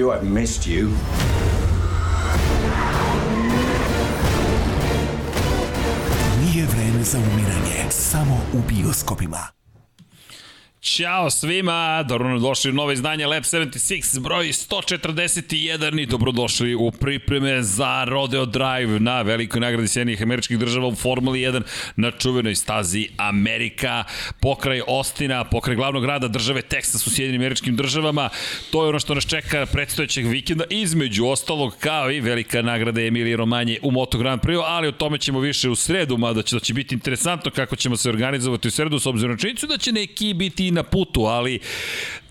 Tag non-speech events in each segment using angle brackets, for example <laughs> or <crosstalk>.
You, I've missed you. Nije vreme za umiranje, samo u bioskopima. Ćao svima, dobro došli u nove izdanje Lab 76, broj 141 i dobrodošli u pripreme za Rodeo Drive na velikoj nagradi Sjedinjih američkih država u Formuli 1 na čuvenoj stazi Amerika, pokraj Ostina, pokraj glavnog grada države Teksas u Sjedinim američkim državama. To je ono što nas čeka predstojećeg vikenda, između ostalog kao i velika nagrada Emilije Romanje u Moto Grand Prix, ali o tome ćemo više u sredu, mada će, da će biti interesantno kako ćemo se organizovati u sredu s obzirom na činjenicu da će neki biti na putu, ali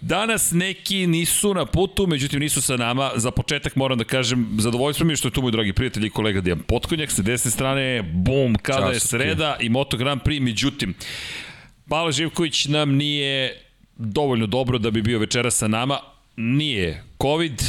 danas neki nisu na putu, međutim nisu sa nama. Za početak moram da kažem, zadovoljstvo mi je što je tu moj dragi prijatelj i kolega Dijan Potkonjak, sa desne strane, bum, kada Čas, je sreda i Moto Grand Prix, međutim, Pavle Živković nam nije dovoljno dobro da bi bio večera sa nama, nije COVID,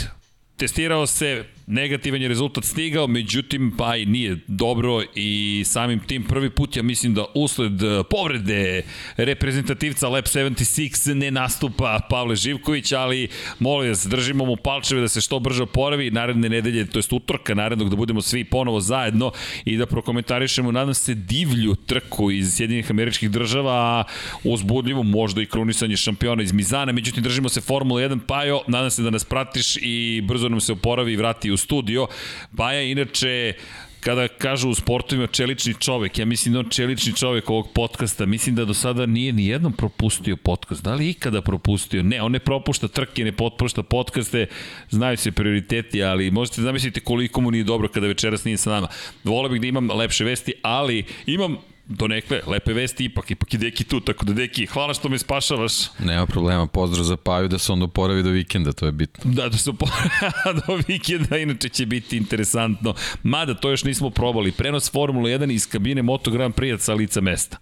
testirao se, negativan je rezultat stigao, međutim, pa i nije dobro i samim tim prvi put, ja mislim da usled e, povrede reprezentativca Lab 76 ne nastupa Pavle Živković, ali molim vas, držimo mu palčeve da se što brže oporavi, naredne nedelje, to jest utorka narednog, da budemo svi ponovo zajedno i da prokomentarišemo, nadam se, divlju trku iz Sjedinjenih američkih država, a uzbudljivo možda i krunisanje šampiona iz Mizana, međutim držimo se Formula 1, Pajo, nadam se da nas pratiš i brzo nam se oporavi i vrati u studio. Baja inače kada kažu u sportovima čelični čovek, ja mislim da on čelični čovek ovog podcasta, mislim da do sada nije ni jednom propustio podcast. Da li ikada propustio? Ne, on ne propušta trke, ne potpušta podcaste, znaju se prioriteti, ali možete zamisliti koliko mu nije dobro kada večeras nije sa nama. Vole bih da imam lepše vesti, ali imam do nekve lepe vesti ipak, ipak i Deki tu, tako da Deki, hvala što me spašavaš. Nema problema, pozdrav za Paju da se on oporavi do vikenda, to je bitno. Da, da se oporavi <laughs> do vikenda, inače će biti interesantno. Mada, to još nismo probali. Prenos Formula 1 iz kabine Moto Grand Prix sa lica mesta.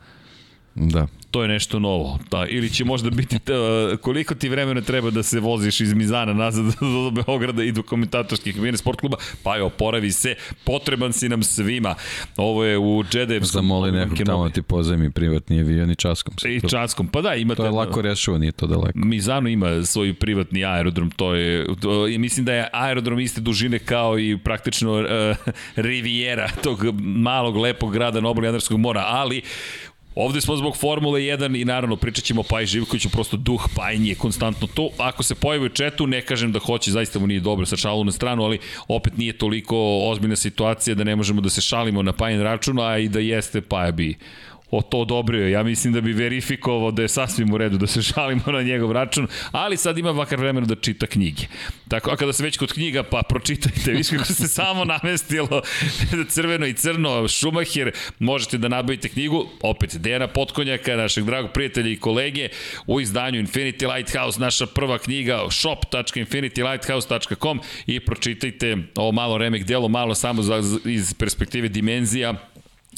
Da. To je nešto novo. Da, ili će možda biti ta, koliko ti vremena treba da se voziš iz Mizana nazad <laughs> do Beograda i do komentatorskih kabine sport kluba, pa je oporavi se, potreban si nam svima. Ovo je u Džedevskom. Zamoli nekog tamo da ti pozajmi privatni avion i časkom. I časkom, pa da, imate... To je lako rešivo, nije to daleko. Mizano ima svoj privatni aerodrom, to je, to, mislim da je aerodrom iste dužine kao i praktično uh, <laughs> Riviera, tog malog lepog grada na obali Jadarskog mora, ali Ovde smo zbog Formule 1 i naravno pričat ćemo Paj Živkoviću, prosto duh Pajnji je konstantno tu. Ako se pojavi u četu, ne kažem da hoće, zaista mu nije dobro sa šalu na stranu, ali opet nije toliko ozbiljna situacija da ne možemo da se šalimo na Pajin račun, a i da jeste Paja bi o to odobrio. Ja mislim da bi verifikovao da je sasvim u redu da se <laughs> šalimo na njegov račun, ali sad ima vakar vremena da čita knjige. Tako, a kada se već kod knjiga, pa pročitajte, <laughs> viš kako se samo namestilo <laughs> crveno i crno, Šumacher, možete da nabavite knjigu, opet Dejana Potkonjaka, našeg dragog prijatelja i kolege, u izdanju Infinity Lighthouse, naša prva knjiga, shop.infinitylighthouse.com i pročitajte ovo malo remek delo, malo samo za, iz perspektive dimenzija,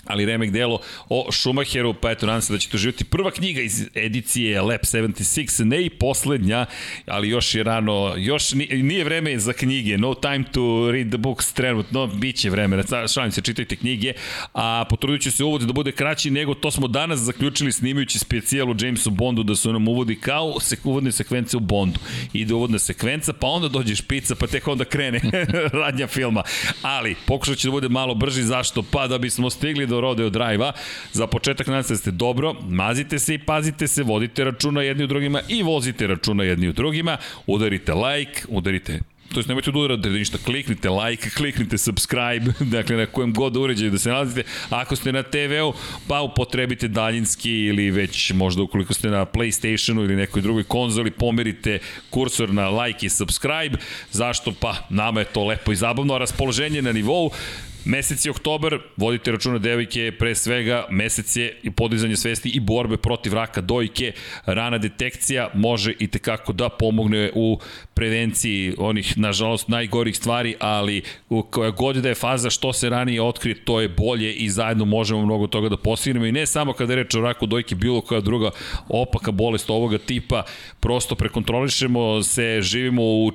ali remek delo o Schumacheru, pa eto, nadam se da ćete uživati. Prva knjiga iz edicije Lab 76, ne i poslednja, ali još je rano, još nije vreme za knjige, no time to read the books trenutno, bit će vreme, šalim se, čitajte knjige, a potrudit ću se uvod da bude kraći nego to smo danas zaključili snimajući specijal u Jamesu Bondu da su nam uvodi kao sek, uvodne sekvence u Bondu. Ide uvodna sekvenca, pa onda dođe špica, pa tek onda krene <laughs> radnja filma. Ali, pokušat ću da bude malo brži, zašto? Pa da bismo stigli do Rodeo Drive-a. Za početak nadam se da ste dobro, mazite se i pazite se, vodite računa jedni u drugima i vozite računa jedni u drugima, udarite like, udarite to jest nemojte da uradite da ništa, kliknite like, kliknite subscribe, <laughs> dakle na kojem god uređaju da se nalazite. Ako ste na TV-u, pa upotrebite daljinski ili već možda ukoliko ste na PlayStationu ili nekoj drugoj konzoli, pomerite kursor na like i subscribe. Zašto? Pa nama je to lepo i zabavno, a raspoloženje na nivou Mesec je oktobar, vodite računa devojke, pre svega mesec je i podizanje svesti i borbe protiv raka dojke, rana detekcija može i tekako da pomogne u prevenciji onih, nažalost, najgorih stvari, ali koja god da je faza što se ranije otkrije, to je bolje i zajedno možemo mnogo toga da postignemo. I ne samo kada je reč o raku dojke, bilo koja druga opaka bolest ovoga tipa, prosto prekontrolišemo se, živimo u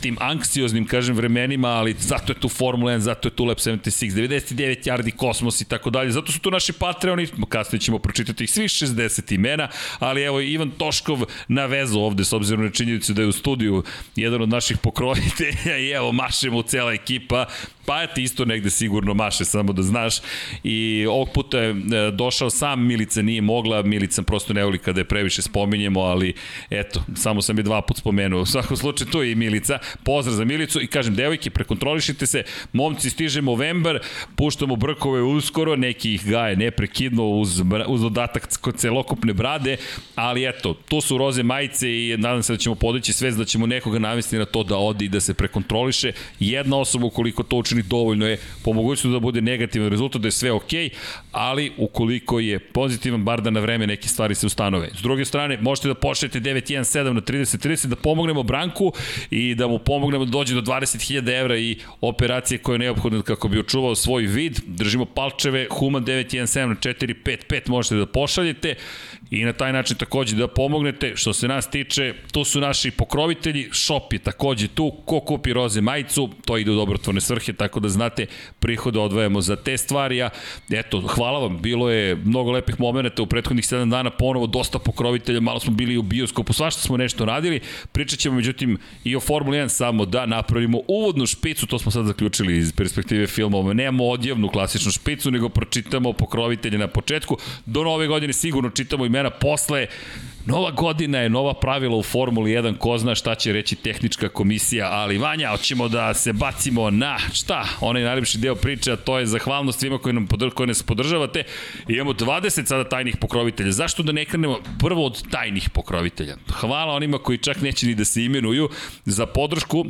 tim anksioznim, kažem, vremenima, ali zato je tu Formula 1, zato je tu Lab 76, 99 yardi kosmos i tako dalje. Zato su tu naši Patreoni, kasnije ćemo pročitati ih svih 60 imena, ali evo Ivan Toškov na vezu ovde s obzirom na činjenicu da je u studiju jedan od naših pokrovitelja i evo mašemo cela ekipa, pa ti isto negde sigurno maše, samo da znaš. I ovog puta je e, došao sam Milica, nije mogla, Milica prosto ne voli kada je previše spominjemo, ali eto, samo sam je dva put spomenuo. U svakom slučaju tu je i Milica. Pozdrav za Milicu i kažem, devojke, prekontrolišite se, momci stiže novembar, puštamo brkove uskoro, neki ih gaje neprekidno uz, uz dodatak kod celokupne brade, ali eto, tu su roze majice i nadam se da ćemo podići svest da ćemo nekoga navesti na to da odi i da se prekontroliše. Jedna osoba ukoliko to učini dovoljno je po mogućnosti da bude negativan rezultat, da je sve ok, ali ukoliko je pozitivan, bar da na vreme neke stvari se ustanove. S druge strane, možete da pošljete 917 na 3030 da pomognemo Branku i da mu pomognemo da dođe do 20.000 evra i operacije koje je neophodna kako bi očuvao svoj vid. Držimo palčeve, Human 917 na 455 možete da pošaljete i na taj način takođe da pomognete. Što se nas tiče, tu su naši pokrovitelji, shop je takođe tu, ko kupi roze majicu, to ide u dobrotvorne svrhe, tako da znate, prihode odvajamo za te stvari, a eto, hvala vam, bilo je mnogo lepih momenta u prethodnih 7 dana, ponovo dosta pokrovitelja, malo smo bili u bioskopu, svašta smo nešto radili, pričat ćemo međutim i o Formuli 1 samo da napravimo uvodnu špicu, to smo sad zaključili iz perspektive filmova, nemamo odjevnu klasičnu špicu, nego pročitamo pokrovitelje na početku, do nove godine sigurno čitamo imena posle Nova godina je, nova pravila u Formuli 1, ko zna šta će reći tehnička komisija, ali Vanja, hoćemo da se bacimo na, šta, onaj najljepši deo priče, a to je zahvalnost svima koji, nam podr koji nas podržavate. Imamo 20 sada tajnih pokrovitelja. Zašto da ne krenemo prvo od tajnih pokrovitelja? Hvala onima koji čak neće ni da se imenuju za podršku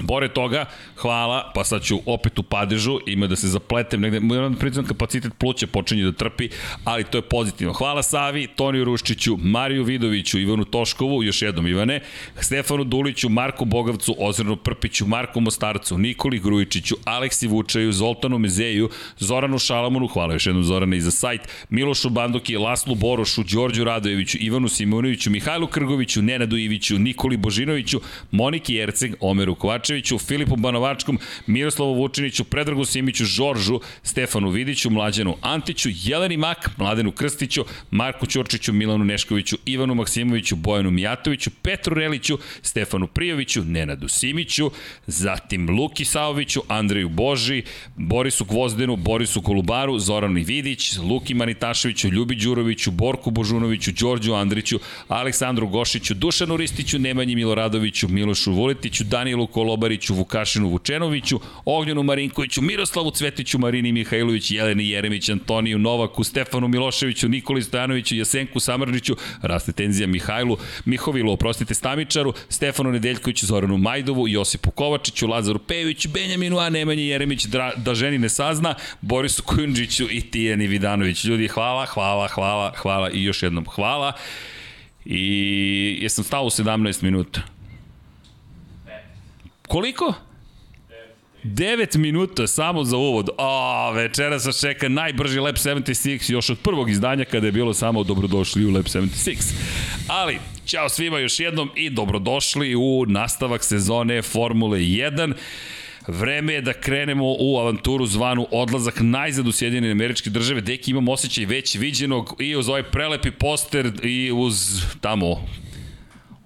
Bore toga, hvala, pa sad ću opet u padežu, ima da se zapletem negde, moram da priznam kapacitet pluća počinje da trpi, ali to je pozitivno. Hvala Savi, Toniju Ruščiću, Mariju Vidoviću, Ivanu Toškovu, još jednom Ivane, Stefanu Duliću, Marku Bogavcu, Ozirnu Prpiću, Marku Mostarcu, Nikoli Grujičiću, Aleksi Vučaju, Zoltanu Mezeju, Zoranu Šalamonu, hvala još jednom Zorane i za sajt, Milošu Banduki, Laslu Borošu, Đorđu Radojeviću, Ivanu Simonoviću, Mihajlu Krgoviću, Nenadu Iviću, Nikoli Božinoviću, Moniki Jerceg, Omeru Kovač Kovačeviću, Filipu Banovačkom, Miroslavu Vučiniću, Predragu Simiću, Žoržu, Stefanu Vidiću, Mlađanu Antiću, Jeleni Mak, Mladenu Krstiću, Marku Ćorčiću, Milanu Neškoviću, Ivanu Maksimoviću, Bojanu Mijatoviću, Petru Reliću, Stefanu Prijoviću, Nenadu Simiću, zatim Luki Saoviću, Andreju Boži, Borisu Gvozdenu, Borisu Kolubaru, Zoranu Vidić, Luki Manitaševiću, Ljubi Đuroviću, Borku Božunoviću, Đorđu Andriću, Aleksandru Gošiću, Dušanu Ristiću, Nemanji Miloradoviću, Milošu Vuletiću, Danielu Kolobaru, Kobariću, Vukašinu Vučenoviću, Ognjenu Marinkoviću, Miroslavu Cvetiću, Marini Mihajlović, Jeleni Jeremić, Antoniju Novaku, Stefanu Miloševiću, Nikoli Stojanoviću, Jasenku Samrđiću, raste tenzija Mihajlu, Mihovilu, oprostite Stamičaru, Stefanu Nedeljkoviću, Zoranu Majdovu, Josipu Kovačiću, Lazaru Pejoviću, Benjaminu A, Nemanji Jeremić, da, da ženi ne sazna, Borisu Kunđiću i Tijeni Vidanović. Ljudi, hvala, hvala, hvala, hvala i još jednom hvala. I jesam stao u 17 minuta. Koliko? 9 minuta samo za uvod. A, večera se čeka najbrži Lab 76 još od prvog izdanja kada je bilo samo dobrodošli u Lab 76. Ali, ćao svima još jednom i dobrodošli u nastavak sezone Formule 1. Vreme je da krenemo u avanturu zvanu odlazak najzad u Sjedinjene američke države. Deki imam osjećaj već viđenog i uz ovaj prelepi poster i uz tamo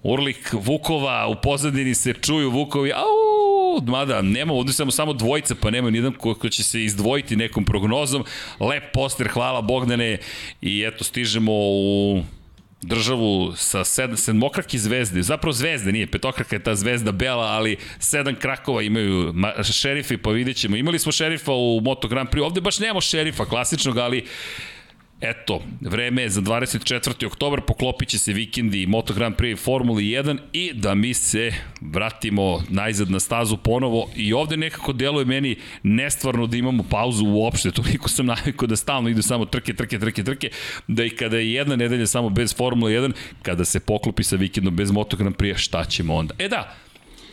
Urlik Vukova, u pozadini se čuju Vukovi, au, mada nema, ovdje samo samo dvojica, pa nema nijedan ko, ko će se izdvojiti nekom prognozom. Lep poster, hvala Bogdane i eto stižemo u državu sa sedam, sedmokraki zvezde, zapravo zvezde nije, petokraka je ta zvezda bela, ali sedam krakova imaju šerifi, pa vidjet ćemo. Imali smo šerifa u Moto Grand Prix, ovde baš nemamo šerifa klasičnog, ali Eto, vreme je za 24. oktobar, poklopit će se vikendi Moto Grand Prix Formuli 1 i da mi se vratimo najzad na stazu ponovo i ovde nekako deluje meni nestvarno da imamo pauzu uopšte, toliko sam navikao da stalno idu samo trke, trke, trke, trke, da i kada je jedna nedelja samo bez Formule 1, kada se poklopi sa vikendom bez Moto Grand Prix, šta ćemo onda? E da,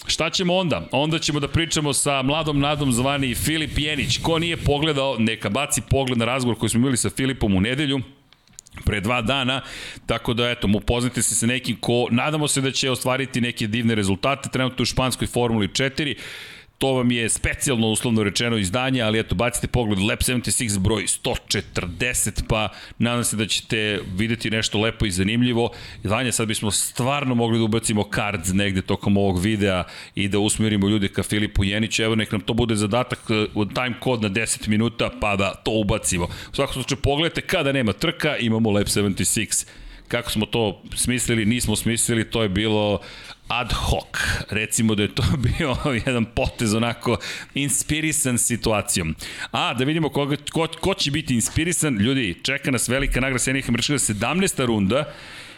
Šta ćemo onda? Onda ćemo da pričamo sa mladom nadom zvani Filip Jenić. Ko nije pogledao, neka baci pogled na razgovor koji smo imali sa Filipom u nedelju pre dva dana, tako da eto, mu upoznate se sa nekim ko, nadamo se da će ostvariti neke divne rezultate, trenutno u španskoj Formuli 4, To vam je specijalno uslovno rečeno izdanje, ali eto, bacite pogled Lab 76 broj 140, pa nadam se da ćete videti nešto lepo i zanimljivo. Vanja, sad bismo stvarno mogli da ubacimo cards negde tokom ovog videa i da usmjerimo ljude ka Filipu Jeniću. Evo, nek nam to bude zadatak uh, time kod na 10 minuta, pa da to ubacimo. U svakom slučaju, pogledajte kada nema trka, imamo Lab 76 kako smo to smislili, nismo smislili, to je bilo ad hoc. Recimo da je to <laughs> bio jedan potez onako inspirisan situacijom. A, da vidimo koga, ko, ko će biti inspirisan. Ljudi, čeka nas velika nagrada Sjedinjenih američkih 17. runda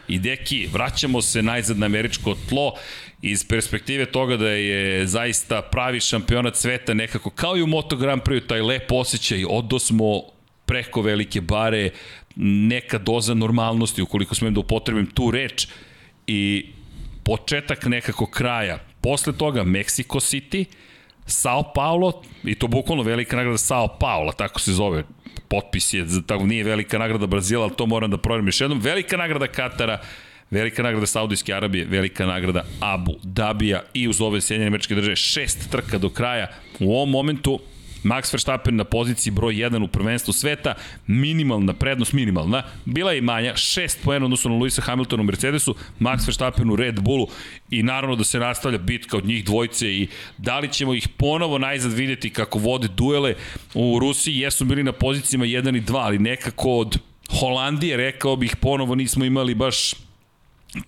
i deki, vraćamo se najzad na američko tlo iz perspektive toga da je zaista pravi šampionat sveta nekako kao i u Moto Grand Prix taj lep osjećaj, odosmo preko velike bare, neka doza normalnosti, ukoliko smem da upotrebim tu reč, i početak nekako kraja. Posle toga Mexico City, Sao Paulo, i to bukvalno velika nagrada Sao Paulo, tako se zove, potpis je, tako nije velika nagrada Brazila, ali to moram da provjerim još jednom, velika nagrada Katara, velika nagrada Saudijske Arabije, velika nagrada Abu Dabija i uz ove Sjedinjene američke države, šest trka do kraja. U ovom momentu Max Verstappen na poziciji broj 1 u prvenstvu sveta, minimalna prednost, minimalna, bila je manja, 6 poena odnosno na Luisa Hamiltonu u Mercedesu, Max Verstappen u Red Bullu i naravno da se nastavlja bitka od njih dvojce i da li ćemo ih ponovo najzad videti kako vode duele u Rusiji, jesu bili na pozicijama 1 i 2, ali nekako od Holandije, rekao bih, ponovo nismo imali baš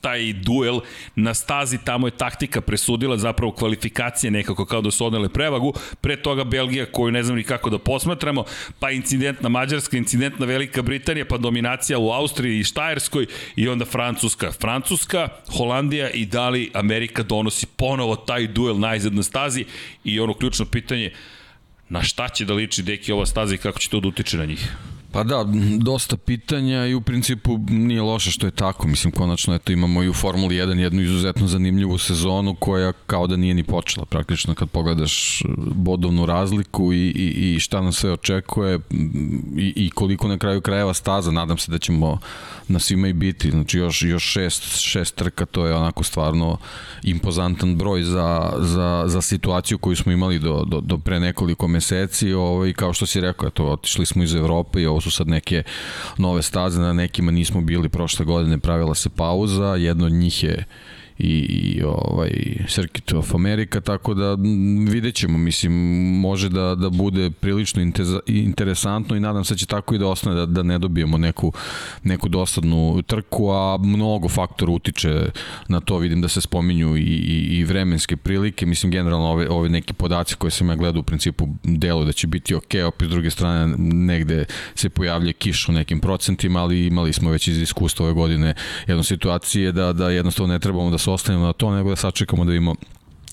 taj duel na stazi, tamo je taktika presudila zapravo kvalifikacije nekako kao da su odnele prevagu, pre toga Belgija koju ne znam ni kako da posmatramo, pa incident na Mađarska, incident na Velika Britanija, pa dominacija u Austriji i Štajerskoj i onda Francuska. Francuska, Holandija i da li Amerika donosi ponovo taj duel najzad na stazi i ono ključno pitanje, na šta će da liči deki ova staza i kako će to da utiče na njih? Pa da, dosta pitanja i u principu nije loše što je tako. Mislim, konačno eto, imamo i u Formuli 1 jednu izuzetno zanimljivu sezonu koja kao da nije ni počela. Praktično kad pogledaš bodovnu razliku i, i, i šta nas sve očekuje i, i koliko na kraju krajeva staza, nadam se da ćemo na svima i biti. Znači još, još šest, šest trka, to je onako stvarno impozantan broj za, za, za situaciju koju smo imali do, do, do pre nekoliko meseci. Ovaj, kao što si rekao, eto, otišli smo iz Evrope i ovo su sad neke nove staze, na nekima nismo bili prošle godine, pravila se pauza, jedno od njih je i, ovaj Circuit of America, tako da vidjet ćemo, mislim, može da, da bude prilično interesantno i nadam se da će tako i da ostane, da, da ne dobijemo neku, neku dosadnu trku, a mnogo faktora utiče na to, vidim da se spominju i, i, i vremenske prilike, mislim, generalno ove, ove neki podaci koje sam ja gledao u principu delu da će biti ok, opet s druge strane negde se pojavlja kiš u nekim procentima, ali imali smo već iz iskustva ove godine jednu situacije da, da jednostavno ne trebamo da se ostanemo na to, nego da sačekamo da imamo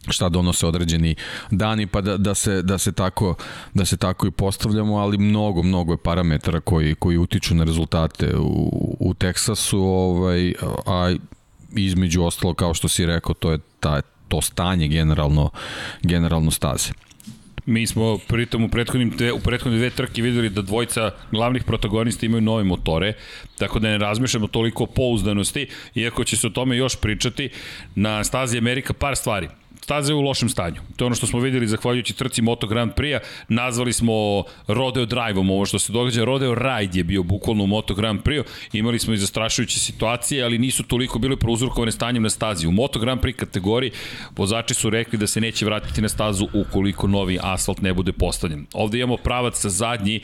šta donose određeni dani pa da, da se da se tako da se tako i postavljamo ali mnogo mnogo je parametara koji koji utiču na rezultate u u Teksasu ovaj a između ostalo kao što si rekao to je ta to stanje generalno generalno staze Mi smo pritom u prethodnim te, u prethodnim dve trke videli da dvojca glavnih protagonista imaju nove motore, tako da ne razmišljamo toliko o pouzdanosti, iako će se o tome još pričati. Na stazi Amerika par stvari staze u lošem stanju. To je ono što smo videli zahvaljujući trci Moto Grand Prix-a. Nazvali smo Rodeo Drive-om ovo što se događa. Rodeo Ride je bio bukvalno u Moto Grand Prix-u. Imali smo i zastrašujuće situacije, ali nisu toliko bile prouzrokovane stanjem na stazi. U Moto Grand Prix kategoriji vozači su rekli da se neće vratiti na stazu ukoliko novi asfalt ne bude postavljen. Ovde imamo pravac sa zadnji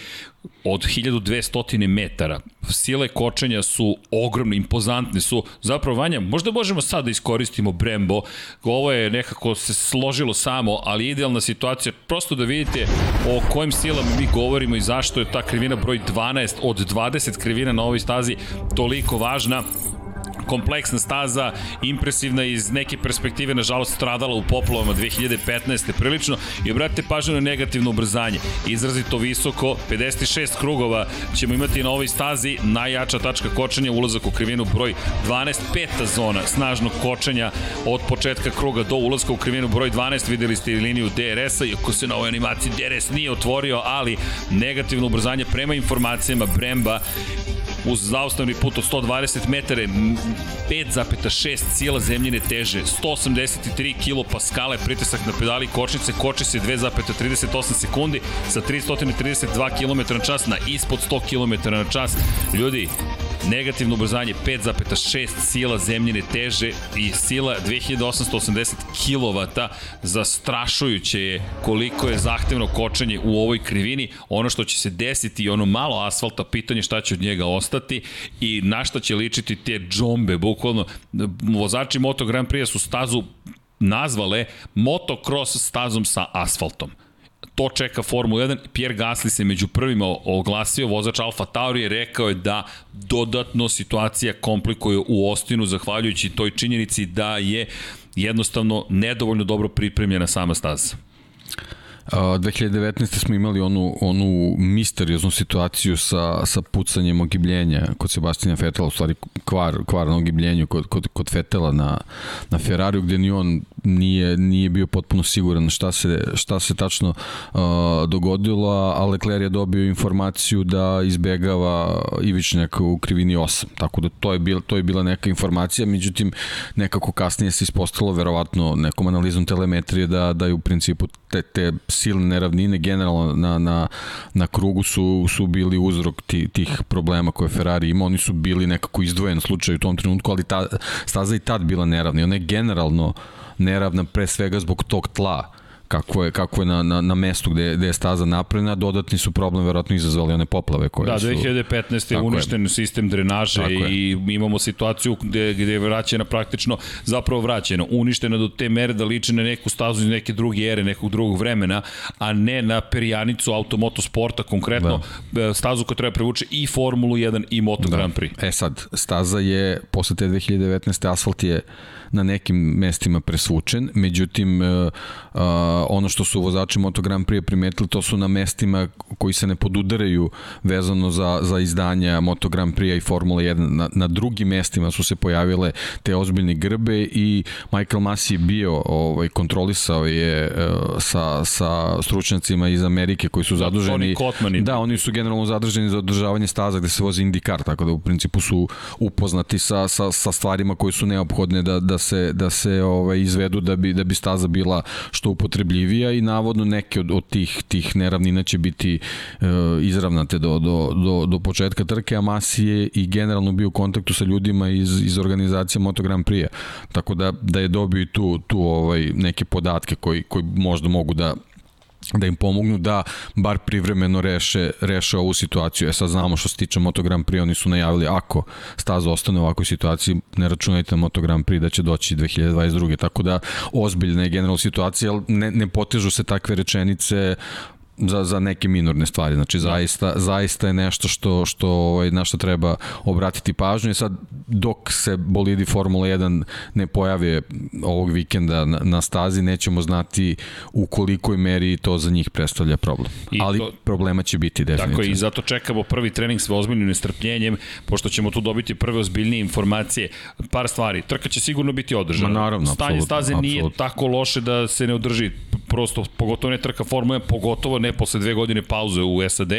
od 1200 metara. Sile kočenja su ogromne, impozantne su. Zapravo, Vanja, možda možemo sad da iskoristimo Brembo. Ovo je nekako se složilo samo, ali idealna situacija. Prosto da vidite o kojim silama mi govorimo i zašto je ta krivina broj 12 od 20 krivina na ovoj stazi toliko važna kompleksna staza, impresivna iz neke perspektive, nažalost, stradala u poplovama 2015. prilično i obratite pažnju na negativno ubrzanje. Izrazito visoko, 56 krugova ćemo imati na ovoj stazi, najjača tačka kočenja, ulazak u krivinu broj 12, peta zona snažnog kočenja od početka kruga do ulazka u krivinu broj 12, videli ste liniju DRS-a, iako se na ovoj animaciji DRS nije otvorio, ali negativno ubrzanje prema informacijama Bremba uz zaustavni put od 120 metara 5,6 sila zemljine teže, 183 kilopaskale, pritisak na pedali kočnice, koči se 2,38 sekundi sa 332 km na čas na ispod 100 km na čas. Ljudi, negativno ubrzanje 5,6 sila zemljine teže i sila 2880 kW zastrašujuće je koliko je zahtevno kočenje u ovoj krivini ono što će se desiti i ono malo asfalta pitanje šta će od njega ostati i na šta će ličiti te džombe bukvalno vozači Moto Grand Prix su stazu nazvale motocross stazom sa asfaltom to čeka Formula 1. Pierre Gasly se među prvima oglasio, vozač Alfa Tauri je rekao je da dodatno situacija komplikuje u Ostinu, zahvaljujući toj činjenici da je jednostavno nedovoljno dobro pripremljena sama staza. 2019. smo imali onu, onu misterioznu situaciju sa, sa pucanjem ogibljenja kod Sebastina Fetela, u stvari kvar, kvar na ogibljenju kod, kod, kod Fetela na, na Ferrariju, gde ni on nije, nije bio potpuno siguran šta se, šta se tačno uh, dogodilo, a Leclerc je dobio informaciju da izbegava Ivičnjak u krivini 8, tako da to je, bila, to je bila neka informacija, međutim nekako kasnije se ispostavilo verovatno nekom analizom telemetrije da, da je u principu te, te silne neravnine generalno na, na, na krugu su, su bili uzrok ti, tih problema koje Ferrari ima, oni su bili nekako izdvojen slučaj u tom trenutku, ali ta, staza i tad bila neravna. I ona je generalno neravna pre svega zbog tog tla kako je, kako je na, na, na mestu gde, gde je staza napravljena, dodatni su problem verovatno izazvali one poplave koje da, su... Da, 2015. je uništen je. sistem drenaže tako i je. imamo situaciju gde, gde je vraćena praktično, zapravo vraćena, uništena do te mere da liče na neku stazu iz neke druge ere, nekog drugog vremena, a ne na perijanicu automotosporta, konkretno da. E, stazu koja treba prevuče i Formulu 1 i Moto da. Grand Prix. E sad, staza je, posle te 2019. asfalt je na nekim mestima presvučen, međutim uh, ono što su vozači Moto Grand Prix primetili to su na mestima koji se ne podudaraju vezano za, za izdanja Moto Grand Prix i Formula 1 na, na drugim mestima su se pojavile te ozbiljne grbe i Michael Masi je bio ovaj, kontrolisao je uh, sa, sa stručnjacima iz Amerike koji su da, zaduženi. Da, oni su generalno zadrženi za održavanje staza gde se vozi IndyCar, tako da u principu su upoznati sa, sa, sa stvarima koje su neophodne da, da se, da se ovaj, izvedu da bi, da bi staza bila što upotrebljivija i navodno neke od, od tih, tih neravnina će biti e, izravnate do, do, do, do početka trke, a Masi je i generalno bio u kontaktu sa ljudima iz, iz organizacije Moto Grand Prix. Tako da, da je dobio tu, tu ovaj, neke podatke koji, koji možda mogu da da im pomognu da bar privremeno reše, reše ovu situaciju. E sad znamo što se tiče Moto Grand Prix, oni su najavili ako staza ostane u ovakvoj situaciji, ne računajte Moto Grand Prix da će doći 2022. Tako da ozbiljna je generalna situacija, ali ne, ne potežu se takve rečenice za, za neke minorne stvari. Znači, da. zaista, zaista je nešto što, što, ovaj, na što treba obratiti pažnju. I sad, dok se bolidi Formula 1 ne pojave ovog vikenda na, na stazi, nećemo znati u kolikoj meri to za njih predstavlja problem. I Ali to, problema će biti definitivno. Tako i zato čekamo prvi trening s ozbiljnim nestrpljenjem, pošto ćemo tu dobiti prve ozbiljnije informacije. Par stvari. Trka će sigurno biti održana. Ma naravno, Stanje staze absolutno. nije tako loše da se ne održi. Prosto, pogotovo ne trka Formula 1, pogotovo ne posle dve godine pauze u SAD,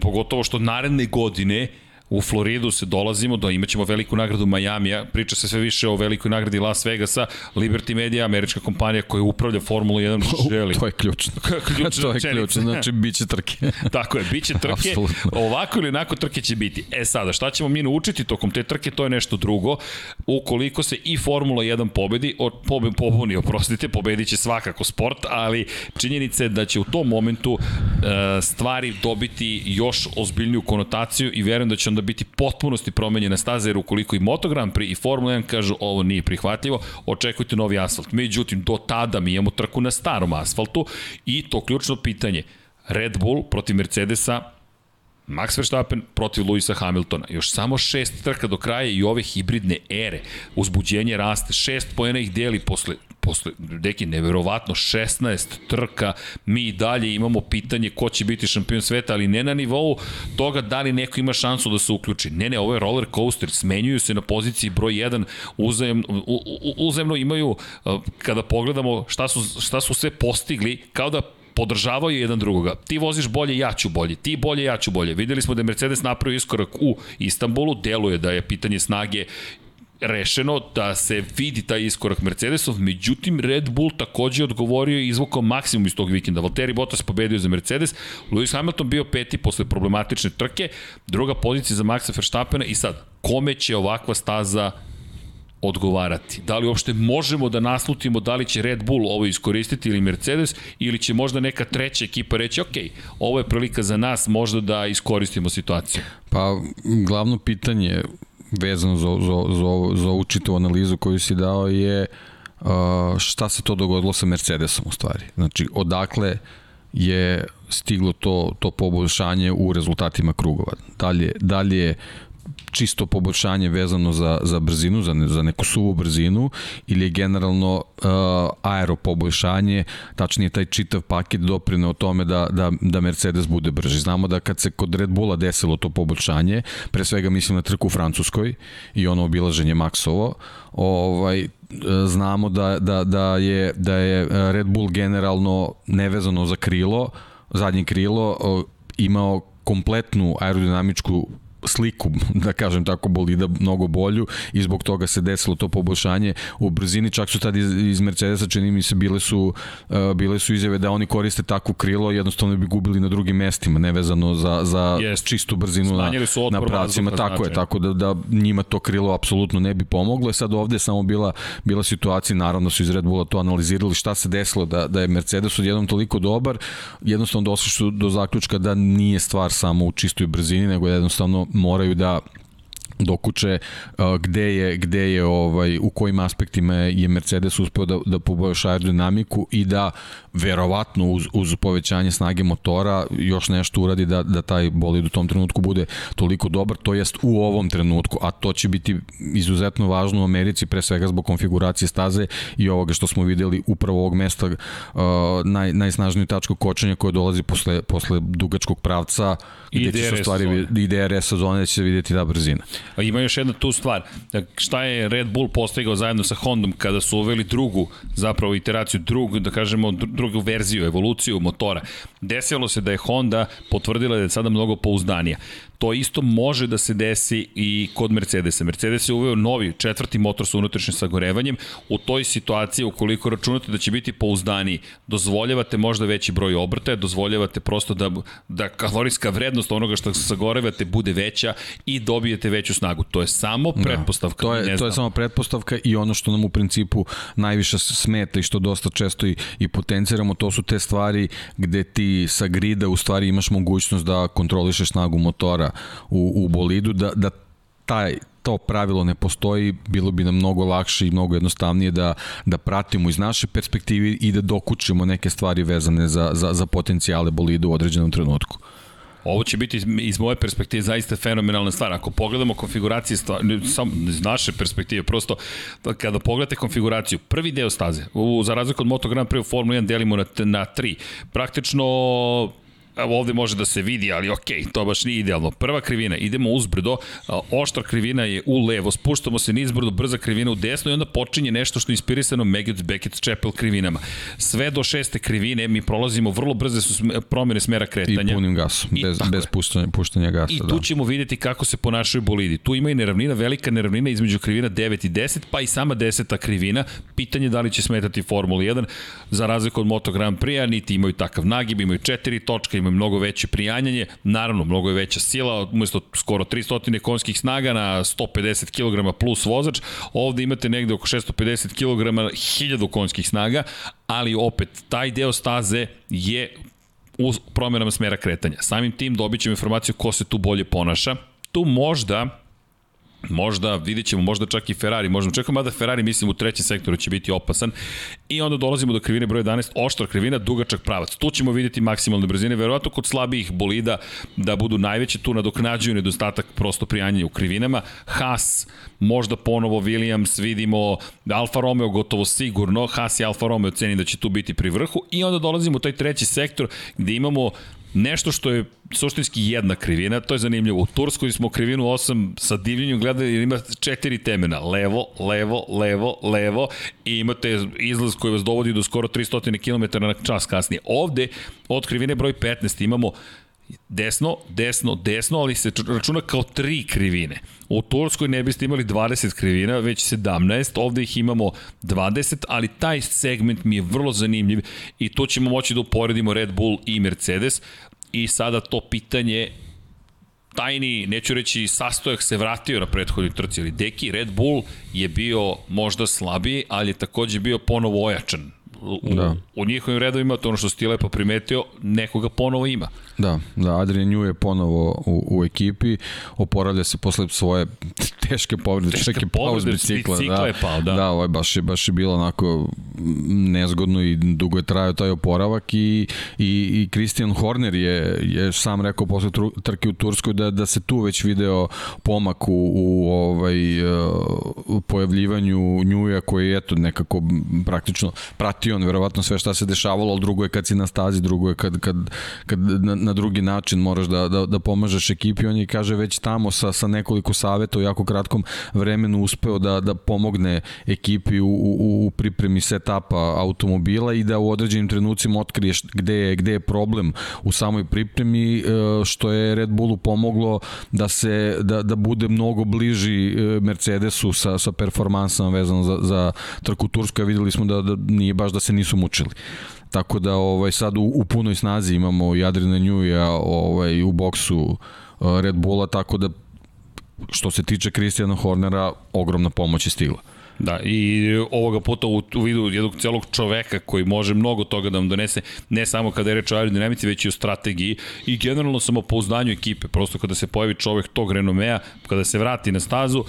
pogotovo što naredne godine u Floridu se dolazimo, da imaćemo veliku nagradu Majamija, priča se sve više o velikoj nagradi Las Vegasa, Liberty Media, američka kompanija koja upravlja Formulu 1, <laughs> želi. to je ključno. <laughs> ključno to je ključno, znači biće trke. <laughs> Tako je, biće trke. Absolutno. Ovako ili onako trke će biti. E sada, šta ćemo mi naučiti tokom te trke, to je nešto drugo. Ukoliko se i Formula 1 pobedi, o, pobe, pobuni, oprostite, pobedit će svakako sport, ali činjenica je da će u tom momentu e, stvari dobiti još ozbiljniju konotaciju i verujem da će onda biti potpunosti promenjena staza, jer ukoliko i Moto Grand Prix i Formula 1 kažu ovo nije prihvatljivo, očekujte novi asfalt. Međutim, do tada mi imamo trku na starom asfaltu i to ključno pitanje. Red Bull protiv Mercedesa Max Verstappen protiv Luisa Hamiltona. Još samo šest trka do kraja i ove hibridne ere. Uzbuđenje raste. Šest pojena ih deli posle posle, deki, neverovatno, 16 trka, mi i dalje imamo pitanje ko će biti šampion sveta, ali ne na nivou toga da li neko ima šansu da se uključi. Ne, ne, ovo je roller coaster, smenjuju se na poziciji broj 1, uzajemno, uzajemno imaju, kada pogledamo šta su, šta su sve postigli, kao da podržavaju jedan drugoga. Ti voziš bolje, ja ću bolje. Ti bolje, ja ću bolje. Videli smo da je Mercedes napravio iskorak u Istanbulu, deluje da je pitanje snage rešeno da se vidi taj iskorak Mercedesov, međutim Red Bull takođe odgovorio i izvukao maksimum iz tog vikenda. Valtteri Bottas pobedio za Mercedes, Lewis Hamilton bio peti posle problematične trke, druga pozicija za Maxa Verstappena i sad, kome će ovakva staza odgovarati. Da li uopšte možemo da naslutimo da li će Red Bull ovo iskoristiti ili Mercedes ili će možda neka treća ekipa reći ok, ovo je prilika za nas možda da iskoristimo situaciju. Pa glavno pitanje vezano za, za, za, za ovu analizu koju si dao je šta se to dogodilo sa Mercedesom u stvari. Znači, odakle je stiglo to, to poboljšanje u rezultatima krugova. Dalje, dalje čisto poboljšanje vezano za, za brzinu, za, ne, za neku suvu brzinu ili je generalno uh, aero poboljšanje, tačnije taj čitav paket doprine o tome da, da, da Mercedes bude brži. Znamo da kad se kod Red Bulla desilo to poboljšanje, pre svega mislim na trku u Francuskoj i ono obilaženje Maxovo, ovaj, znamo da, da, da, je, da je Red Bull generalno nevezano za krilo, zadnje krilo, imao kompletnu aerodinamičku sliku, da kažem tako, bolida mnogo bolju i zbog toga se desilo to poboljšanje u brzini, čak su tad iz, iz Mercedesa, čini mi se, bile su, uh, bile su izjave da oni koriste takvo krilo, jednostavno bi gubili na drugim mestima, nevezano za, za yes. čistu brzinu na, na pravcima, tako je, tako da, da njima to krilo apsolutno ne bi pomoglo. Sad ovde samo bila, bila situacija, naravno su iz Red Bulla to analizirali šta se desilo da, da je Mercedes odjednom toliko dobar, jednostavno došli su do zaključka da nije stvar samo u čistoj brzini, nego jednostavno moraju da dokuče uh, gde je gde je ovaj u kojim aspektima je Mercedes uspeo da da poboljša aerodinamiku i da verovatno uz uz povećanje snage motora još nešto uradi da da taj bolid u tom trenutku bude toliko dobar to jest u ovom trenutku a to će biti izuzetno važno u Americi pre svega zbog konfiguracije staze i ovoga što smo videli upravo ovog mesta uh, naj najsnažniju tačku kočenja koja dolazi posle posle dugačkog pravca gde će se stvari i DRS sezone će se videti da brzina A ima još jedna tu stvar. Šta je Red Bull postigao zajedno sa Hondom kada su uveli drugu, zapravo iteraciju, drugu, da kažemo, drugu verziju, evoluciju motora. Desilo se da je Honda potvrdila da je sada mnogo pouzdanija. To isto može da se desi i kod Mercedesa. Mercedes je uveo novi četvrti motor sa unutrašnjim sagorevanjem. U toj situaciji, ukoliko računate da će biti pouzdaniji, dozvoljavate možda veći broj obrtaja, dozvoljavate prosto da, da kalorijska vrednost onoga što sagorevate bude veća i dobijete veću snagu. To je samo da. pretpostavka. Da, to, je, to je samo pretpostavka i ono što nam u principu najviše smeta i što dosta često i, i potenciramo, to su te stvari gde ti sa grida u stvari imaš mogućnost da kontrolišeš snagu motora motora u, u bolidu, da, da taj, to pravilo ne postoji, bilo bi nam mnogo lakše i mnogo jednostavnije da, da pratimo iz naše perspektive i da dokučimo neke stvari vezane za, za, za potencijale bolida u određenom trenutku. Ovo će biti iz moje perspektive zaista fenomenalna stvar. Ako pogledamo konfiguracije stvar, sam iz naše perspektive, prosto kada pogledate konfiguraciju, prvi deo staze, u, za razliku od Moto Grand Prix u Formula 1 delimo na, na 3. Praktično Evo ovde može da se vidi, ali ok, to baš nije idealno. Prva krivina, idemo uzbrdo, oštra krivina je u levo, spuštamo se nizbrdo, brza krivina u desno i onda počinje nešto što je inspirisano Meggetts Beckett Chapel krivinama. Sve do šeste krivine mi prolazimo, vrlo brze su promjene smera kretanja. I punim gasom, I, bez, bez puštanja, puštanja gasa. I tu da. ćemo videti kako se ponašaju bolidi. Tu ima i neravnina, velika neravnina između krivina 9 i 10, pa i sama deseta krivina. Pitanje da li će smetati Formula 1, za razliku od Moto Grand Prix, niti imaju takav nagib, imaju četiri točka, imaju mnogo veće prijanjanje, naravno mnogo je veća sila, umesto skoro 300 konjskih snaga na 150 kg plus vozač, ovde imate negde oko 650 kg 1000 konjskih snaga, ali opet taj deo staze je u promjenama smera kretanja. Samim tim dobit ćemo informaciju ko se tu bolje ponaša. Tu možda Možda, vidjet ćemo, možda čak i Ferrari, možemo čekamo, mada Ferrari mislim u trećem sektoru će biti opasan. I onda dolazimo do krivine broj 11, oštra krivina, dugačak pravac. Tu ćemo vidjeti maksimalne brzine, verovatno kod slabijih bolida da budu najveće, tu nadoknađuju nedostatak prosto prijanjanja u krivinama. Haas, možda ponovo Williams, vidimo Alfa Romeo gotovo sigurno, Haas i Alfa Romeo ceni da će tu biti pri vrhu i onda dolazimo u taj treći sektor gde imamo nešto što je suštinski jedna krivina, to je zanimljivo. U Turskoj smo krivinu 8 sa divljenjem gledali jer ima četiri temena. Levo, levo, levo, levo i imate izlaz koji vas dovodi do skoro 300 km na čas kasnije. Ovde, od krivine broj 15, imamo desno, desno, desno, ali se računa kao tri krivine. U Turskoj ne biste imali 20 krivina, već 17, ovde ih imamo 20, ali taj segment mi je vrlo zanimljiv i to ćemo moći da uporedimo Red Bull i Mercedes i sada to pitanje tajni, neću reći sastojak se vratio na prethodnoj trci, ali Deki, Red Bull je bio možda slabiji, ali je takođe bio ponovo ojačan u, da. u njihovim redovima, to ono što si ti lepo primetio, nekoga ponovo ima. Da, da, Adrian Nju je ponovo u, u ekipi, oporavlja se posle svoje <laughs> teške povrede, teške čak je pao bicikla. bicikla da, je pao, da. Da, ovaj, baš, je, baš je bilo onako nezgodno i dugo je trajao taj oporavak i, i, i Christian Horner je, je sam rekao posle trke u Turskoj da, da se tu već video pomak u, u ovaj, u pojavljivanju Njuja koji je eto nekako praktično pratio on verovatno sve šta se dešavalo, ali drugo je kad si na stazi, drugo je kad, kad, kad na, na drugi način moraš da, da, da pomažeš ekipi, on je kaže već tamo sa, sa nekoliko saveta u jako kratkom vremenu uspeo da, da pomogne ekipi u, u, u pripremi setapa automobila i da u određenim trenucima otkriješ gde je, gde je problem u samoj pripremi, e, što je Red Bullu pomoglo da se da, da bude mnogo bliži e, Mercedesu sa, sa performansama vezano za, za trku Turska. Videli smo da, da nije baš da se nisu mučili. Tako da ovaj sad u, u punoj snazi imamo i Njuja ovaj, u boksu uh, Red Bulla, tako da što se tiče Kristijana Hornera, ogromna pomoć je stigla. Da, i ovoga puta u, u vidu jednog celog čoveka koji može mnogo toga da vam donese, ne samo kada je reč o aerodinamici, već i o strategiji i generalno samo pouzdanju ekipe. Prosto kada se pojavi čovek tog renomea, kada se vrati na stazu, uh,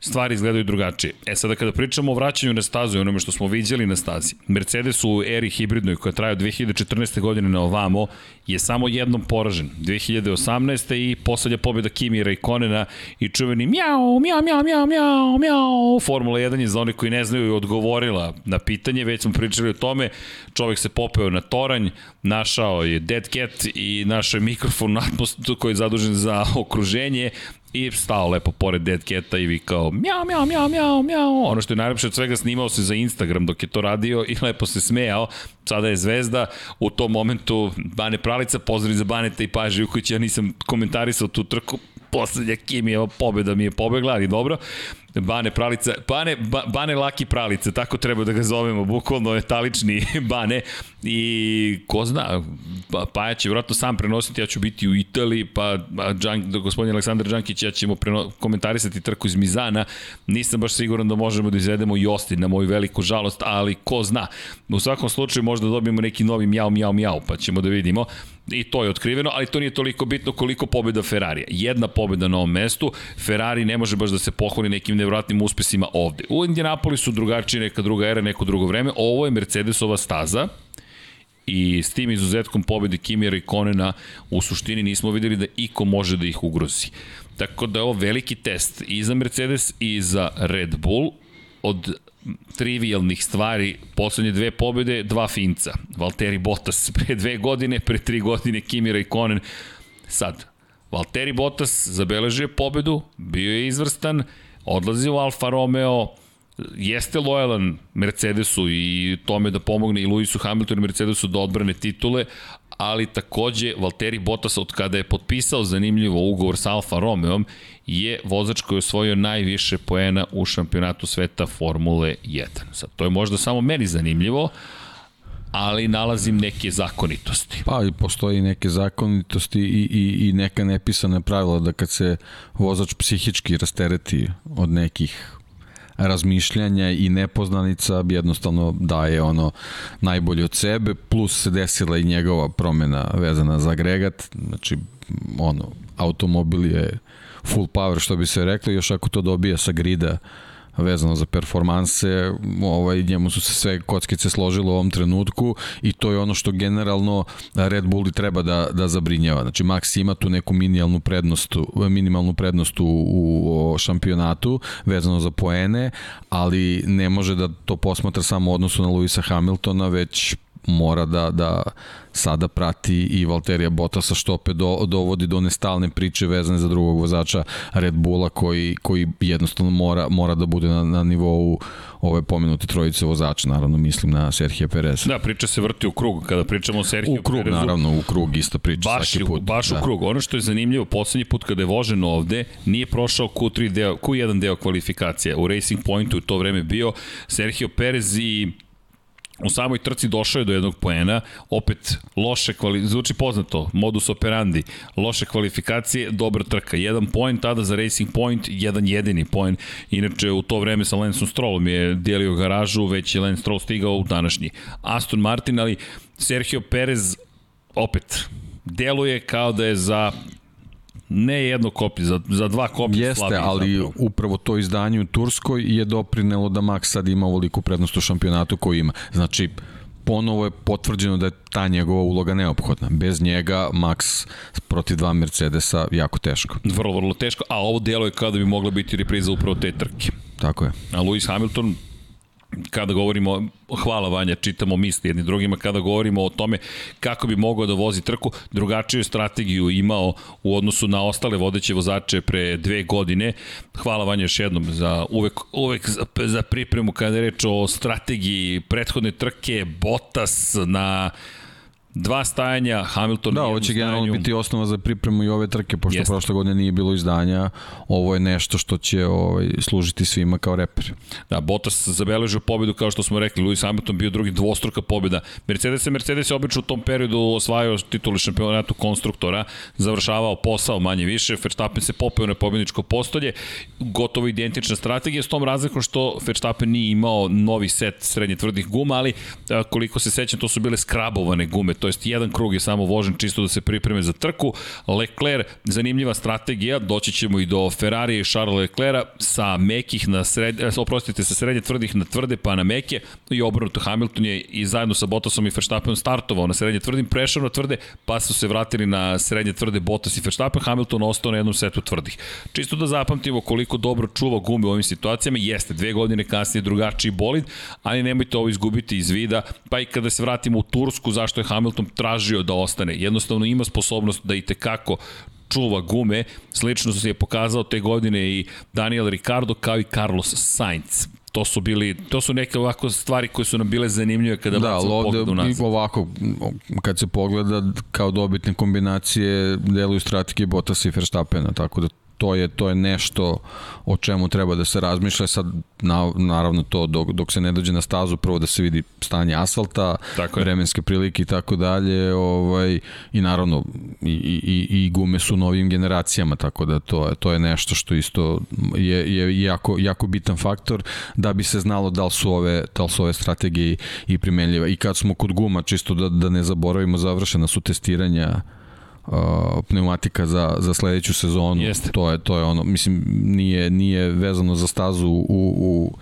stvari izgledaju drugačije. E sada kada pričamo o vraćanju na stazu i onome što smo viđali na stazi, Mercedes u eri hibridnoj koja traje od 2014. godine na ovamo je samo jednom poražen. 2018. i poslednja pobjeda Kimi Raikkonena i čuveni mjau, mjau, mjau, mjau, mjau, mjau. Formula 1 je za one koji ne znaju odgovorila na pitanje, već smo pričali o tome, čovek se popeo na toranj, našao je Dead Cat i našao je mikrofon Atmos koji je zadužen za okruženje, i stao lepo pored Dead Cata i vikao mjau, mjau, mjau, mjau, mjau. Ono što je najlepše od svega snimao se za Instagram dok je to radio i lepo se smejao. Sada je zvezda. U tom momentu Bane Pralica, pozdrav za Baneta i Paja Živković. Ja nisam komentarisao tu trku. Poslednja Kimijeva pobeda mi je pobegla, ali dobro. Bane Pralica, Bane, ba, Bane Laki Pralica, tako treba da ga zovemo, bukvalno je talični <laughs> Bane. I ko zna, pa, Paja će vjerojatno sam prenositi, ja ću biti u Italiji, pa Džank, gospodin Aleksandar Đankić, ja ćemo preno, komentarisati trku iz Mizana, nisam baš siguran da možemo da izvedemo i Ostin na moju veliku žalost, ali ko zna, u svakom slučaju možda dobijemo neki novi mjau, mjau, mjau, pa ćemo da vidimo. I to je otkriveno, ali to nije toliko bitno koliko pobeda Ferrarija. Jedna pobeda na ovom mestu, Ferrari ne može baš da se pohvali nekim nevratnim uspesima ovde. U Indianapolisu drugačije neka druga era, neko drugo vreme, ovo je Mercedesova staza, i s tim izuzetkom pobede Kimira i Konena u suštini nismo videli da iko može da ih ugrozi. Tako da je ovo veliki test i za Mercedes i za Red Bull od trivialnih stvari, poslednje dve pobjede, dva finca. Valtteri Bottas <laughs> pre dve godine, pre tri godine Kimi Raikkonen. Sad, Valtteri Bottas zabeležio pobedu, bio je izvrstan, odlazi u Alfa Romeo, jeste lojalan Mercedesu i tome da pomogne i Lewisu Hamiltonu i Mercedesu da odbrane titule, ali takođe Valtteri Bottas od kada je potpisao zanimljivo ugovor sa Alfa Romeom je vozač koji je osvojio najviše poena u šampionatu sveta Formule 1. Sad, to je možda samo meni zanimljivo, ali nalazim neke zakonitosti. Pa i postoji neke zakonitosti i, i, i neka nepisana pravila da kad se vozač psihički rastereti od nekih razmišljanja i nepoznanica jednostavno daje ono najbolje od sebe, plus se desila i njegova promena vezana za agregat, znači ono, automobil je full power što bi se reklo, još ako to dobija sa grida vezano za performanse, ovaj, njemu su se sve kockice složile u ovom trenutku i to je ono što generalno Red Bull i treba da, da zabrinjava. Znači Max ima tu neku minimalnu prednost, minimalnu prednost u, u šampionatu vezano za poene, ali ne može da to posmatra samo u odnosu na Luisa Hamiltona, već mora da, da sada prati i Valterija Bottasa što opet do, dovodi do nestalne priče vezane za drugog vozača Red Bulla koji, koji jednostavno mora, mora da bude na, na nivou ove pomenute trojice vozača, naravno mislim na Serhije Perez. Da, priča se vrti u krug. Kada pričamo o Serhiju U krug, Perezu, naravno, u krug ista priča baš, svaki put. Baš da. u krug. Ono što je zanimljivo, poslednji put kada je vožen ovde, nije prošao Q3 deo, Q1 deo kvalifikacije. U Racing Pointu u to vreme bio Sergio Perez i u samoj trci došao je do jednog poena, opet loše kvali... zvuči poznato, modus operandi, loše kvalifikacije, dobra trka. Jedan poen tada za Racing Point, jedan jedini poen. Inače, u to vreme sa Lensom Strollom je dijelio garažu, već je Lance Stroll stigao u današnji. Aston Martin, ali Sergio Perez opet deluje kao da je za ne jedno koplje, za, za dva koplje Jeste, slabiji ali zapravo. upravo to izdanje u Turskoj je doprinelo da Max sad ima ovoliku prednost u šampionatu koju ima. Znači, ponovo je potvrđeno da je ta njegova uloga neophodna. Bez njega Max protiv dva Mercedesa jako teško. Vrlo, vrlo teško, a ovo delo je kao da bi mogla biti repriza upravo te trke. Tako je. A Lewis Hamilton kada govorimo, hvala Vanja, čitamo misli jedni drugima, kada govorimo o tome kako bi mogao da vozi trku, drugačiju strategiju imao u odnosu na ostale vodeće vozače pre dve godine. Hvala Vanja još jednom za uvek, uvek za, za pripremu kada je reč o strategiji prethodne trke, Bottas na dva stajanja, Hamilton Da, ovo će generalno stajanju. biti osnova za pripremu i ove trke, pošto Jeste. prošle godine nije bilo izdanja. Ovo je nešto što će ovaj, služiti svima kao reper. Da, Bottas zabeležio pobedu kao što smo rekli, Lewis Hamilton bio drugi dvostruka pobeda. Mercedes je Mercedes je obično u tom periodu osvajao titulu šampionatu konstruktora, završavao posao manje više, Verstappen se popeo na pobedničko postolje, gotovo identična strategija s tom razlikom što Verstappen nije imao novi set srednje tvrdih guma, ali koliko se sećam, to su bile skrabovane gume, to jest jedan krug je samo vožen čisto da se pripreme za trku. Leclerc, zanimljiva strategija, doći ćemo i do Ferrari i Charles Leclerca sa mekih na sred, eh, oprostite, sa srednje tvrdih na tvrde pa na meke i obrnuto Hamilton je i zajedno sa Bottasom i Verstappenom startovao na srednje tvrdim, prešao na tvrde, pa su se vratili na srednje tvrde Bottas i Verstappen, Hamilton ostao na jednom setu tvrdih. Čisto da zapamtimo koliko dobro čuva gume u ovim situacijama, jeste, dve godine kasnije drugačiji bolid, ali nemojte ovo izgubiti iz vida, pa i kada se vratimo u Tursku, zašto je Hamilton tražio da ostane. Jednostavno ima sposobnost da i tekako čuva gume, slično se je pokazao te godine i Daniel Ricardo kao i Carlos Sainz. To su bili, to su neke ovako stvari koje su nam bile zanimljive kada Da, ovde i nas. ovako, kad se pogleda kao dobitne kombinacije, deluju strategije Bottas i Verstappena, tako da to je to je nešto o čemu treba da se razmišlja sad na, naravno to dok, dok se ne dođe na stazu prvo da se vidi stanje asfalta Tako je. vremenske prilike i tako dalje ovaj i naravno i, i, i- i gume su novim generacijama tako da to je to je nešto što isto je, je jako, jako bitan faktor da bi se znalo da li su ove, da li su ove strategije i primenljive i kad smo kod guma čisto da, da ne zaboravimo završena su testiranja uh, pneumatika za, za sledeću sezonu. Jeste. To je, to je ono, mislim, nije, nije vezano za stazu u, u,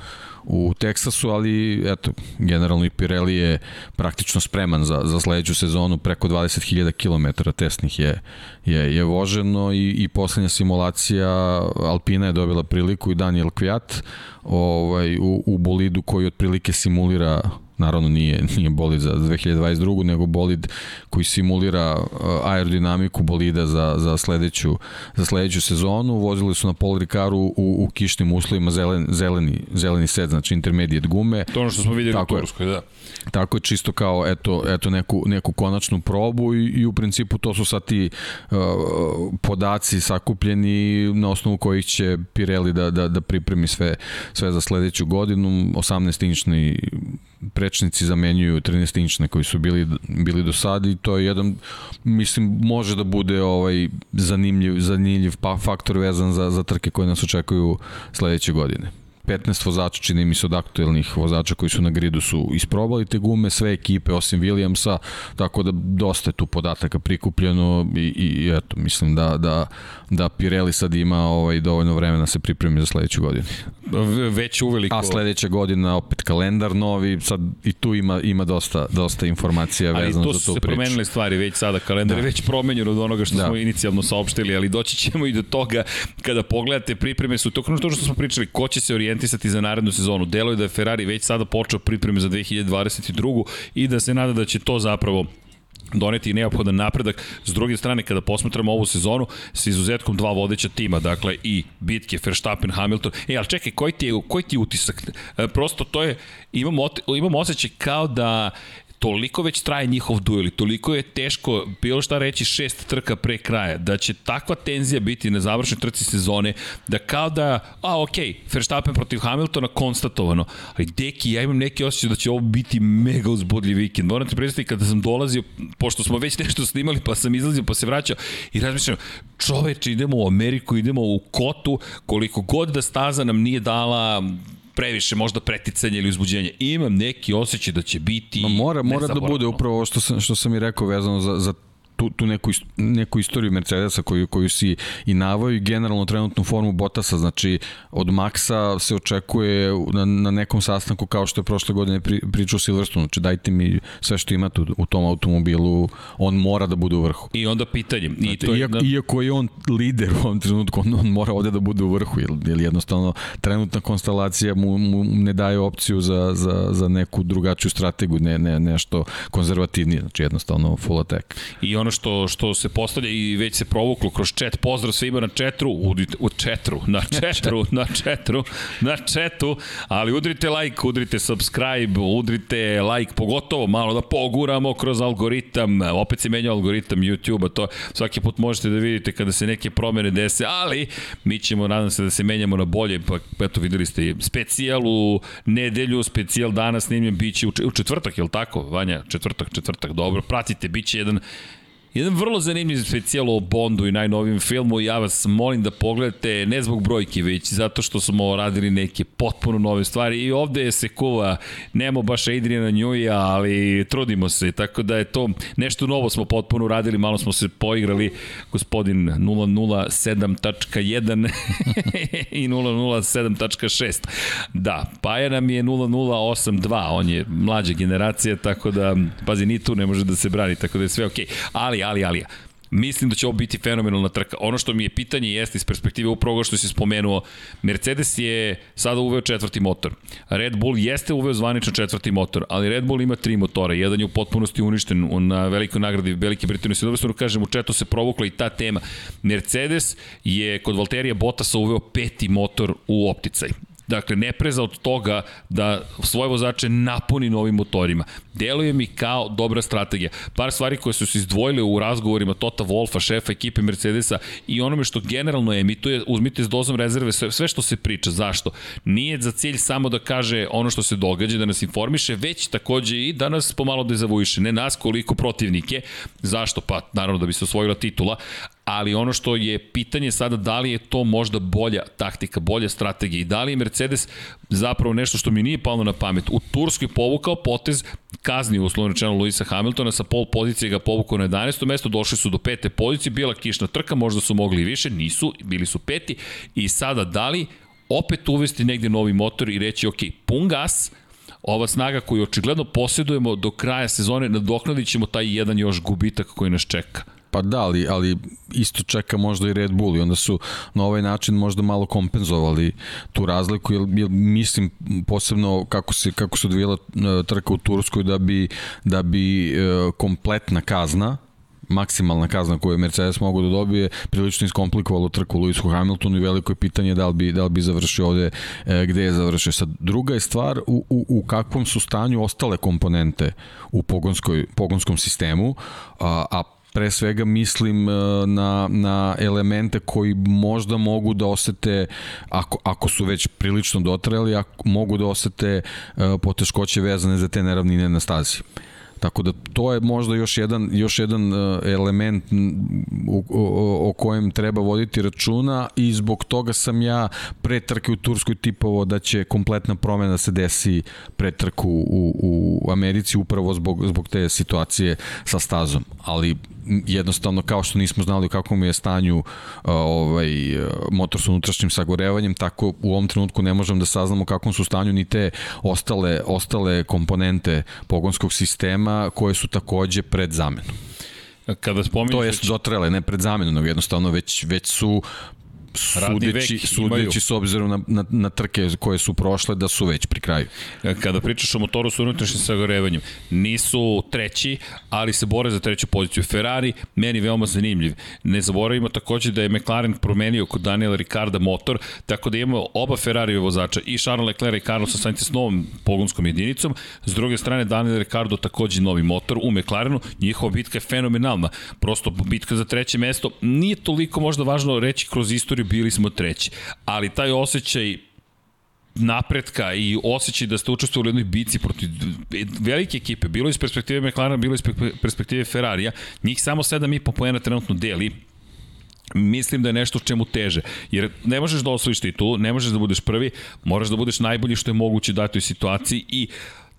u Teksasu, ali eto, generalno i Pirelli je praktično spreman za, za sledeću sezonu, preko 20.000 km testnih je, je, je voženo i, i poslednja simulacija Alpina je dobila priliku i Daniel Kvjat ovaj, u, u bolidu koji otprilike simulira naravno nije, nije bolid za 2022. nego bolid koji simulira uh, aerodinamiku bolida za, za, sledeću, za sledeću sezonu. Vozili su na Paul Ricaru u, u kišnim uslovima zelen, zeleni, zeleni set, znači intermediate gume. To ono što smo vidjeli Tako u. Turskoj, da. Tako je čisto kao eto, eto neku, neku konačnu probu i, i u principu to su sad ti uh, podaci sakupljeni na osnovu kojih će Pirelli da, da, da pripremi sve, sve za sledeću godinu. 18-inčni prečnici zamenjuju 13-inčne koji su bili, bili do sada i to je jedan, mislim, može da bude ovaj zanimljiv, zanimljiv pa, faktor vezan za, za trke koje nas očekuju sledeće godine. 15 vozača, čini mi se od aktuelnih vozača koji su na gridu su isprobali te gume, sve ekipe osim Williamsa, tako da dosta je tu podataka prikupljeno i, i eto, mislim da, da, da Pirelli sad ima ovaj, dovoljno vremena da se pripremi za sledeću godinu. već uveliko. A sledeća godina opet kalendar novi, sad i tu ima ima dosta dosta informacija vezano za tu priču. Ali tu su se promenile stvari već sada, kalendar da. je već promenjen od onoga što da. smo inicijalno saopštili, ali doći ćemo i do toga kada pogledate pripreme su to što smo pričali, ko će se orijentisati za narednu sezonu. Delo je da je Ferrari već sada počeo pripreme za 2022. i da se nada da će to zapravo doneti neophodan napredak. S druge strane, kada posmatramo ovu sezonu, sa izuzetkom dva vodeća tima, dakle i bitke Verstappen, Hamilton. E, ali čekaj, koji ti je, koji ti je utisak? E, prosto to je, imam, imam osjećaj kao da toliko već traje njihov duel i toliko je teško bilo šta reći šest trka pre kraja, da će takva tenzija biti na završnoj trci sezone, da kao da, a ok, Verstappen protiv Hamiltona konstatovano, ali deki, ja imam neki osjećaj da će ovo biti mega uzbudljiv vikend. Moram ti predstaviti kada sam dolazio, pošto smo već nešto snimali, pa sam izlazio, pa se vraćao i razmišljam, čoveče, idemo u Ameriku, idemo u Kotu, koliko god da staza nam nije dala previše možda preticanje ili uzbuđenje. Imam neki osjećaj da će biti Ma mora, mora da bude upravo ovo što sam, što sam i rekao vezano za, za tu, tu neku, neku istoriju Mercedesa koju, koju si i navaju i generalno trenutnu formu Bottasa, znači od Maxa se očekuje na, na nekom sastanku kao što je prošle godine pri, pričao Silverstone, znači dajte mi sve što imate u, u tom automobilu, on mora da bude u vrhu. I onda pitanje. I znači, to je, iako, da... iako je on lider u ovom trenutku, on, on mora ovde da bude u vrhu, jer, jer jednostavno trenutna konstelacija mu, mu ne daje opciju za, za, za neku drugačiju strategiju, ne, ne, nešto konzervativnije, znači jednostavno full attack. I on ono što, što se postavlja i već se provuklo kroz chat. Pozdrav svima na četru, udrite, u četru, na četru, na četru, na četu, ali udrite like, udrite subscribe, udrite like, pogotovo malo da poguramo kroz algoritam, opet se menja algoritam YouTube-a, to svaki put možete da vidite kada se neke promene dese, ali mi ćemo, nadam se da se menjamo na bolje, pa eto videli ste specijal u nedelju, specijal danas snimljen, bit će u četvrtak, je li tako, Vanja? Četvrtak, četvrtak, dobro, pratite, bit će jedan Jedan vrlo zanimljiv specijal o Bondu i najnovijem filmu. Ja vas molim da pogledate ne zbog brojki, već zato što smo radili neke potpuno nove stvari. I ovde se kuva, nemo baš Adriana Njuja, ali trudimo se. Tako da je to nešto novo smo potpuno radili, malo smo se poigrali. Gospodin 007.1 <laughs> i 007.6. Da, Paja nam je 0082, on je mlađa generacija, tako da, pazi, ni tu ne može da se brani, tako da je sve okej. Okay. Ali ali, ali, ali. Mislim da će ovo biti fenomenalna trka. Ono što mi je pitanje jeste iz perspektive upravo što si spomenuo, Mercedes je sada uveo četvrti motor. Red Bull jeste uveo zvanično četvrti motor, ali Red Bull ima tri motora. Jedan je u potpunosti uništen na velikoj nagradi Velike Britanije. Se dobro kažem, u četu se provukla i ta tema. Mercedes je kod Valterija Bottasa uveo peti motor u opticaj. Dakle, ne preza od toga da svoje vozače napuni novim motorima. Deluje mi kao dobra strategija. Par stvari koje su se izdvojile u razgovorima Tota Wolfa, šefa ekipe Mercedesa i onome što generalno emituje, uzmite s dozom rezerve sve, sve što se priča. Zašto? Nije za cilj samo da kaže ono što se događa, da nas informiše, već takođe i da nas pomalo dezavuiše. Ne nas koliko protivnike. Zašto? Pa naravno da bi se osvojila titula, ali ono što je pitanje sada da li je to možda bolja taktika, bolja strategija i da li je Mercedes zapravo nešto što mi nije palo na pamet. U Turskoj povukao potez, kazni uslovno rečeno Luisa Hamiltona, sa pol pozicije ga povukao na 11. mesto, došli su do pete pozicije, bila kišna trka, možda su mogli i više, nisu, bili su peti i sada da li opet uvesti negde novi motor i reći ok, pun gas, ova snaga koju očigledno posjedujemo do kraja sezone, nadoknadit ćemo taj jedan još gubitak koji nas čeka. Pa da, ali, ali isto čeka možda i Red Bull i onda su na ovaj način možda malo kompenzovali tu razliku, jer, jer mislim posebno kako se, kako se odvijela e, trka u Turskoj da bi, da bi e, kompletna kazna maksimalna kazna koju je Mercedes mogu da dobije prilično iskomplikovalo trku Lewisu Hamiltonu i veliko je pitanje da li bi, da li bi završio ovde e, gde je završio. Sad, druga je stvar u, u, u kakvom su stanju ostale komponente u pogonskoj, pogonskom sistemu, a, a pre svega mislim e, na, na elemente koji možda mogu da osete, ako, ako su već prilično dotrali, ako mogu da osete e, poteškoće vezane za te neravnine na stazi. Tako da to je možda još jedan, još jedan e, element o, o, o kojem treba voditi računa i zbog toga sam ja pre trke u Turskoj tipovo da će kompletna promena se desi pre trku u, u Americi upravo zbog, zbog te situacije sa stazom. Ali jednostavno kao što nismo znali u kakvom je stanju ovaj, motor sa unutrašnjim sagorevanjem, tako u ovom trenutku ne možemo da saznamo kakvom su stanju ni te ostale, ostale komponente pogonskog sistema koje su takođe pred zamenu. Kada spominješ... To je dotrele, ne pred zamenu, nego jednostavno već, već su sudeći, sudeći s obzirom na, na, na trke koje su prošle da su već pri kraju. Kada pričaš o motoru sa unutrašnjim sagorevanjem, nisu treći, ali se bore za treću poziciju. Ferrari, meni veoma zanimljiv. Ne zaboravimo takođe da je McLaren promenio kod Daniela Ricarda motor, tako da imamo oba Ferrari vozača, i Charles Leclerc i Carlos Sainz s novom pogonskom jedinicom. S druge strane, Daniel Ricardo takođe novi motor u McLarenu. Njihova bitka je fenomenalna. Prosto bitka za treće mesto nije toliko možda važno reći kroz istoriju bili smo treći. Ali taj osjećaj napretka i osjećaj da ste učestvovali u jednoj bici protiv velike ekipe, bilo iz perspektive McLaren, bilo iz perspektive Ferrarija, njih samo 7,5 poena trenutno deli, mislim da je nešto čemu teže. Jer ne možeš da osvojiš titulu, ne možeš da budeš prvi, moraš da budeš najbolji što je moguće dati u situaciji i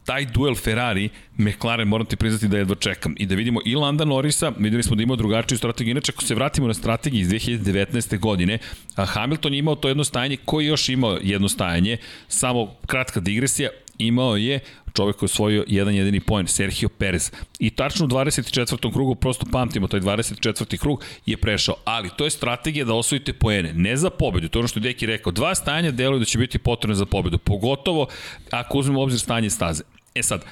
taj duel Ferrari, McLaren, moram ti priznati da jedva čekam. I da vidimo i Landa Norrisa, videli smo da imao drugačiju strategiju. Inače, ako se vratimo na strategiju iz 2019. godine, Hamilton je imao to jedno stajanje, koji još imao jedno stajanje, samo kratka digresija, imao je čovek koji je osvojio jedan jedini poen, Sergio Perez. I tačno u 24. krugu, prosto pamtimo, taj 24. krug je prešao. Ali to je strategija da osvojite poene, ne za pobedu. To je ono što je Deki rekao. Dva stajanja deluju da će biti potrebne za pobedu. Pogotovo ako uzmemo obzir stanje staze. E sad,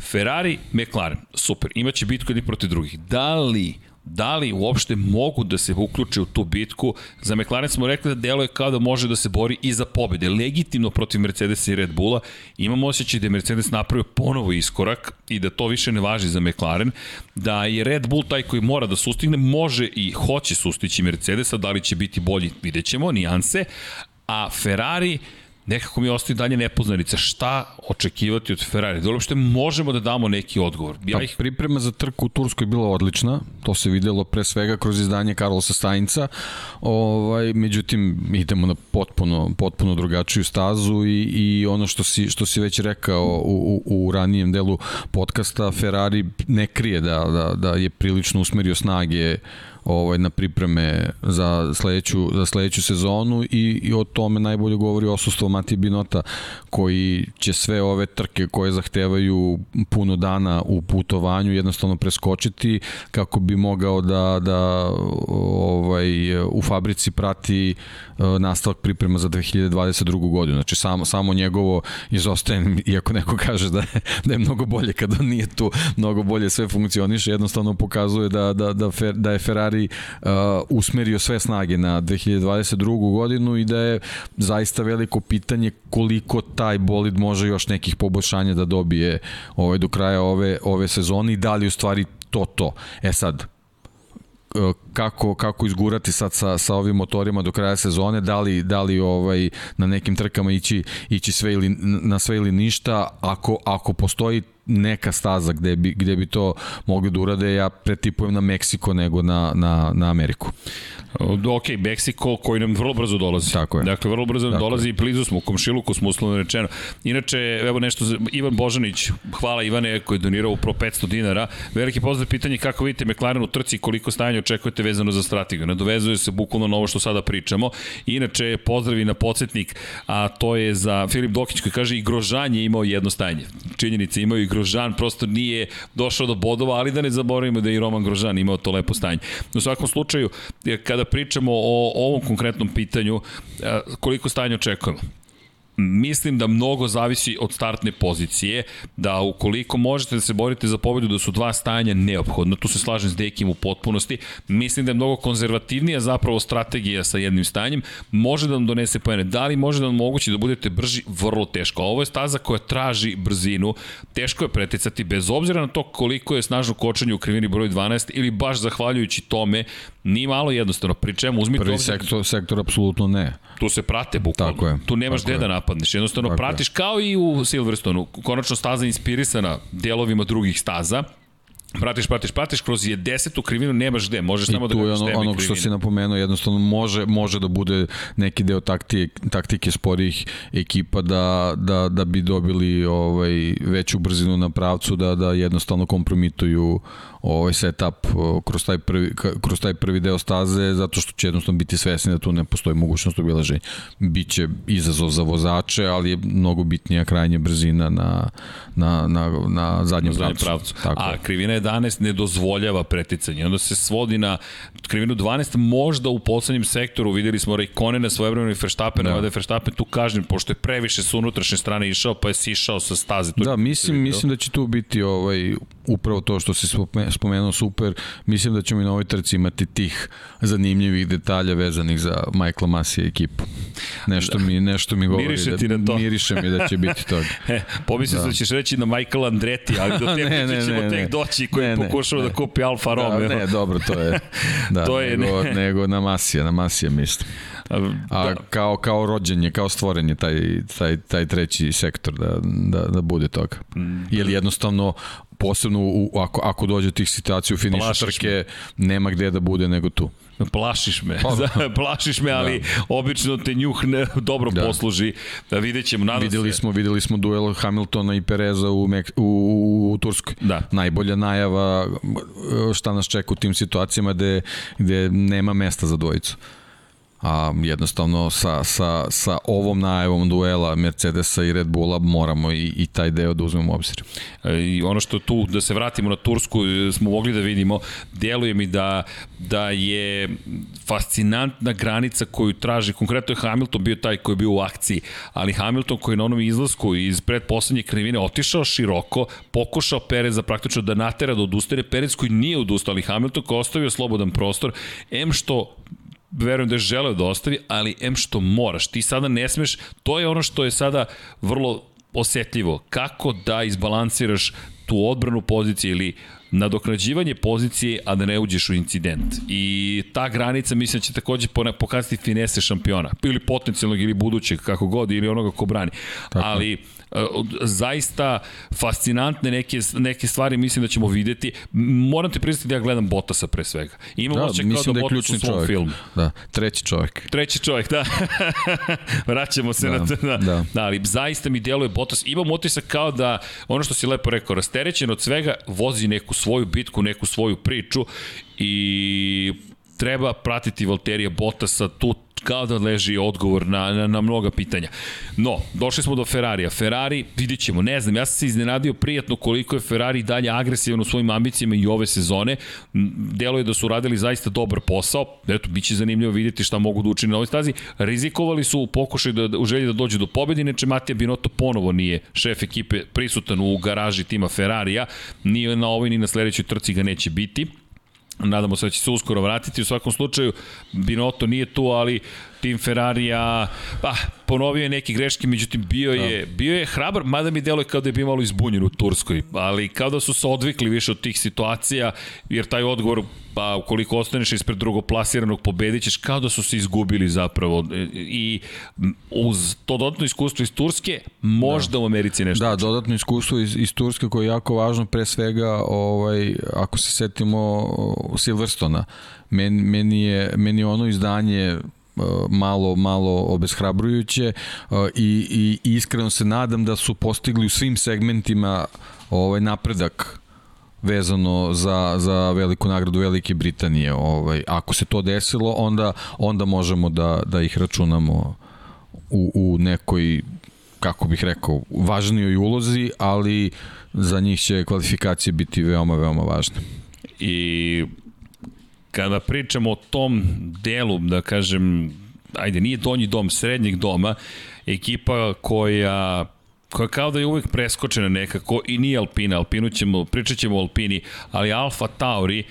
Ferrari, McLaren, super, imaće bitku jedni protiv drugih. Da li da li uopšte mogu da se uključe u tu bitku. Za McLaren smo rekli da deluje kao da može da se bori i za pobede, legitimno protiv Mercedesa i Red Bulla. Imamo osjećaj da je Mercedes napravio ponovo iskorak i da to više ne važi za McLaren, da je Red Bull taj koji mora da sustigne, može i hoće sustići Mercedesa, da li će biti bolji, vidjet ćemo, nijanse, a Ferrari nekako mi ostaje dalje nepoznanica. Šta očekivati od Ferrari? Da uopšte možemo da damo neki odgovor? Ja pa, ih... Priprema za trku u Turskoj je bila odlična. To se videlo pre svega kroz izdanje Carlosa Sainca. Ovaj, međutim, idemo na potpuno, potpuno drugačiju stazu i, i ono što si, što si već rekao u, u, u ranijem delu podcasta, Ferrari ne krije da, da, da je prilično usmerio snage ovaj, na pripreme za sledeću, za sledeću sezonu i, i o tome najbolje govori osustvo Matije Binota koji će sve ove trke koje zahtevaju puno dana u putovanju jednostavno preskočiti kako bi mogao da, da ovaj, u fabrici prati eh, nastavak priprema za 2022. godinu. Znači samo, samo njegovo izostaje, <laughs> iako neko kaže da je, da je mnogo bolje kada nije tu, mnogo bolje sve funkcioniše, jednostavno pokazuje da, da, da, da je Ferrari stvari uh, usmerio sve snage na 2022. godinu i da je zaista veliko pitanje koliko taj bolid može još nekih poboljšanja da dobije ovaj, do kraja ove, ove sezone i da li u stvari to to. E sad, uh, kako kako izgurati sad sa sa ovim motorima do kraja sezone, da li da li ovaj na nekim trkama ići ići sve ili na sve ili ništa, ako ako postoji neka staza gde bi, gde bi to mogli da urade, ja pretipujem na Meksiko nego na, na, na Ameriku. Ok, Meksiko koji nam vrlo brzo dolazi. Tako je. Dakle, vrlo brzo nam dolazi i blizu smo u komšiluku smo uslovno rečeno. Inače, evo nešto, za Ivan Božanić, hvala Ivane koji je donirao u pro 500 dinara. Veliki pozdrav pitanje kako vidite McLaren u trci koliko stajanja očekujete vezano za strategiju. Nadovezuje se bukvalno na ovo što sada pričamo. Inače, pozdravi na podsjetnik, a to je za Filip Dokić koji kaže i Grožan je imao jedno stajanje. Činjenice imao i Grožan, prosto nije došao do bodova, ali da ne zaboravimo da je i Roman Grožan imao to lepo stanje. U svakom slučaju, kada pričamo o ovom konkretnom pitanju, koliko stanje očekujemo? Mislim da mnogo zavisi od startne pozicije, da ukoliko možete da se borite za pobedu da su dva stajanja neophodno, tu se slažem s Dekim u potpunosti, mislim da je mnogo konzervativnija zapravo strategija sa jednim stajanjem, može da vam donese pojene, da li može da vam mogući da budete brži, vrlo teško. Ovo je staza koja traži brzinu, teško je preticati bez obzira na to koliko je snažno kočenje u krivini broj 12 ili baš zahvaljujući tome, ni malo jednostavno, pri čemu uzmite... Prvi sektor, sektor apsolutno ne. Tu se prate bukvalno. Tako je. Tu nemaš gde da napadneš. Jednostavno Tako pratiš je. kao i u Silverstonu. Konačno staza inspirisana delovima drugih staza pratiš, pratiš, pratiš, kroz je desetu krivinu nemaš gde, možeš samo da je gledaš ono, teme onog što si napomenuo, jednostavno može, može da bude neki deo taktike, taktike sporijih ekipa da, da, da bi dobili ovaj, veću brzinu na pravcu, da, da jednostavno kompromituju ovaj setup kroz taj prvi kroz taj prvi deo staze zato što će jednostavno biti svesni da tu ne postoji mogućnost obilaženja. Biće izazov za vozače, ali je mnogo bitnija krajnja brzina na na na na zadnjem na pravcu. pravcu. Tako. A krivina 11 ne dozvoljava preticanje. Onda se svodi na krivinu 12 možda u poslednjem sektoru videli smo Rayconena svojevremeno i Verstappena, da. da je Verstappen tu kažem pošto je previše sa unutrašnje strane išao, pa je sišao sa staze. To da, mislim mislim da će tu biti ovaj upravo to što se spomenuo super, mislim da ćemo i na ovoj trci imati tih zanimljivih detalja vezanih za Michaela Masija ekipu. Nešto mi, nešto mi govori Miriše da, ti na to. miriše mi da će biti toga. <laughs> e, pomislio da. da ćeš reći na Michael Andretti, ali do <laughs> te ne, ne, ćemo ne, tek doći koji ne, pokušava ne. da kupi Alfa da, Romeo. Da, ne, dobro, to je, <laughs> da, to je nego, ne. nego na Masija, na Masija mislim. A da. kao, kao rođenje, kao stvorenje taj, taj, taj treći sektor da, da, da bude toga. Mm. Jer jednostavno posebno u, ako, ako dođe tih situacija u finišu trke, me. nema gde da bude nego tu. Plašiš me, pa, <laughs> da. plašiš me, ali da. obično te njuh ne, dobro da. posluži. Da vidjet ćemo, nadam videli se. Smo, videli smo duel Hamiltona i Pereza u, Mek, u, u, u Turskoj. Da. Najbolja najava šta nas čeka u tim situacijama gde, gde nema mesta za dvojicu a jednostavno sa, sa, sa ovom najavom duela Mercedesa i Red Bulla moramo i, i taj deo da uzmemo u obzir. E, I ono što tu, da se vratimo na Tursku, e, smo mogli da vidimo, deluje mi da, da je fascinantna granica koju traži, konkretno je Hamilton bio taj koji je bio u akciji, ali Hamilton koji je na onom izlasku iz predposlednje krivine otišao široko, pokušao Pereza praktično da natera da odustane, Perez koji nije odustao, ali Hamilton koji ostavio slobodan prostor, em što verujem da je želeo da ostavi, ali em što moraš, ti sada ne smeš, to je ono što je sada vrlo osetljivo, kako da izbalansiraš tu odbranu pozicije ili nadoknađivanje pozicije, a da ne uđeš u incident. I ta granica mislim će takođe pokazati finese šampiona, ili potencijalnog ili budućeg, kako god, ili onoga ko brani. Tako. Ali zaista fascinantne neke, neke stvari mislim da ćemo videti. Moram ti priznati da ja gledam Botasa pre svega. Imam da, osjećaj kao da, da Bottas u svom čovjek. filmu. Da, treći čovjek. Treći čovjek, da. <laughs> Vraćamo se da, na to. Da. da. da, ali zaista mi deluje Bottas. Imam utisak kao da, ono što si lepo rekao, rasterećen od svega, vozi neku svoju bitku, neku svoju priču i treba pratiti Valterija Bottasa, tu kao da leži odgovor na, na, na mnoga pitanja. No, došli smo do Ferrarija. Ferrari, vidit ćemo, ne znam, ja sam se iznenadio prijatno koliko je Ferrari dalje agresivan u svojim ambicijama i ove sezone. Delo je da su radili zaista dobar posao. Eto, bit će zanimljivo vidjeti šta mogu da učine na ovoj stazi. Rizikovali su u pokušaju da, u želji da dođu do pobedi, neče Matija Binotto ponovo nije šef ekipe prisutan u garaži tima Ferrarija. Ni na ovoj ni na sledećoj trci ga neće biti. Nadamo se da će se uskoro vratiti. U svakom slučaju, Binotto nije tu, ali tim Ferrarija, pa, ponovio je neke greške, međutim bio je, da. bio je hrabar, mada mi deluje kao da je bio malo izbunjen u Turskoj, ali kao da su se odvikli više od tih situacija, jer taj odgovor, pa ukoliko ostaneš ispred drugoplasiranog pobedićeš, kao da su se izgubili zapravo i uz to dodatno iskustvo iz Turske, možda da. u Americi nešto. Da, dodatno iskustvo iz, iz Turske koje je jako važno, pre svega, ovaj, ako se setimo Silverstona, meni, meni, je, meni je ono izdanje malo malo obeshrabrujuće i, i iskreno se nadam da su postigli u svim segmentima ovaj napredak vezano za, za veliku nagradu Velike Britanije. Ovaj, ako se to desilo, onda, onda možemo da, da ih računamo u, u nekoj kako bih rekao, važnijoj ulozi, ali za njih će kvalifikacije biti veoma, veoma važne. I kada pričamo o tom delu, da kažem, ajde, nije donji dom, srednjeg doma, ekipa koja koja kao da je uvek preskočena nekako i nije Alpina, Alpinu ćemo, pričat ćemo o Alpini, ali Alfa Tauri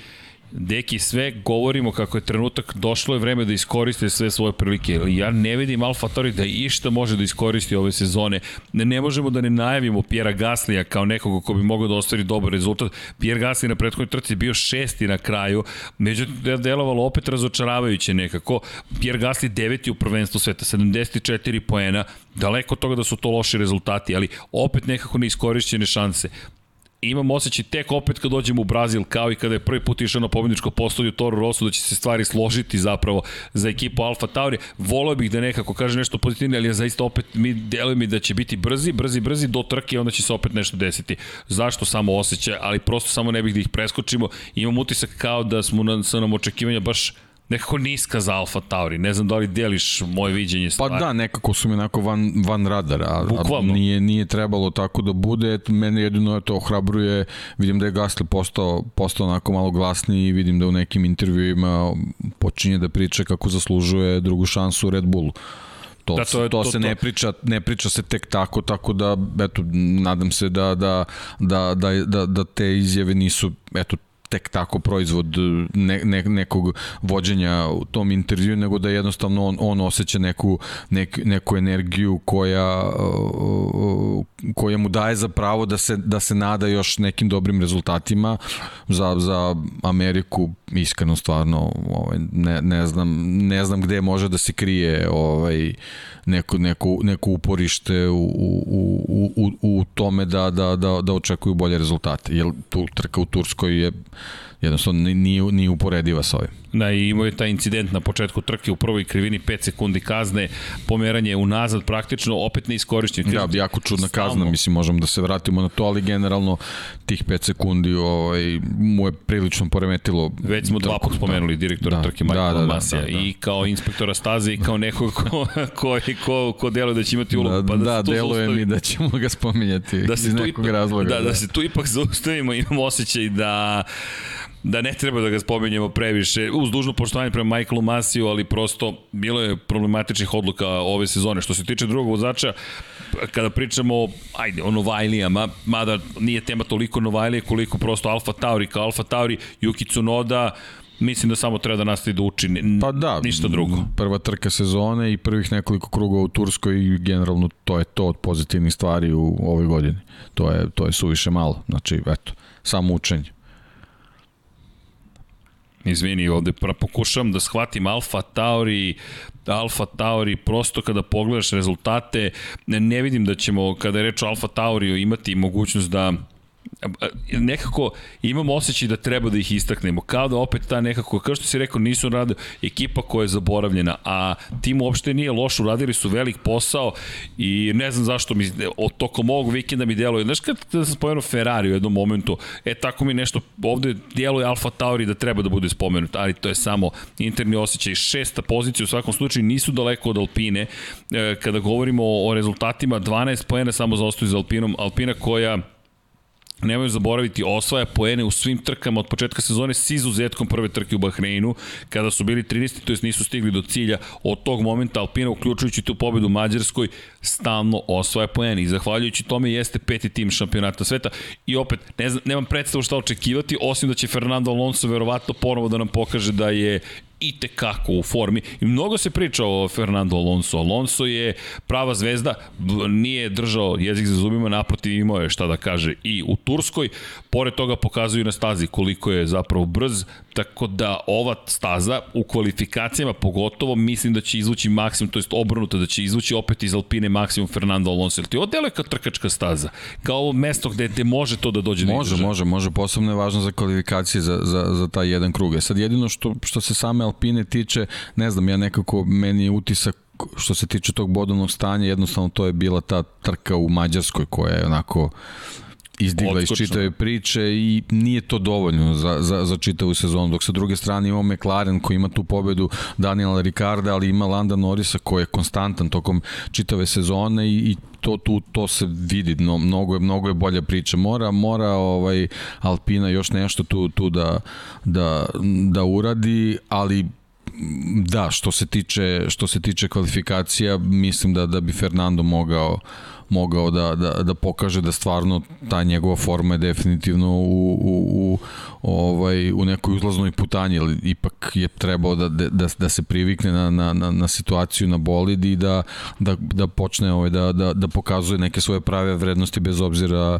Deki, sve govorimo kako je trenutak, došlo je vreme da iskoriste sve svoje prilike. Ja ne vidim Alfa Tauri da išta može da iskoristi ove sezone. Ne, ne možemo da ne najavimo Pjera Gaslija kao nekoga ko bi mogao da ostvari dobar rezultat. Pjer Gasli na prethodnoj trci bio šesti na kraju, međutim delovalo opet razočaravajuće nekako. Pjer Gasli deveti u prvenstvu sveta, 74 poena, daleko od toga da su to loši rezultati, ali opet nekako neiskorišćene šanse. Imam osjećaj tek opet kad dođemo u Brazil, kao i kada je prvi put išao na pobjedičko postolju Toro Rosso, da će se stvari složiti zapravo za ekipu Alfa Tauri. Volio bih da nekako kaže nešto pozitivno, ali ja zaista opet mi deluje mi da će biti brzi, brzi, brzi do trke i onda će se opet nešto desiti. Zašto samo osjećaj, ali prosto samo ne bih da ih preskočimo. Imam utisak kao da smo na, sa nam očekivanja baš nekako niska za Alfa Tauri. Ne znam da li deliš moje viđenje Pa stvari. da, nekako su mi onako van, van radara, a, a Bukvalno. nije, nije trebalo tako da bude. Mene jedino to ohrabruje, vidim da je Gasly postao, postao onako malo glasniji i vidim da u nekim intervjuima počinje da priča kako zaslužuje drugu šansu u Red Bullu. To, Da, to, je- to, to- se to- ne priča, ne priča se tek tako, tako da eto nadam se da da da da da, da te izjave nisu eto tek tako proizvod ne, ne, nekog vođenja u tom intervju, nego da jednostavno on, on osjeća neku, nek, neku energiju koja, uh, koja mu daje za pravo da se, da se nada još nekim dobrim rezultatima za, za Ameriku iskreno stvarno ovaj, ne, ne, znam, ne znam gde može da se krije ovaj, neko, neko, neko uporište u, u, u, u, u tome da, da, da, da očekuju bolje rezultate. Jer tu trka u Turskoj je jednostavno ni- nije, nije uporediva sa ovim. Da, i imao je taj incident na početku trke u prvoj krivini 5 sekundi kazne, pomeranje unazad praktično, opet ne iskorišćen. Ja, jako čudna Stalno. kazna, mislim, možemo da se vratimo na to, ali generalno tih 5 sekundi ovaj, mu je prilično poremetilo. Već smo dva trku, put spomenuli direktora Da, trke da, Michaela da, da, Masija da, da. i kao inspektora staze i kao nekog ko, ko, ko, ko deluje da će imati ulogu. Da, pa da, da, deluje mi da ćemo ga spominjati da iz nekog ipak, razloga. Da, da, se tu ipak <laughs> zaustavimo, imam osjećaj da da ne treba da ga spominjemo previše, uz dužno poštovanje prema Michaelu Masiju, ali prosto bilo je problematičnih odluka ove sezone. Što se tiče drugog vozača, kada pričamo ajde, o Novajlijama, mada nije tema toliko Novajlije koliko prosto Alfa Tauri kao Alfa Tauri, Yuki Tsunoda, mislim da samo treba da nastavi da uči, Pa da, ništa drugo. Prva trka sezone i prvih nekoliko krugova u Turskoj i generalno to je to od pozitivnih stvari u ovoj godini. To je, to je suviše malo. Znači, eto, samo učenje. Izvini, ovde pokušavam da shvatim Alfa Tauri, Alfa Tauri, prosto kada pogledaš rezultate, ne, ne vidim da ćemo, kada je reč o Alfa Tauriju, imati mogućnost da nekako imam osjećaj da treba da ih istaknemo, kao da opet ta nekako, kao što si rekao, nisu rade ekipa koja je zaboravljena, a tim uopšte nije loš, uradili su velik posao i ne znam zašto mi, od tokom ovog vikenda mi deluje, znaš kad, kada sam spomenuo Ferrari u jednom momentu, e tako mi nešto, ovde djeluje Alfa Tauri da treba da bude spomenut, ali to je samo interni osjećaj, šesta pozicija u svakom slučaju nisu daleko od Alpine, e, kada govorimo o, rezultatima, 12 poena samo zaostaju za Alpinom, Alpina koja nemoj zaboraviti, osvaja poene u svim trkama od početka sezone s izuzetkom prve trke u Bahreinu, kada su bili 13. to jest nisu stigli do cilja. Od tog momenta Alpina, uključujući tu pobedu u Mađarskoj, stalno osvaja poene i zahvaljujući tome jeste peti tim šampionata sveta. I opet, ne znam, nemam predstavu šta očekivati, osim da će Fernando Alonso verovatno ponovo da nam pokaže da je i tekako u formi. I mnogo se priča o Fernando Alonso. Alonso je prava zvezda, nije držao jezik za zubima, naprotiv imao je šta da kaže i u Turskoj. Pored toga pokazuju na stazi koliko je zapravo brz, tako da ova staza u kvalifikacijama pogotovo mislim da će izvući maksimum, to jest obrnuto da će izvući opet iz Alpine maksimum Fernando Alonso. Jer ti ovo deluje kao trkačka staza, kao ovo mesto gde, gde može to da dođe do Može, izražaja. može, može. Posebno je važno za kvalifikacije za, za, za taj jedan krug. E sad jedino što, što se same Alpine tiče, ne znam, ja nekako, meni je utisak što se tiče tog bodovnog stanja, jednostavno to je bila ta trka u Mađarskoj koja je onako izdigla iz Odskočna. čitave priče i nije to dovoljno za, za, za čitavu sezonu. Dok sa druge strane imamo McLaren koji ima tu pobedu Daniela Ricarda, ali ima Landa Norrisa koji je konstantan tokom čitave sezone i, i to tu to se vidi no, mnogo je mnogo je bolja priča mora mora ovaj Alpina još nešto tu tu da da da uradi ali da što se tiče što se tiče kvalifikacija mislim da da bi Fernando mogao mogao da, da, da pokaže da stvarno ta njegova forma je definitivno u, u, u, ovaj, u nekoj uzlaznoj putanji, ali ipak je trebao da, da, da se privikne na, na, na, na situaciju na bolid i da, da, da počne ovaj, da, da, da pokazuje neke svoje prave vrednosti bez obzira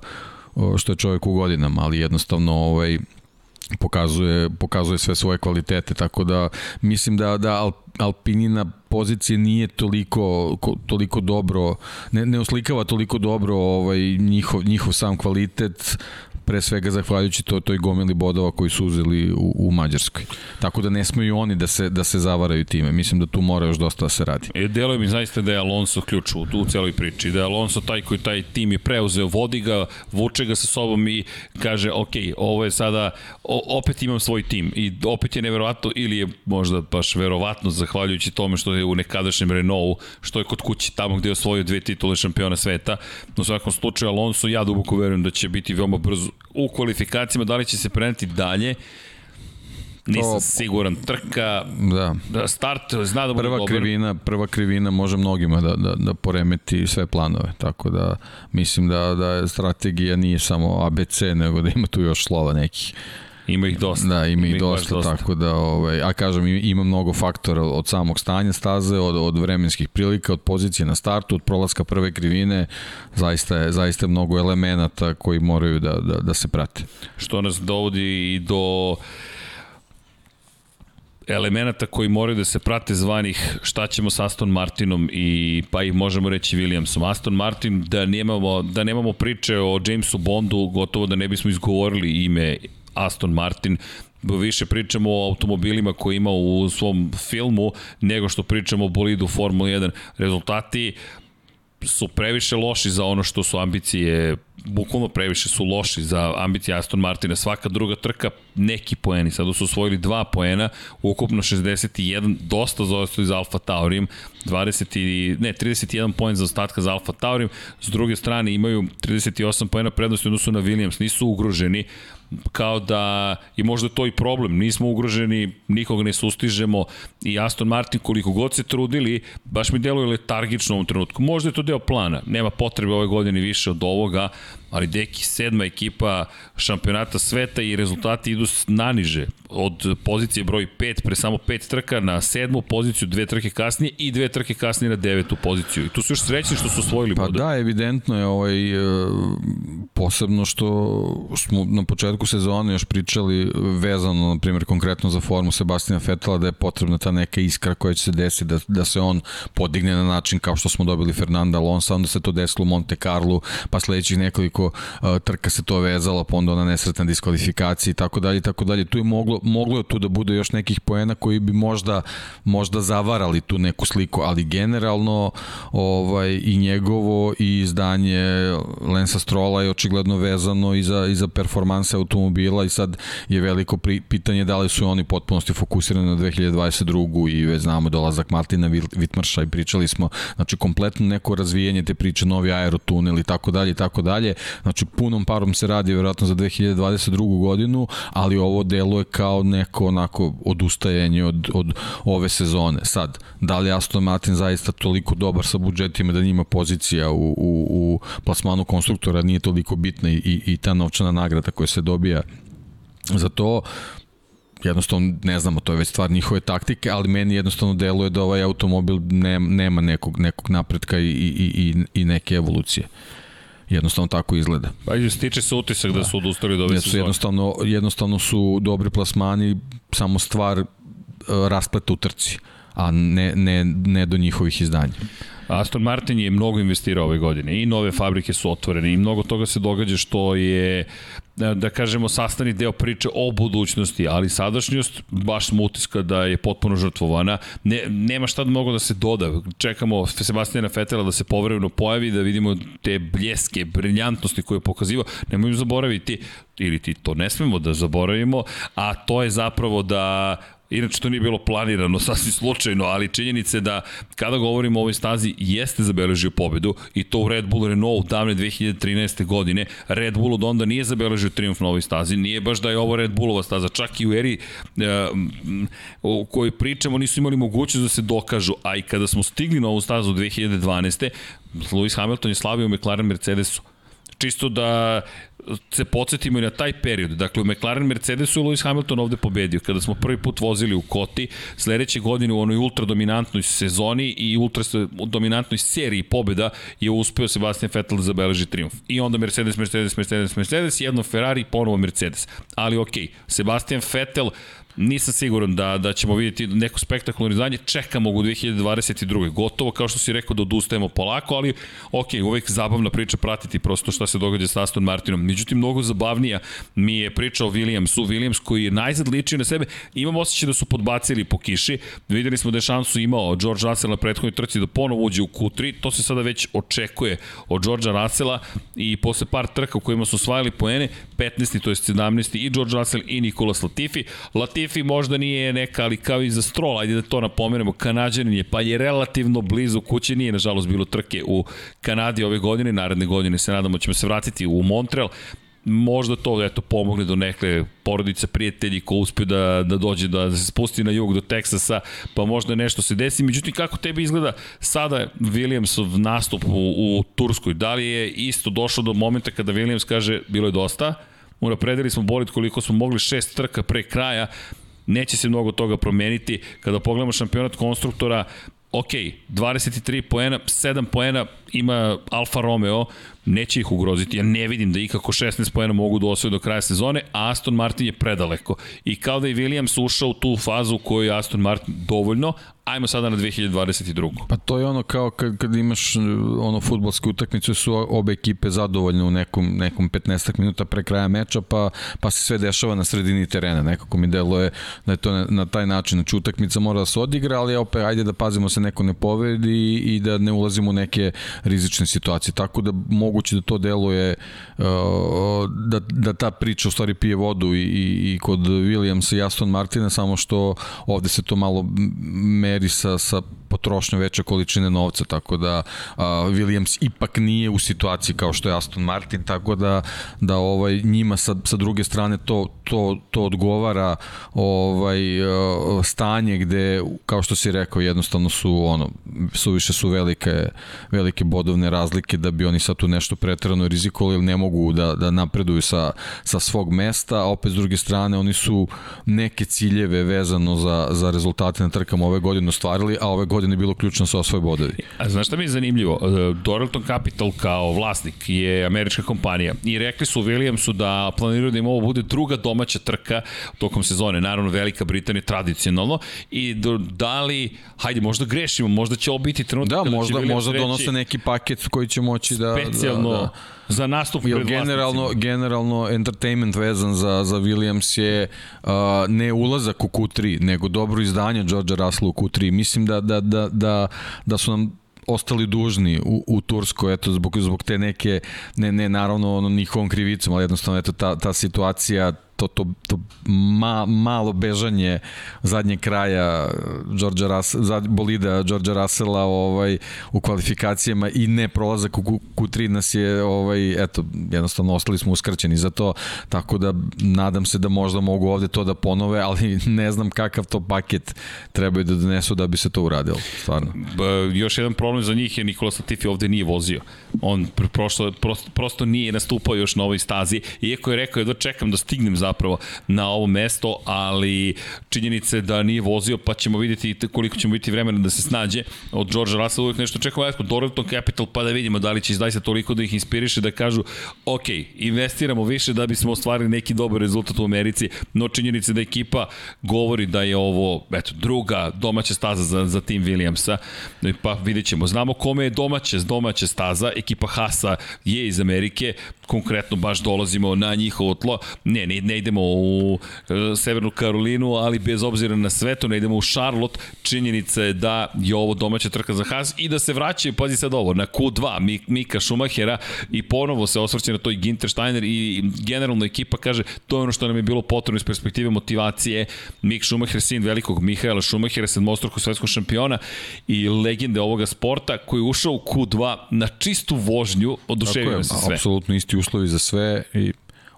što je čovjek u godinama, ali jednostavno ovaj, pokazuje, pokazuje sve svoje kvalitete, tako da mislim da, da Al, Alpinina pozicije nije toliko, ko- toliko dobro, ne, ne oslikava toliko dobro ovaj, njihov, njihov sam kvalitet, pre svega zahvaljujući to, toj gomili bodova koji su uzeli u, u Mađarskoj. Tako da ne smeju oni da se, da se zavaraju time. Mislim da tu mora još dosta da se radi. E, deluje mi zaista da je Alonso ključ u, u celoj priči, da je Alonso taj koji taj tim je preuzeo, vodi ga, vuče ga sa sobom i kaže, ok, ovo je sada, o, opet imam svoj tim i opet je neverovatno ili je možda baš verovatno zahvaljujući tome što je u nekadašnjem Renaultu, što je kod kući tamo gde je osvojio dve titule šampiona sveta. U svakom slučaju Alonso, ja duboko verujem da će biti veoma brzo u kvalifikacijama, da li će se preneti dalje, Nisam to, siguran. Trka, da. da start, zna da bude prva dobar. krivina, prva krivina može mnogima da, da, da poremeti sve planove. Tako da mislim da, da strategija nije samo ABC, nego da ima tu još slova nekih. Ima ih dosta. Da, ima, ih dosta, dosta, tako da, ovaj, a kažem, ima mnogo faktora od samog stanja staze, od, od vremenskih prilika, od pozicije na startu, od prolaska prve krivine, zaista je, zaista je mnogo elemenata koji moraju da, da, da se prate. Što nas dovodi i do elemenata koji moraju da se prate zvanih šta ćemo sa Aston Martinom i pa ih možemo reći Williamsom. Aston Martin da nemamo, da nemamo priče o Jamesu Bondu, gotovo da ne bismo izgovorili ime Aston Martin, više pričamo o automobilima koje ima u svom filmu nego što pričamo o bolidu Formula 1. Rezultati su previše loši za ono što su ambicije, bukvalno previše su loši za ambicije Aston Martina. Svaka druga trka neki poeni, sada su osvojili dva poena, ukupno 61, dosta zaostali za Alfa Taurim, 20 i, ne, 31 poen za ostatka za Alfa Taurim, s druge strane imaju 38 poena prednosti odnosu na Williams, nisu ugroženi, kao da je možda to i problem. Nismo ugroženi, nikog ne sustižemo i Aston Martin koliko god se trudili, baš mi deluje letargično u ovom trenutku. Možda je to deo plana, nema potrebe ove godine više od ovoga, ali deki sedma ekipa šampionata sveta i rezultati idu naniže od pozicije broj 5 pre samo 5 trka na sedmu poziciju, dve trke kasnije i dve trke kasnije na devetu poziciju. I tu su još srećni što su osvojili Pa da, evidentno je ovaj, e, posebno što smo na početku sezone još pričali vezano, na primjer, konkretno za formu Sebastina Fetela da je potrebna ta neka iskra koja će se desiti, da, da se on podigne na način kao što smo dobili Fernanda Alonso, onda se to desilo u Monte Carlo, pa sledećih nekoliko uh, trka se to vezalo, pa onda ona nesretna diskvalifikacija i tako dalje i tako dalje. Tu je moglo, moglo je tu da bude još nekih poena koji bi možda, možda zavarali tu neku sliku, ali generalno ovaj, i njegovo i izdanje Lensa Strola je očigledno vezano i za, i za performanse automobila i sad je veliko pri, pitanje da li su oni potpunosti fokusirani na 2022. i već znamo dolazak Martina Vitmarša i pričali smo, znači kompletno neko razvijanje te priče, novi aerotunel i tako dalje i tako dalje. Znači punom parom se radi verovatno za 2022. godinu, ali ovo deluje kao neko onako odustajanje od, od ove sezone. Sad, da li Aston Martin zaista toliko dobar sa budžetima da njima pozicija u, u, u plasmanu konstruktora nije toliko bitna i, i, ta novčana nagrada koja se dobija za to, jednostavno ne znamo, to je već stvar njihove taktike, ali meni jednostavno deluje da ovaj automobil nema, nema nekog, nekog napretka i, i, i, i neke evolucije jednostavno tako izgleda. Pa stiče se utisak da, da su odustali do ove sezone. Jednostavno, jednostavno su dobri plasmani, samo stvar uh, raspleta u trci, a ne, ne, ne do njihovih izdanja. Aston Martin je mnogo investirao ove godine i nove fabrike su otvorene i mnogo toga se događa što je da kažemo sastavni deo priče o budućnosti, ali sadašnjost baš smo utiska da je potpuno žrtvovana. Ne, nema šta da mogu da se doda. Čekamo Sebastijana Fetela da se povremeno pojavi, da vidimo te bljeske, briljantnosti koje je pokazivao. Nemojmo zaboraviti, ili ti to ne smemo da zaboravimo, a to je zapravo da Inače, to nije bilo planirano, <laughs> sasvim slučajno, ali činjenice da kada govorimo o ovoj stazi, jeste zabeležio pobedu i to u Red Bull Renault davne 2013. godine. Red Bull od onda nije zabeležio triumf na ovoj stazi, nije baš da je ovo Red Bullova staza, čak i u eri e, o kojoj pričamo nisu imali mogućnost da se dokažu, a i kada smo stigli na ovu stazu 2012. Lewis Hamilton je slavio McLaren Mercedesu čisto da se podsjetimo i na taj period. Dakle, u McLaren Mercedesu je Lewis Hamilton ovde pobedio. Kada smo prvi put vozili u Koti, sledeće godine u onoj ultra dominantnoj sezoni i ultra dominantnoj seriji pobeda je uspeo Sebastian Vettel da zabeleži triumf. I onda Mercedes, Mercedes, Mercedes, Mercedes, jedno Ferrari, ponovo Mercedes. Ali okej, okay, Sebastian Vettel nisam siguran da, da ćemo vidjeti neko spektakularno izdanje, čekamo u 2022. Gotovo, kao što si rekao, da odustajemo polako, ali ok, uvek zabavna priča pratiti prosto šta se događa sa Aston Martinom. Međutim, mnogo zabavnija mi je priča o Williamsu. Williams koji je najzad ličio na sebe. Imam osjećaj da su podbacili po kiši. Videli smo da je šansu imao George Russell na prethodnoj trci da ponovo uđe u Q3. To se sada već očekuje od Georgea Russella i posle par trka u kojima su osvajali poene, 15. to je 17. i George Russell i Nikolas Latifi. Latifi možda nije neka, ali kao i za Stroll, ajde da to napomenemo, Kanadjanin je, pa je relativno blizu kuće, nije nažalost bilo trke u Kanadi ove godine, naredne godine se nadamo ćemo se vratiti u Montreal, možda to eto pomogne do neke porodice, prijatelji ko uspe da, da dođe da se spusti na jug do Teksasa, pa možda nešto se desi. Međutim, kako tebi izgleda sada Williamsov nastup u, u Turskoj? Da li je isto došlo do momenta kada Williams kaže bilo je dosta, unapredili smo bolid koliko smo mogli šest trka pre kraja, neće se mnogo toga promeniti. Kada pogledamo šampionat konstruktora, ok, 23 poena, 7 poena ima Alfa Romeo, neće ih ugroziti. Ja ne vidim da ikako 16 poena mogu da osvoje do kraja sezone, a Aston Martin je predaleko. I kao da je Williams ušao u tu fazu u kojoj je Aston Martin dovoljno, ajmo sada na 2022. Pa to je ono kao kad, kad imaš ono futbolsku utakmicu su obe ekipe zadovoljne u nekom, nekom 15 minuta pre kraja meča pa, pa se sve dešava na sredini terena. Nekako mi deluje da je to na, na taj način. Znači utakmica mora da se odigra, ali opet ajde da pazimo se neko ne povedi i da ne ulazimo u neke rizične situacije. Tako da moguće da to deluje uh, da, da ta priča u stvari pije vodu i, i, i kod Williamsa i Aston Martina, samo što ovde se to malo meri sa, sa potrošnjom veće količine novca, tako da Williams ipak nije u situaciji kao što je Aston Martin, tako da, da ovaj njima sa, sa druge strane to, to, to odgovara ovaj stanje gde, kao što si rekao, jednostavno su ono, suviše su velike, velike bodovne razlike da bi oni sad tu nešto pretrano rizikovali ili ne mogu da, da napreduju sa, sa svog mesta, a opet s druge strane oni su neke ciljeve vezano za, za rezultate na trkama ove godine ostvarili, a ove godine bilo ključno sa osvoj bodovi. A znaš šta mi je zanimljivo? E, Doralton Capital kao vlasnik je američka kompanija i rekli su Williamsu da planiraju da im ovo bude druga domaća trka tokom sezone. Naravno, Velika Britanija tradicionalno i da li, hajde, možda grešimo, možda će ovo biti trenutak da, možda, možda donose neki paket koji će moći da... Specijalno da, da za nastup pred generalno, generalno entertainment vezan za, za Williams je uh, ne ulazak u Q3, nego dobro izdanje George Russell u Q3. Mislim da, da, da, da, da su nam ostali dužni u, u Turskoj, eto, zbog, zbog te neke, ne, ne naravno ono, njihovom krivicom, ali jednostavno eto, ta, ta situacija to, to, to ma, malo bežanje zadnje kraja George Russell, zad, bolida George Russella ovaj, u kvalifikacijama i ne prolazak u Q3 nas je ovaj, eto, jednostavno ostali smo uskraćeni za to, tako da nadam se da možda mogu ovde to da ponove, ali <laughs> ne znam kakav to paket trebaju da donesu da bi se to uradilo, stvarno. Ba, još jedan problem za njih je Nikola Latifi ovde nije vozio. On prošlo, prosto, prosto nije nastupao još na ovoj stazi, iako je rekao da čekam da stignem zapravo na ovo mesto, ali činjenice da nije vozio, pa ćemo vidjeti koliko ćemo biti vremena da se snađe. Od George Russell uvijek nešto čekamo, eto, Doralton Capital, pa da vidimo da li će izdaista toliko da ih inspiriše da kažu, ok, investiramo više da bismo ostvarili neki dobar rezultat u Americi, no činjenice da ekipa govori da je ovo, eto, druga domaća staza za, za tim Williamsa, pa vidjet ćemo. Znamo kome je domaća, domaća staza, ekipa Hasa je iz Amerike, konkretno baš dolazimo na njihovo tlo, ne, ne, ne idemo u e, Severnu Karolinu, ali bez obzira na sve to ne idemo u Charlotte, činjenica je da je ovo domaća trka za Haas i da se vraćaju, pazi sad ovo, na Q2 Mika Schumachera i ponovo se osvrće na to i Ginter Steiner i generalno ekipa kaže to je ono što nam je bilo potrebno iz perspektive motivacije Mik Schumacher, sin velikog Mihaela Schumachera, sedmostrukog svetskog šampiona i legende ovoga sporta koji je ušao u Q2 na čistu vožnju, oduševio se sve. Apsolutno isti uslovi za sve i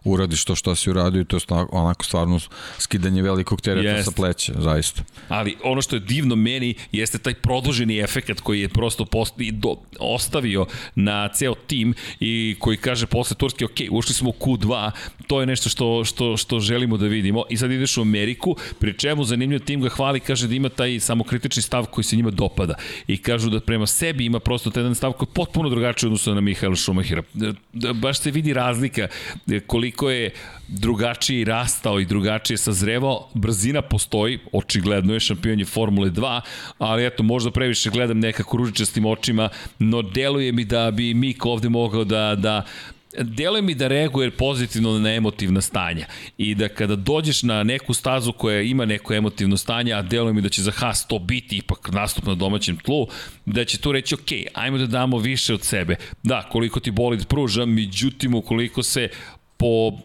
uradiš to što si uradio i to je onako stvarno skidanje velikog tereta Jest. sa pleća, zaista. Ali ono što je divno meni jeste taj produženi efekat koji je prosto posti, do, ostavio na ceo tim i koji kaže posle Turske, ok, ušli smo u Q2, to je nešto što, što, što želimo da vidimo i sad ideš u Ameriku, pri čemu zanimljiv tim ga hvali, kaže da ima taj samokritični stav koji se njima dopada i kažu da prema sebi ima prosto taj jedan stav koji je potpuno drugačiji odnosno na Mihaela Schumachera. Da, baš se vidi razlika koliko koliko je drugačiji rastao i drugačije sazrevao, brzina postoji, očigledno je šampion je Formule 2, ali eto, možda previše gledam nekako ružičastim očima, no deluje mi da bi Mik ovde mogao da, da deluje mi da reaguje pozitivno na emotivna stanja i da kada dođeš na neku stazu koja ima neko emotivno stanje, a deluje mi da će za Haas to biti ipak nastup na domaćem tlu, da će tu reći ok, ajmo da damo više od sebe. Da, koliko ti bolid pruža, međutim ukoliko se po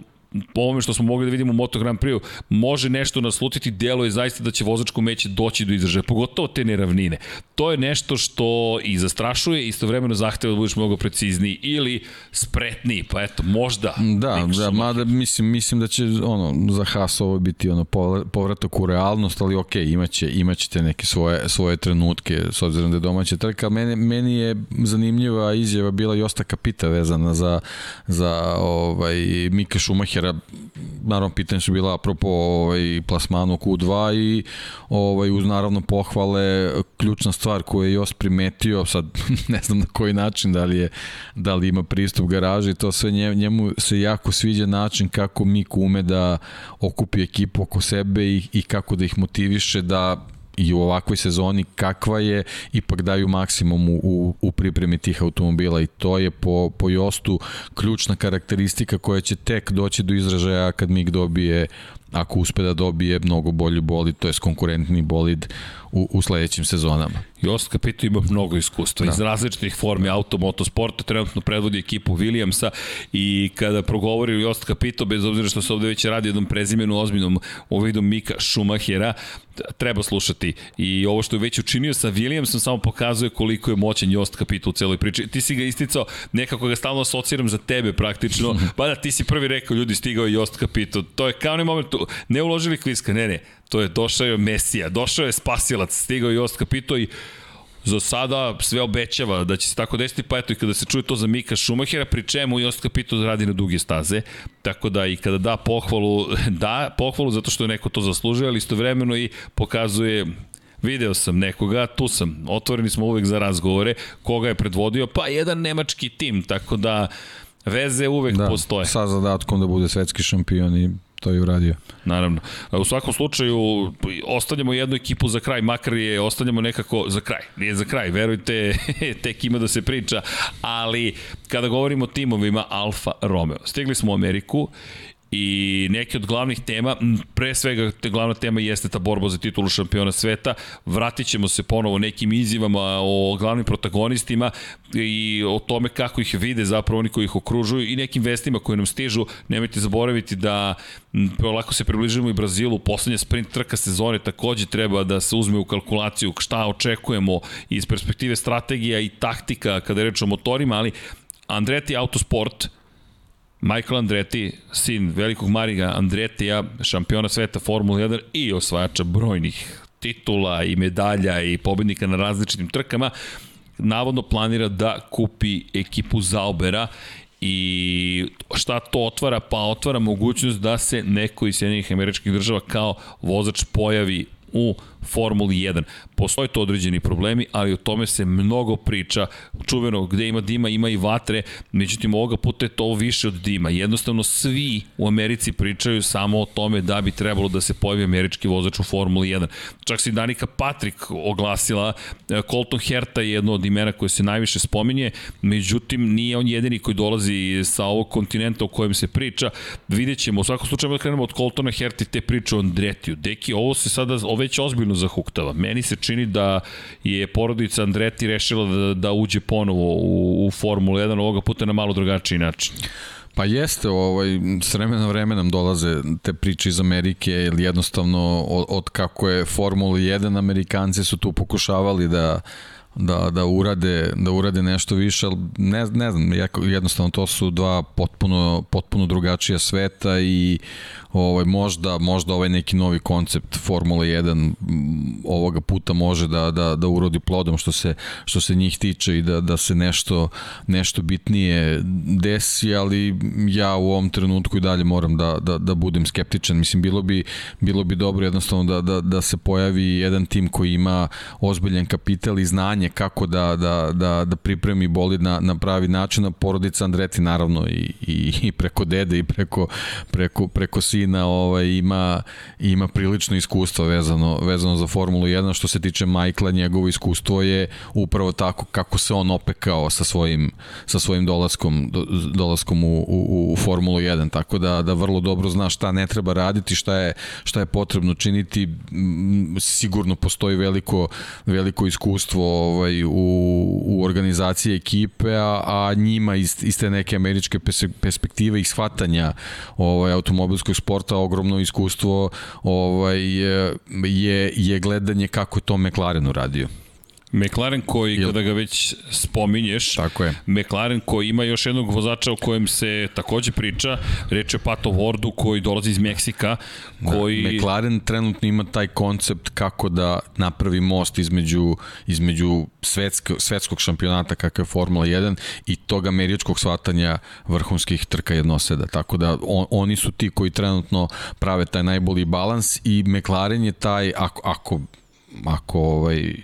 po ovome što smo mogli da vidimo u Moto Grand Prix, može nešto naslutiti, delo je zaista da će vozačko meće doći do izražaja, pogotovo te neravnine. To je nešto što i zastrašuje, istovremeno zahteva da budeš mnogo precizniji ili spretniji, pa eto, možda. Da, da, mada mislim, mislim da će ono, za Haas ovo biti ono, povratak u realnost, ali ok, imaće, imaćete neke svoje, svoje trenutke, s obzirom da je domaća trka. Meni, meni je zanimljiva izjava bila i Osta Kapita vezana za, za ovaj, Mika Šumacher Šumahera, naravno pitanje su bila apropo ovaj, plasmanu Q2 i ovaj, uz naravno pohvale ključna stvar koju je Jos primetio, sad <laughs> ne znam na koji način, da li, je, da li ima pristup garaži, to sve njemu se jako sviđa način kako Miku ume da okupi ekipu oko sebe i, i kako da ih motiviše da i u ovakvoj sezoni kakva je, ipak daju maksimum u, u, u pripremi tih automobila i to je po, po Jostu ključna karakteristika koja će tek doći do izražaja kad Mig dobije ako uspe da dobije mnogo bolji bolid, to je konkurentni bolid u, u sledećim sezonama. Jost Capito ima mnogo iskustva da. iz različitih formi automotosporta, trenutno predvodi ekipu Williamsa i kada progovori Jost Capito, bez obzira što se ovde već radi jednom prezimenu ozbiljnom u vidu Mika Schumachera, treba slušati. I ovo što je već učinio sa Williamsom samo pokazuje koliko je moćan Jost Capito u celoj priči. Ti si ga isticao, nekako ga stalno asociram za tebe praktično, <laughs> pa da ti si prvi rekao, ljudi, stigao je Jost Capito. To je kao ne moment, ne uložili kviska, ne, ne, to je došao je Mesija, došao je spasilac, stigao je Jost Capito i za sada sve obećava da će se tako desiti, pa eto i kada se čuje to za Mika Šumahera, pri čemu Jost Capito radi na duge staze, tako da i kada da pohvalu, <laughs> da pohvalu zato što je neko to zaslužio, ali istovremeno i pokazuje video sam nekoga, tu sam, otvoreni smo uvek za razgovore, koga je predvodio, pa jedan nemački tim, tako da veze uvek da, postoje. Sa zadatkom da bude svetski šampion i to je uradio. Naravno. U svakom slučaju, ostavljamo jednu ekipu za kraj, makar je ostavljamo nekako za kraj. Nije za kraj, verujte, <laughs> tek ima da se priča, ali kada govorimo o timovima Alfa Romeo, stigli smo u Ameriku i neke od glavnih tema, pre svega te glavna tema jeste ta borba za titulu šampiona sveta, vratit ćemo se ponovo nekim izjivama o glavnim protagonistima i o tome kako ih vide zapravo oni koji ih okružuju i nekim vestima koje nam stižu, nemojte zaboraviti da lako se približimo i Brazilu, poslednja sprint trka sezone takođe treba da se uzme u kalkulaciju šta očekujemo iz perspektive strategija i taktika kada je reč o motorima, ali Andretti Autosport Michael Andretti, sin velikog Mariga Andretija, šampiona sveta Formula 1 i osvajača brojnih titula i medalja i pobednika na različitim trkama, navodno planira da kupi ekipu Zaubera i šta to otvara? Pa otvara mogućnost da se neko iz Sjedinjenih američkih država kao vozač pojavi u Formuli 1. Postoje to određeni problemi, ali o tome se mnogo priča. Čuveno, gde ima dima, ima i vatre, međutim ovoga puta je to više od dima. Jednostavno svi u Americi pričaju samo o tome da bi trebalo da se pojavi američki vozač u Formuli 1. Čak se i Danika Patrik oglasila, Colton Herta je jedno od imena koje se najviše spominje, međutim nije on jedini koji dolazi sa ovog kontinenta o kojem se priča. Vidjet ćemo, u svakom slučaju da krenemo od Coltona Herta i te priče o Andretiju. Deki, ovo se sada, ovo već ozbiljno zahuktava. Meni se čini da je porodica Andreti rešila da, da uđe ponovo u, u Formulu 1, ovoga puta na malo drugačiji način. Pa jeste, ovaj, s vremena nam dolaze te priče iz Amerike, ili jednostavno od, od kako je Formula 1, Amerikanci su tu pokušavali da da, da, urade, da urade nešto više, ali ne, ne znam, jednostavno to su dva potpuno, potpuno drugačija sveta i ovaj, možda, možda ovaj neki novi koncept Formula 1 ovoga puta može da, da, da urodi plodom što se, što se njih tiče i da, da se nešto, nešto bitnije desi, ali ja u ovom trenutku i dalje moram da, da, da budem skeptičan. Mislim, bilo bi, bilo bi dobro jednostavno da, da, da se pojavi jedan tim koji ima ozbiljen kapital i znanje znanje kako da, da, da, da pripremi bolid na, na pravi način, a porodica Andreti naravno i, i, i preko dede i preko, preko, preko sina ovaj, ima, ima prilično iskustvo vezano, vezano za Formulu 1. Što se tiče Majkla, njegovo iskustvo je upravo tako kako se on opekao sa svojim, sa svojim dolaskom, do, dolaskom u, u, u Formulu 1. Tako da, da vrlo dobro zna šta ne treba raditi, šta je, šta je potrebno činiti. Sigurno postoji veliko, veliko iskustvo ovaj, u, u organizaciji ekipe, a, a njima iz, iz te neke američke perspektive i shvatanja ovaj, automobilskog sporta ogromno iskustvo ovaj, je, je gledanje kako to McLaren uradio. McLaren koji, Jel... kada ga već spominješ, Tako je. McLaren koji ima još jednog vozača o kojem se takođe priča, reče o Pato Wardu koji dolazi iz Meksika, da, koji... Da, McLaren trenutno ima taj koncept kako da napravi most između, između svetsko, svetskog šampionata kakav je Formula 1 i tog američkog shvatanja vrhunskih trka jednoseda. Tako da on, oni su ti koji trenutno prave taj najbolji balans i McLaren je taj, ako, ako ako ovaj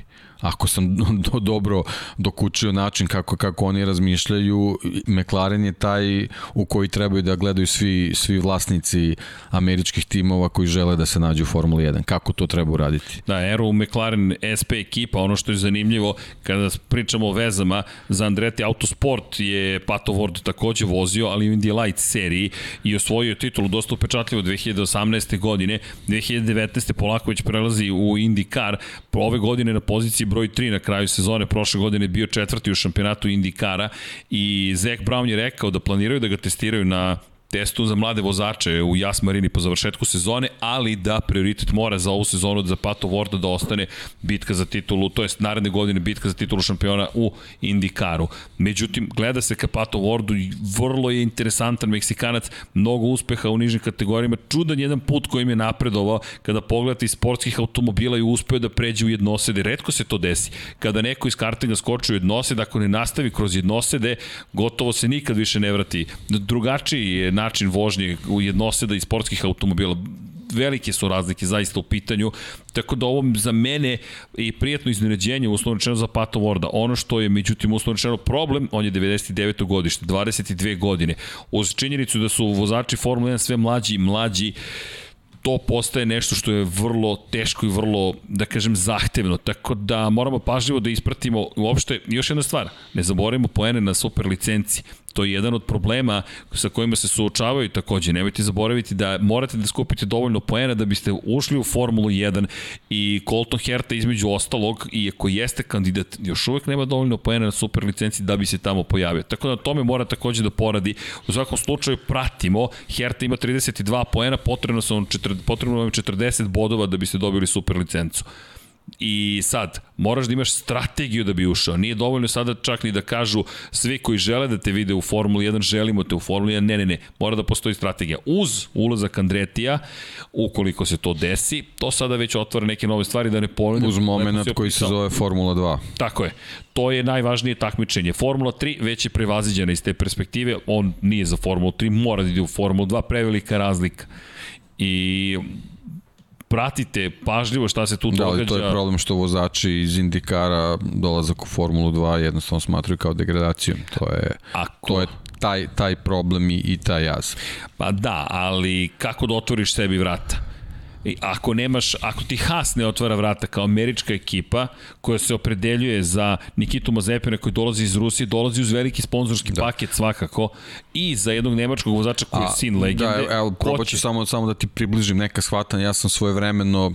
ako sam <laughs> do, dobro dokučio način kako, kako oni razmišljaju, McLaren je taj u koji trebaju da gledaju svi, svi vlasnici američkih timova koji žele da se nađu u Formuli 1. Kako to treba uraditi? Da, Aero McLaren SP ekipa, ono što je zanimljivo kada pričamo o vezama, za Andretti Autosport je Pato Ward takođe vozio, ali u Indy Light seriji i osvojio titulu dosta upečatljivo 2018. godine. 2019. polako već prelazi u IndyCar, ove godine na poziciji broj 3 na kraju sezone, prošle godine bio četvrti u šampionatu Indikara i Zach Brown je rekao da planiraju da ga testiraju na testu za mlade vozače u Jas Marini po završetku sezone, ali da prioritet mora za ovu sezonu za Pato Vorda da ostane bitka za titulu, to jest naredne godine bitka za titulu šampiona u Indikaru. Međutim, gleda se ka Pato Vordu i vrlo je interesantan Meksikanac, mnogo uspeha u nižim kategorijama, čudan jedan put kojim je napredovao kada pogledate iz sportskih automobila i uspeo da pređe u jednosede. Redko se to desi. Kada neko iz kartinga skoči u jednosede, ako ne nastavi kroz jednosede, gotovo se nikad više ne vrati. Drugačiji je način vožnje u jednoseda i sportskih automobila velike su razlike zaista u pitanju, tako da ovo za mene i prijatno iznenađenje uslovno rečeno za Pato Vorda. Ono što je međutim uslovno rečeno problem, on je 99. godište, 22 godine. Uz činjenicu da su vozači Formula 1 sve mlađi i mlađi, to postaje nešto što je vrlo teško i vrlo, da kažem, zahtevno. Tako da moramo pažljivo da ispratimo uopšte, još jedna stvar, ne zaboravimo poene na super licenci. To je jedan od problema sa kojima se suočavaju takođe. Nemojte zaboraviti da morate da skupite dovoljno poena da biste ušli u Formulu 1 i Colton Herta između ostalog, iako jeste kandidat, još uvek nema dovoljno poena na super licenci da bi se tamo pojavio. Tako da tome mora takođe da poradi. U svakom slučaju pratimo, Herta ima 32 poena, potrebno, su potrebno vam 40 bodova da biste dobili super licencu. I sad, moraš da imaš strategiju da bi ušao. Nije dovoljno sada čak ni da kažu svi koji žele da te vide u Formuli 1, želimo te u Formuli 1. Ne, ne, ne. Mora da postoji strategija. Uz ulazak Andretija, ukoliko se to desi, to sada već otvara neke nove stvari da ne ponovim. Uz moment koji se zove Formula 2. Tako je. To je najvažnije takmičenje. Formula 3 već je prevaziđena iz te perspektive. On nije za Formulu 3, mora da ide u Formulu 2. Prevelika razlika. I pratite pažljivo šta se tu da, događa. Da, to je problem što vozači iz Indikara dolazak u Formulu 2 jednostavno smatruju kao degradacijom. To je, Ako... to je taj, taj problem i, i taj jaz. Pa da, ali kako da otvoriš sebi vrata? I ako nemaš, ako ti Haas ne otvara vrata kao američka ekipa koja se opredeljuje za Nikitu Mazepina koji dolazi iz Rusije, dolazi uz veliki sponzorski da. paket svakako i za jednog nemačkog vozača koji je sin legende. Da, evo, probat ću samo, samo da ti približim neka shvatanja. Ja sam svoje vremeno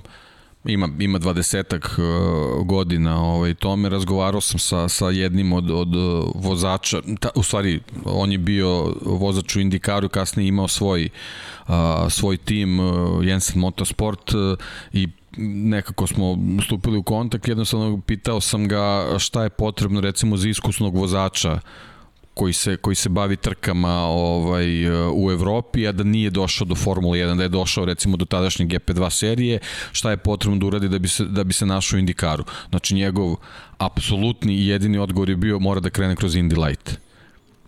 ima ima 20 uh, godina ovaj tome. Razgovarao sam sa sa jednim od od vozača. Ta, u stvari on je bio vozač u Indikaru kasnije imao svoj uh, svoj tim uh, Jensen Motorsport i nekako smo stupili u kontakt. Jednostavno pitao sam ga šta je potrebno recimo za iskusnog vozača koji se, koji se bavi trkama ovaj, u Evropi, a da nije došao do Formule 1, da je došao recimo do tadašnje GP2 serije, šta je potrebno da uradi da bi se, da bi se našao u Indikaru. Znači njegov apsolutni i jedini odgovor je bio mora da krene kroz Indy Light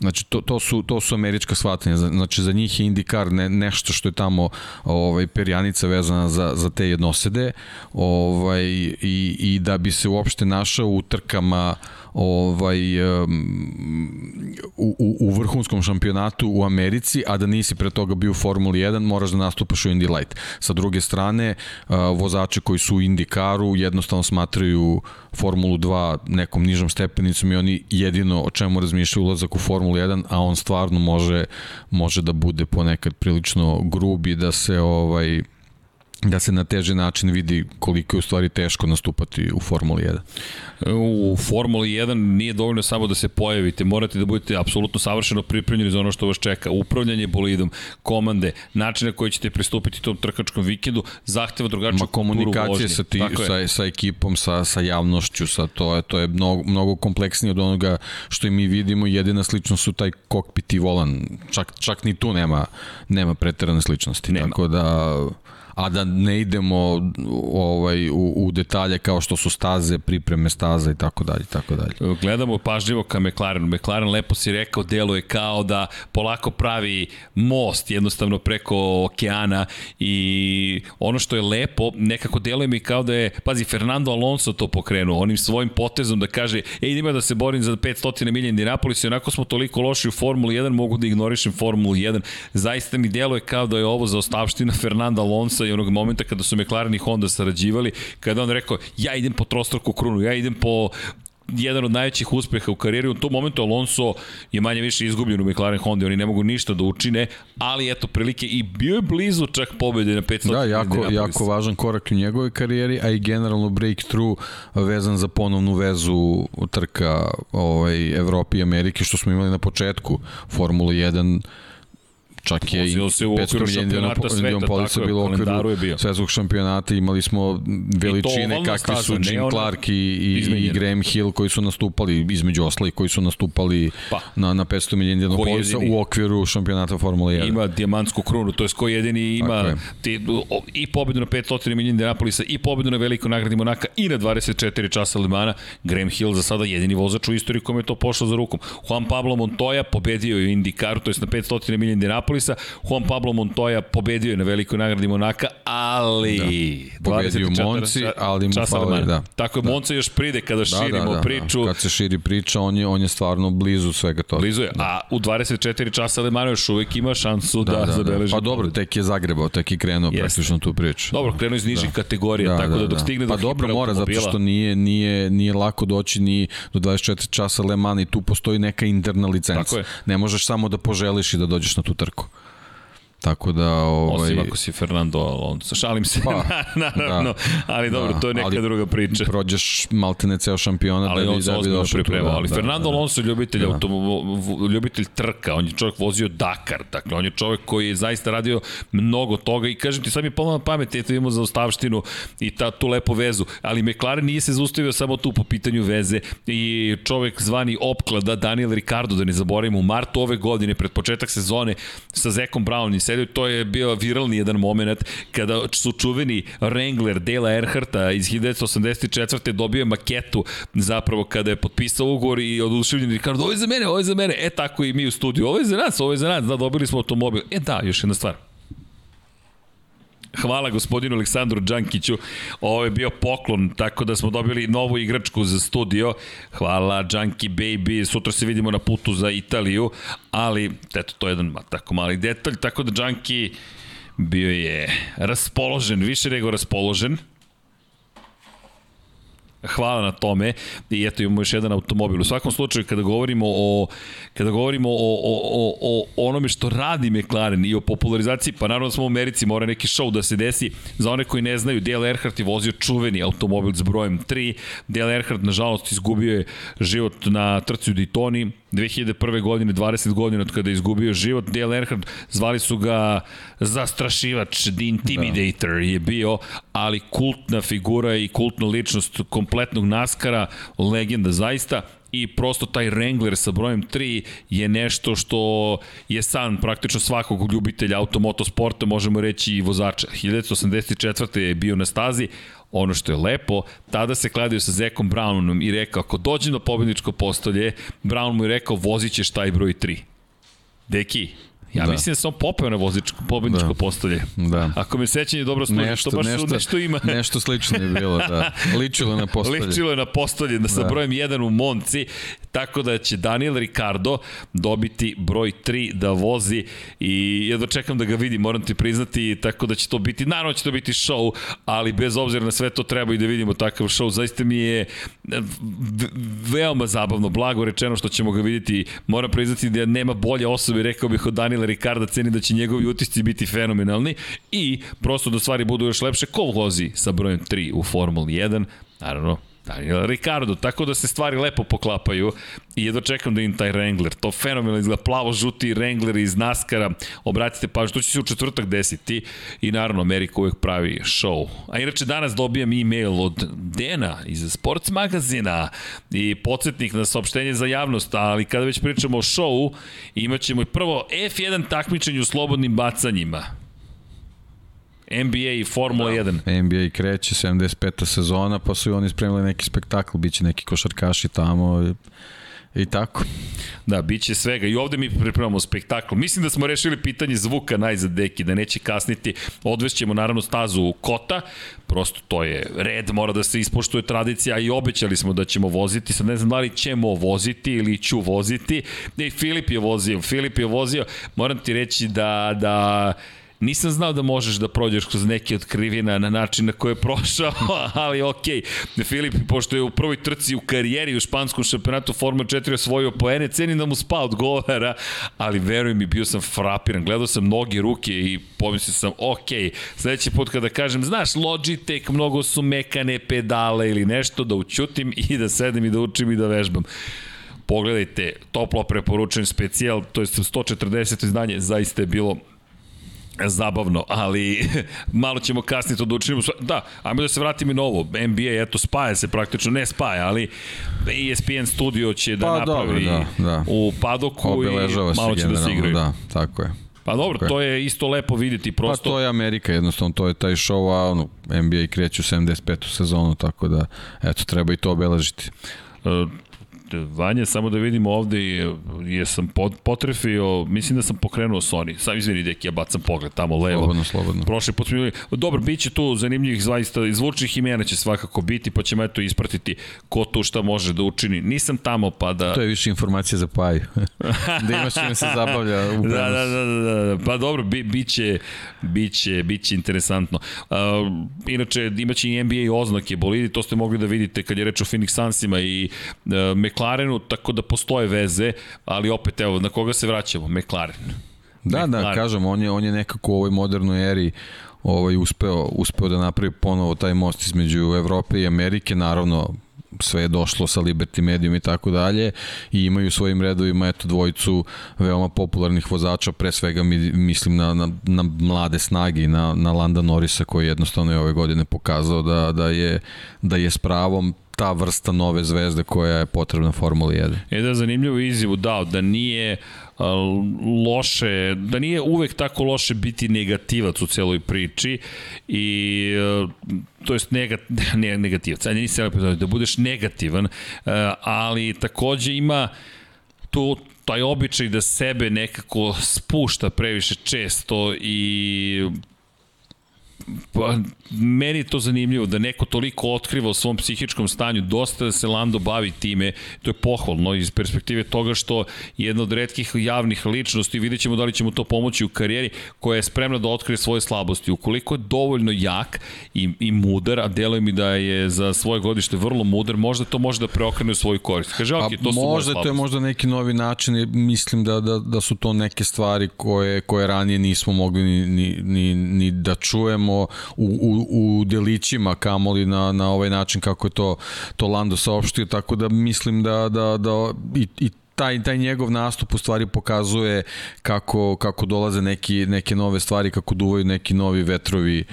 Znači, to, to, su, to su američka shvatanja. Znači, za njih je IndyCar ne, nešto što je tamo ovaj, perjanica vezana za, za te jednosede ovaj, i, i da bi se uopšte našao u trkama ovaj, um, u, u, u vrhunskom šampionatu u Americi, a da nisi pre toga bio u Formuli 1, moraš da nastupaš u Indy Light. Sa druge strane, uh, vozači koji su u IndyCaru jednostavno smatraju Formulu 2 nekom nižom stepenicom i oni jedino o čemu razmišljaju ulazak u Formulu 1, a on stvarno može, može da bude ponekad prilično grubi da se ovaj da se na teži način vidi koliko je u stvari teško nastupati u Formuli 1. U Formuli 1 nije dovoljno samo da se pojavite, morate da budete apsolutno savršeno pripremljeni za ono što vas čeka. Upravljanje bolidom, komande, način na koji ćete pristupiti tom trkačkom vikendu, zahteva drugačiju Ma, komunikacije sa, ti, sa, sa ekipom, sa, sa javnošću, sa to je, to je mnogo, mnogo kompleksnije od onoga što i mi vidimo. Jedina sličnost su taj kokpit i volan. Čak, čak ni tu nema, nema preterane sličnosti. Nema. Tako da a da ne idemo ovaj, u, u detalje kao što su staze, pripreme staza i tako dalje, tako dalje. Gledamo pažljivo ka McLarenu. McLaren lepo si rekao, deluje kao da polako pravi most jednostavno preko okeana i ono što je lepo, nekako deluje mi kao da je, pazi, Fernando Alonso to pokrenuo, onim svojim potezom da kaže, ej, idemo da se borim za 500 milija Indianapolis i onako smo toliko loši u Formuli 1, mogu da ignorišem Formulu 1. Zaista mi deluje kao da je ovo za ostavština Fernanda Alonso Alonso i onog momenta kada su McLaren i Honda sarađivali, kada on rekao ja idem po trostruku krunu, ja idem po jedan od najvećih uspeha u karijeri. U tom momentu Alonso je manje više izgubljen u McLaren Honda, oni ne mogu ništa da učine, ali eto prilike i bio je blizu čak pobede na 500. Da, jako, jako važan korak u njegovoj karijeri, a i generalno breakthrough vezan za ponovnu vezu trka ovaj, Evropi i Amerike, što smo imali na početku Formula 1 Čak je i 500 milijana polica bilo u okviru svetskog šampionata. Imali smo veličine kakvi su Jim Clark i, i, i Graham Hill koji su nastupali, između osla i koji su nastupali pa. na, na 500 milijana polica u okviru šampionata Formula 1. Ima dijamantsku krunu, to je ko jedini ima ti, i pobedu na 500 milijana Indianapolisa i pobedu na velikoj nagradi Monaka i na 24 časa Limana. Graham Hill za sada jedini vozač u istoriji kome je to pošlo za rukom. Juan Pablo Montoya pobedio je u IndyCaru, to je na 500 milijana Indianapolisa Indianapolisa. Juan Pablo Montoya pobedio je na velikoj nagradi Monaka, ali... Da. Pobedio Monci, ali mu fali, da. Tako je, da. Monca još pride kada da, širimo da, da, priču. Da. Kad se širi priča, on je, on je stvarno blizu svega toga. Blizu je, da. a u 24 časa Lemano još uvek ima šansu da, da, da, da. zabeleži. Pa dobro, tek je zagrebao, tek je krenuo Jeste. praktično tu priču. Dobro, krenuo iz nižih da. kategorija, da, tako da, da dok stigne do Pa dobro, mora, zato što nije, nije, nije lako doći ni do 24 časa Lemana i tu postoji neka interna licenca. Ne možeš samo da poželiš i da dođeš na tu trku. Tako da... Ovaj... Osim ako si Fernando Alonso. Šalim se, pa, <laughs> naravno. Da, ali dobro, da, to je neka druga priča. Prođeš maltene ceo šampiona ali da bi, da bi došao tu. Da, ali da, Fernando da, Alonso je ljubitelj, da. automo, ljubitelj trka. On je čovjek vozio Dakar. Dakle, on je čovjek koji je zaista radio mnogo toga i kažem ti, sad mi je pomalo pamet, eto imamo za ostavštinu i ta, tu lepu vezu. Ali McLaren nije se zaustavio samo tu po pitanju veze i čovjek zvani opklada Daniel Ricardo, da ne zaboravimo, u martu ove godine, pred početak sezone, sa Zekom Brown i serio, to je bio viralni jedan moment kada su čuveni Wrangler Dela Earharta iz 1984. dobio maketu zapravo kada je potpisao ugovor i oduševljen Ricardo, ovo je za mene, ovo je za mene, e tako i mi u studiju, ovo je za nas, ovo je za nas, da dobili smo automobil. E da, još jedna stvar. Hvala gospodinu Aleksandru Đankiću. Ovo je bio poklon, tako da smo dobili novu igračku za studio. Hvala Đanki Baby. Sutra se vidimo na putu za Italiju, ali eto, to je jedan tako mali detalj. Tako da Đanki bio je raspoložen, više nego raspoložen hvala na tome i eto imamo još jedan automobil. U svakom slučaju kada govorimo o kada govorimo o, o, o, o onome što radi McLaren i o popularizaciji, pa naravno da smo u Americi, mora neki show da se desi. Za one koji ne znaju, Dale Earnhardt je vozio čuveni automobil s brojem 3. Dale Earnhardt nažalost izgubio je život na trci u Daytoni, 2001. godine, 20 godina od kada je izgubio život. Dale Earnhardt, zvali su ga zastrašivač, The Intimidator da. je bio, ali kultna figura i kultna ličnost kompletnog naskara, legenda zaista i prosto taj Wrangler sa brojem 3 je nešto što je san praktično svakog ljubitelja automotosporta, možemo reći i vozača. 1984. je bio na stazi, ono što je lepo, tada se kladio sa Zekom Brownom i rekao, ako dođem na pobedničko postolje, Brown mu je rekao, vozit ćeš taj broj 3. Deki, Ja da. mislim da sam popeo na vozičko, pobedničko da. postolje. Da. Ako me sećanje dobro služi, nešto, to baš nešto, nešto ima. <laughs> nešto slično je bilo, da. Ličilo na postolje. Ličilo je na postolje, da sa da. brojem 1 u Monci, tako da će Daniel Ricardo dobiti broj 3 da vozi i ja čekam da ga vidim, moram ti priznati, tako da će to biti, naravno će to biti show, ali bez obzira na sve to treba i da vidimo takav show. Zaista mi je veoma zabavno, blago rečeno što ćemo ga vidjeti. Moram priznati da nema bolje osobe, rekao bih od Daniela Ricarda, ceni da će njegovi utisci biti fenomenalni i prosto da stvari budu još lepše, ko vozi sa brojem 3 u Formuli 1? Naravno, Daniel Ricardo, tako da se stvari lepo poklapaju i jedno čekam da im taj Wrangler, to fenomenalno izgleda, plavo-žuti Wrangler iz NASCAR-a, obratite pa što će se u četvrtak desiti i naravno Amerika uvek pravi show. A inače danas dobijam e-mail od Dena iz Sports magazina i podsjetnik na saopštenje za javnost, ali kada već pričamo o showu, imaćemo i prvo F1 takmičenje u slobodnim bacanjima. NBA i Formula da. 1. NBA kreće, 75. sezona, pa su i oni spremili neki spektakl, bit će neki košarkaši tamo i, i tako. Da, bit će svega. I ovde mi pripremamo spektakl. Mislim da smo rešili pitanje zvuka najzad deki, da neće kasniti. Odvešćemo naravno stazu Kota, prosto to je red, mora da se ispoštuje tradicija i obećali smo da ćemo voziti, sad ne znam da li ćemo voziti ili ću voziti. I Filip je vozio, Filip je vozio. Moram ti reći da, da Nisam znao da možeš da prođeš kroz neke od krivina na način na koji je prošao, <laughs> ali okej. Okay. Filip, pošto je u prvoj trci u karijeri u španskom šampionatu Formula 4 osvojio poene, cenim da mu spa odgovara, ali veruj mi, bio sam frapiran. Gledao sam noge, ruke i pomislio sam, ok, sledeći put kada kažem, znaš, Logitech, mnogo su mekane pedale ili nešto, da učutim i da sedem i da učim i da vežbam pogledajte, toplo preporučujem specijal, to je 140 izdanje, zaista je bilo zabavno, ali <laughs> malo ćemo kasnije to da učinimo. Da, ajmo da se vratimo i na ovo. NBA, eto, spaja se praktično, ne spaja, ali ESPN studio će da pa, napravi dobro, da, da. u padoku Obeležava i malo će da se igraju. Da, tako je. Pa dobro, tako to je isto lepo videti prosto. Pa to je Amerika, jednostavno, to je taj show, a ono, NBA kreće u 75. sezonu, tako da, eto, treba i to obeležiti. Uh, Vanja, samo da vidimo ovde, jesam potrefio, mislim da sam pokrenuo Sony. Sam izvini, deki, ja bacam pogled tamo levo. Slobodno, slobodno. Prošli put smo dobro, bit će tu zanimljivih zaista, izvučnih imena će svakako biti, pa ćemo eto ispratiti ko tu šta može da učini. Nisam tamo, pa da... To je više informacija za Paju. <laughs> da imaš čime se zabavlja u da, da, da, da, da, pa dobro, bi, biće, biće, biće interesantno. Uh, inače, imaće i NBA oznake bolidi, to ste mogli da vidite kad je reč o Phoenix Sunsima i uh, McLarenu, tako da postoje veze, ali opet, evo, na koga se vraćamo? McLaren. Da, da McLaren. da, kažem, on je, on je nekako u ovoj modernoj eri ovaj, uspeo, uspeo da napravi ponovo taj most između Evrope i Amerike, naravno sve je došlo sa Liberty Medium i tako dalje i imaju u svojim redovima eto dvojicu veoma popularnih vozača, pre svega mi, mislim na, na, na mlade snage i na, na Landa Norisa koji jednostavno je ove godine pokazao da, da, je, da je s pravom ta vrsta nove zvezde koja je potrebna Formuli 1. E da, zanimljivo izjivu dao, da nije loše, da nije uvek tako loše biti negativac u celoj priči i to jest negat, <laughs> ne, negativac, ajde nisi da budeš negativan, ali takođe ima tu taj običaj da sebe nekako spušta previše često i Pa, meni je to zanimljivo da neko toliko otkriva o svom psihičkom stanju, dosta da se Lando bavi time, to je pohvalno iz perspektive toga što jedna od redkih javnih ličnosti, vidjet ćemo da li ćemo to pomoći u karijeri, koja je spremna da otkrije svoje slabosti. Ukoliko je dovoljno jak i, i mudar, a deluje mi da je za svoje godište vrlo mudar, možda to može da preokrene u svoju korist. Kaže, ok, to su možda to je možda neki novi način, mislim da, da, da su to neke stvari koje, koje ranije nismo mogli ni, ni, ni, ni da čujemo u, u, u delićima kamoli na, na ovaj način kako je to, to Lando saopštio, tako da mislim da, da, da i, i taj, taj njegov nastup u stvari pokazuje kako, kako dolaze neki, neke nove stvari, kako duvaju neki novi vetrovi,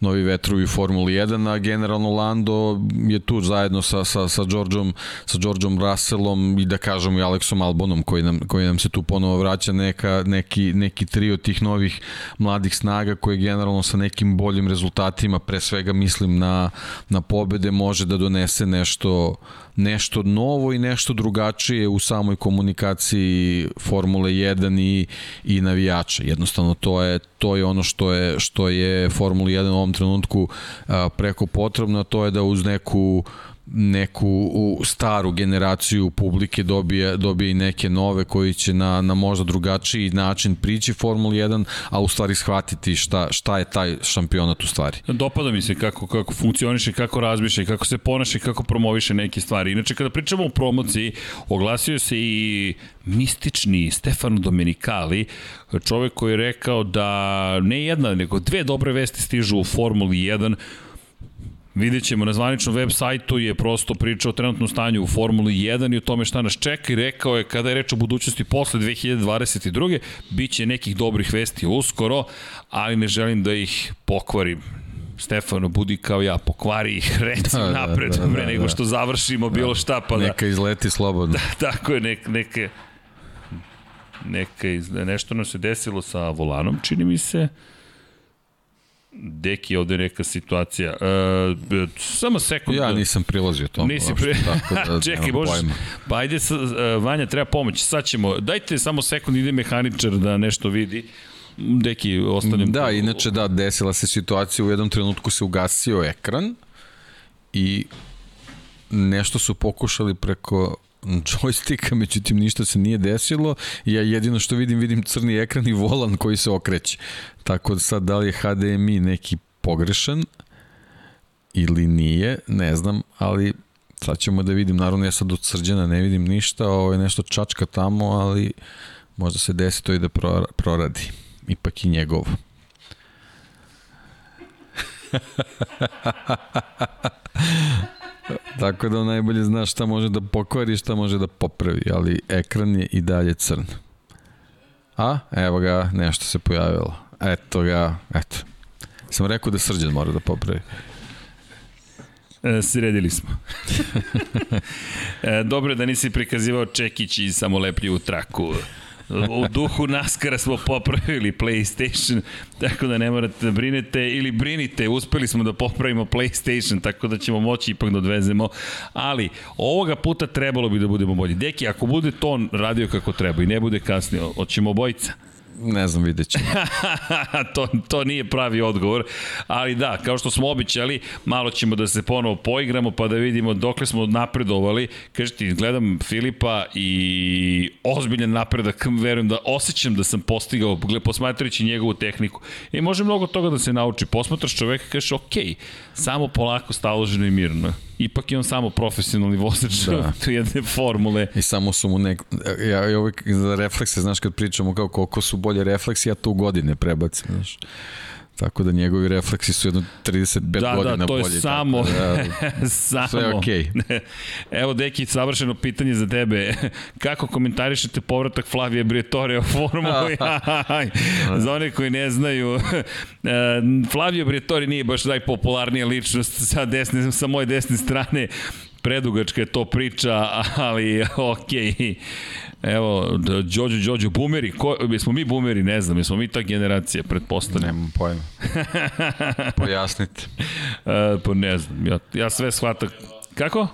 novi vetrovi u Formuli 1, a generalno Lando je tu zajedno sa, sa, sa Georgeom, sa Georgeom Russellom i da kažemo i Alexom Albonom koji nam, koji nam se tu ponovo vraća neka, neki, neki trio tih novih mladih snaga koji generalno sa nekim boljim rezultatima, pre svega mislim na, na pobede, može da donese nešto nešto novo i nešto drugačije u samoj komunikaciji Formule 1 i, i navijača. Jednostavno to je to je ono što je što je Formula 1 u ovom trenutku a, preko potrebno, to je da uz neku neku u staru generaciju publike dobije, dobije i neke nove koji će na, na možda drugačiji način prići Formuli 1, a u stvari shvatiti šta, šta je taj šampionat u stvari. Dopada mi se kako, kako funkcioniše, kako razmišlja, kako se ponaša i kako promoviše neke stvari. Inače, kada pričamo o promociji, oglasio se i mistični Stefano Domenicali, čovek koji je rekao da ne jedna, nego dve dobre vesti stižu u Formuli 1, Vidjet ćemo na zvaničnom web sajtu je prosto pričao o trenutnom stanju u Formuli 1 i o tome šta nas čeka i rekao je kada je reč o budućnosti posle 2022. bit će nekih dobrih vesti uskoro, ali ne želim da ih pokvarim. Stefano, budi kao ja, pokvari ih, <laughs> reci da, napred, da, da, pre nego što završimo bilo da. šta. Pa da, neka izleti slobodno. Da, <laughs> tako je, neka, neka iz, nešto nam se desilo sa volanom, čini mi se. Deki, ovde neka situacija. E, samo sekund. Ja nisam prilazio tomu. Nisi pri... tako da <laughs> Čekaj, možeš. Pa ajde, sa, uh, Vanja, treba pomoć. Sad ćemo, dajte samo sekund, ide mehaničar da nešto vidi. Deki, ostanem. Da, inače da, desila se situacija, u jednom trenutku se ugasio ekran i nešto su pokušali preko joysticka, međutim ništa se nije desilo. Ja jedino što vidim, vidim crni ekran i volan koji se okreće. Tako da sad da li je HDMI neki pogrešan ili nije, ne znam, ali sad ćemo da vidim, naravno ja sad od srđana ne vidim ništa, ovo je nešto čačka tamo, ali možda se desi to i da proradi. Ipak i njegovo. <laughs> Tako da on najbolje zna šta može da pokvari, šta može da popravi, ali ekran je i dalje crn. A, evo ga, nešto se pojavilo. Eto ga, eto. Sam rekao da srđan mora da popravi. E, sredili smo. <laughs> e, dobro da nisi prikazivao Čekić i samolepljivu traku. U duhu naskara smo popravili PlayStation, tako da ne morate da brinete ili brinite, uspeli smo da popravimo PlayStation, tako da ćemo moći ipak da odvezemo, ali ovoga puta trebalo bi da budemo bolji. Deki, ako bude to radio kako treba i ne bude kasnije, hoćemo obojica. Ne znam, vidjet ćemo. <laughs> to, to nije pravi odgovor, ali da, kao što smo običali, malo ćemo da se ponovo poigramo pa da vidimo dokle smo napredovali. Kažete, gledam Filipa i ozbiljan napredak, verujem da osjećam da sam postigao, posmatrajući njegovu tehniku. I može mnogo toga da se nauči. Posmatraš čoveka i kažeš, ok, samo polako, staloženo i mirno ipak je on samo profesionalni vozač da. <laughs> tu jedne formule. I samo su mu nek... Ja, ja uvijek za reflekse, znaš, kad pričamo kao koliko su bolje refleksi, ja to u godine prebacim, znaš. Tako da njegovi refleksi su jedno 35 da, da godina bolje. Da, to je bolji, samo. da, <laughs> samo. Sve je okej. Okay. <laughs> Evo, Deki, savršeno pitanje za tebe. <laughs> Kako komentarišete povratak Flavije Briatore u Formuli? za one koji ne znaju, e, Flavio Briatore nije baš najpopularnija ličnost sa, desne, sa moje desne strane predugačka je to priča, ali okej. Okay. Evo, Đođo, Đođo, bumeri, ko, jesmo mi bumeri, ne znam, jesmo mi ta generacija, pretpostavljam. Nemam pojma. <laughs> Pojasnite. E, pa ne znam, ja, ja sve shvatam. Kako?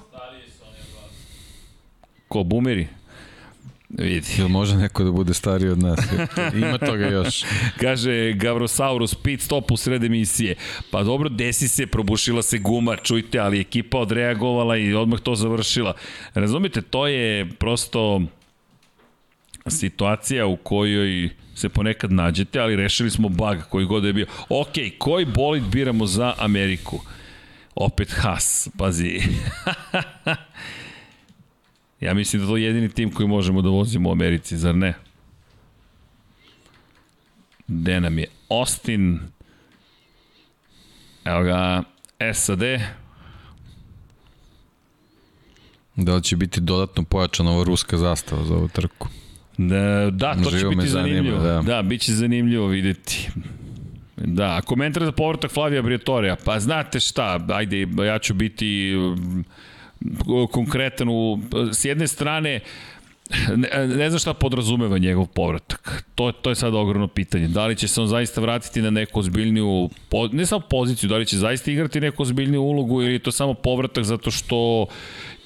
Ko, bumeri? Vidi. Jel može neko da bude stariji od nas? Ima toga još. <laughs> Kaže Gavrosaurus, pit stop u sred emisije. Pa dobro, desi se, probušila se guma, čujte, ali ekipa odreagovala i odmah to završila. Razumite, to je prosto situacija u kojoj se ponekad nađete, ali rešili smo bug koji god je bio. Ok, koji bolid biramo za Ameriku? Opet Haas, pazi. <laughs> ja mislim da to je jedini tim koji možemo da vozimo u Americi, zar ne? Gde nam je? Austin, evo ga, SAD, Da li će biti dodatno pojačana ova ruska zastava za ovu trku? Da, da to će Živo me biti zanima, zanimljivo. da. Da. bit će zanimljivo videti. Da, a komentar za povratak Flavija Briatorija. Pa znate šta, ajde, ja ću biti um, konkretan u, s jedne strane, ne, ne znam šta podrazumeva njegov povratak. To, to je sad ogromno pitanje. Da li će se on zaista vratiti na neku ozbiljniju, ne samo poziciju, da li će zaista igrati neku ozbiljniju ulogu ili je to samo povratak zato što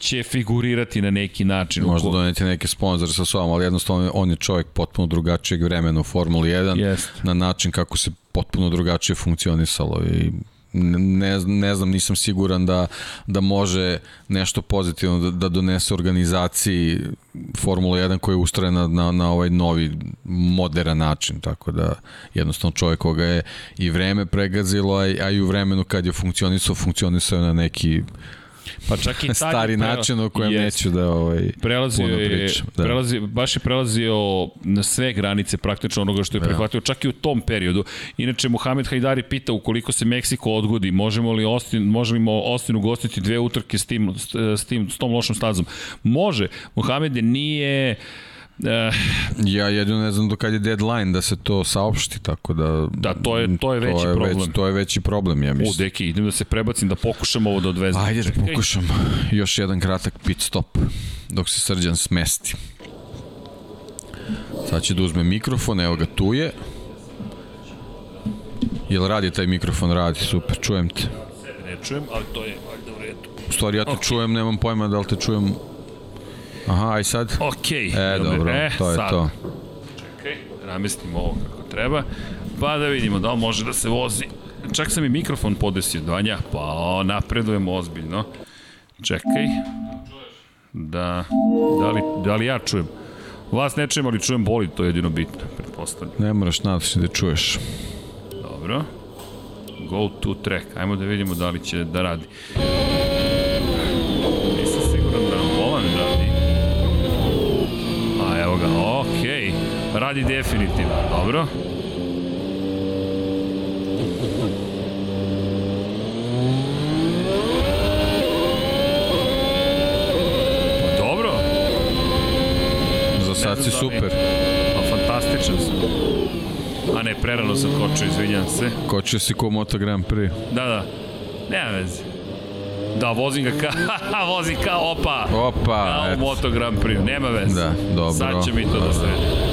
će figurirati na neki način. Možda Uko- doneti neke sponzore sa sobom, ali jednostavno on je čovjek potpuno drugačijeg vremena u Formuli 1 Jest. na način kako se potpuno drugačije funkcionisalo i ne, ne znam, nisam siguran da, da može nešto pozitivno da, da donese organizaciji Formula 1 koja je ustrojena na, na ovaj novi modern način, tako da jednostavno čovjek koga je i vreme pregazilo, a, a i u vremenu kad je funkcionisao, funkcionisao je na neki Pa čak i <laughs> stari prela- način o kojem Jest. neću da ovaj, prelazio puno pričam. Da. prelazi, baš je prelazio na sve granice praktično onoga što je Da. prihvatio, čak i u tom periodu. Inače, Mohamed Hajdari pita ukoliko se Meksiko odgodi, možemo li Austin, možemo Austin ugostiti dve utrke s, tim, s, s, tim, s tom lošom stazom? Može. Mohamed nije... Uh, Ja jedino ne znam do kad je deadline da se to saopšti, tako da... Da, to je- to je veći problem. Već, to je veći problem, ja u, mislim. deki, idem da se prebacim, da pokušam ovo da odvezem. Ajde da pokušam još jedan kratak pit stop dok se srđan smesti. Sad će da uzme mikrofon, evo ga tu je. Jel radi taj mikrofon? Radi, super, čujem te. Ne čujem, ali to je valjda u redu. U stvari ja te Ok. čujem, nemam pojma da li te čujem... Aha, aj sad? Okej. E, dobro, to je sad. to. Čekaj, namestimo ovo kako treba. Pa da vidimo da li može da se vozi. Čak sam i mikrofon podesio, Vanja, pa o, napredujemo ozbiljno. Čekaj. Da, da li, da li ja čujem? Vas ne čujem, ali čujem boli, to je jedino bitno, pretpostavljam. Ne moraš nadati da čuješ. Dobro. Go to track. Ajmo da vidimo da li će da radi. Radi definitivno, dobro. Pa dobro, Za sad si da super. pa fantastičan sam. A ne, prerano sam kočio, izvinjam se. Kočio si ko Moto Grand Prix. Da, da. Nema veze. Da, vozim ga ka... <laughs> vozim kao opa. Opa, Kao eto. Moto Grand Prix. Nema veze. Da, dobro. Sad će mi to da sredi.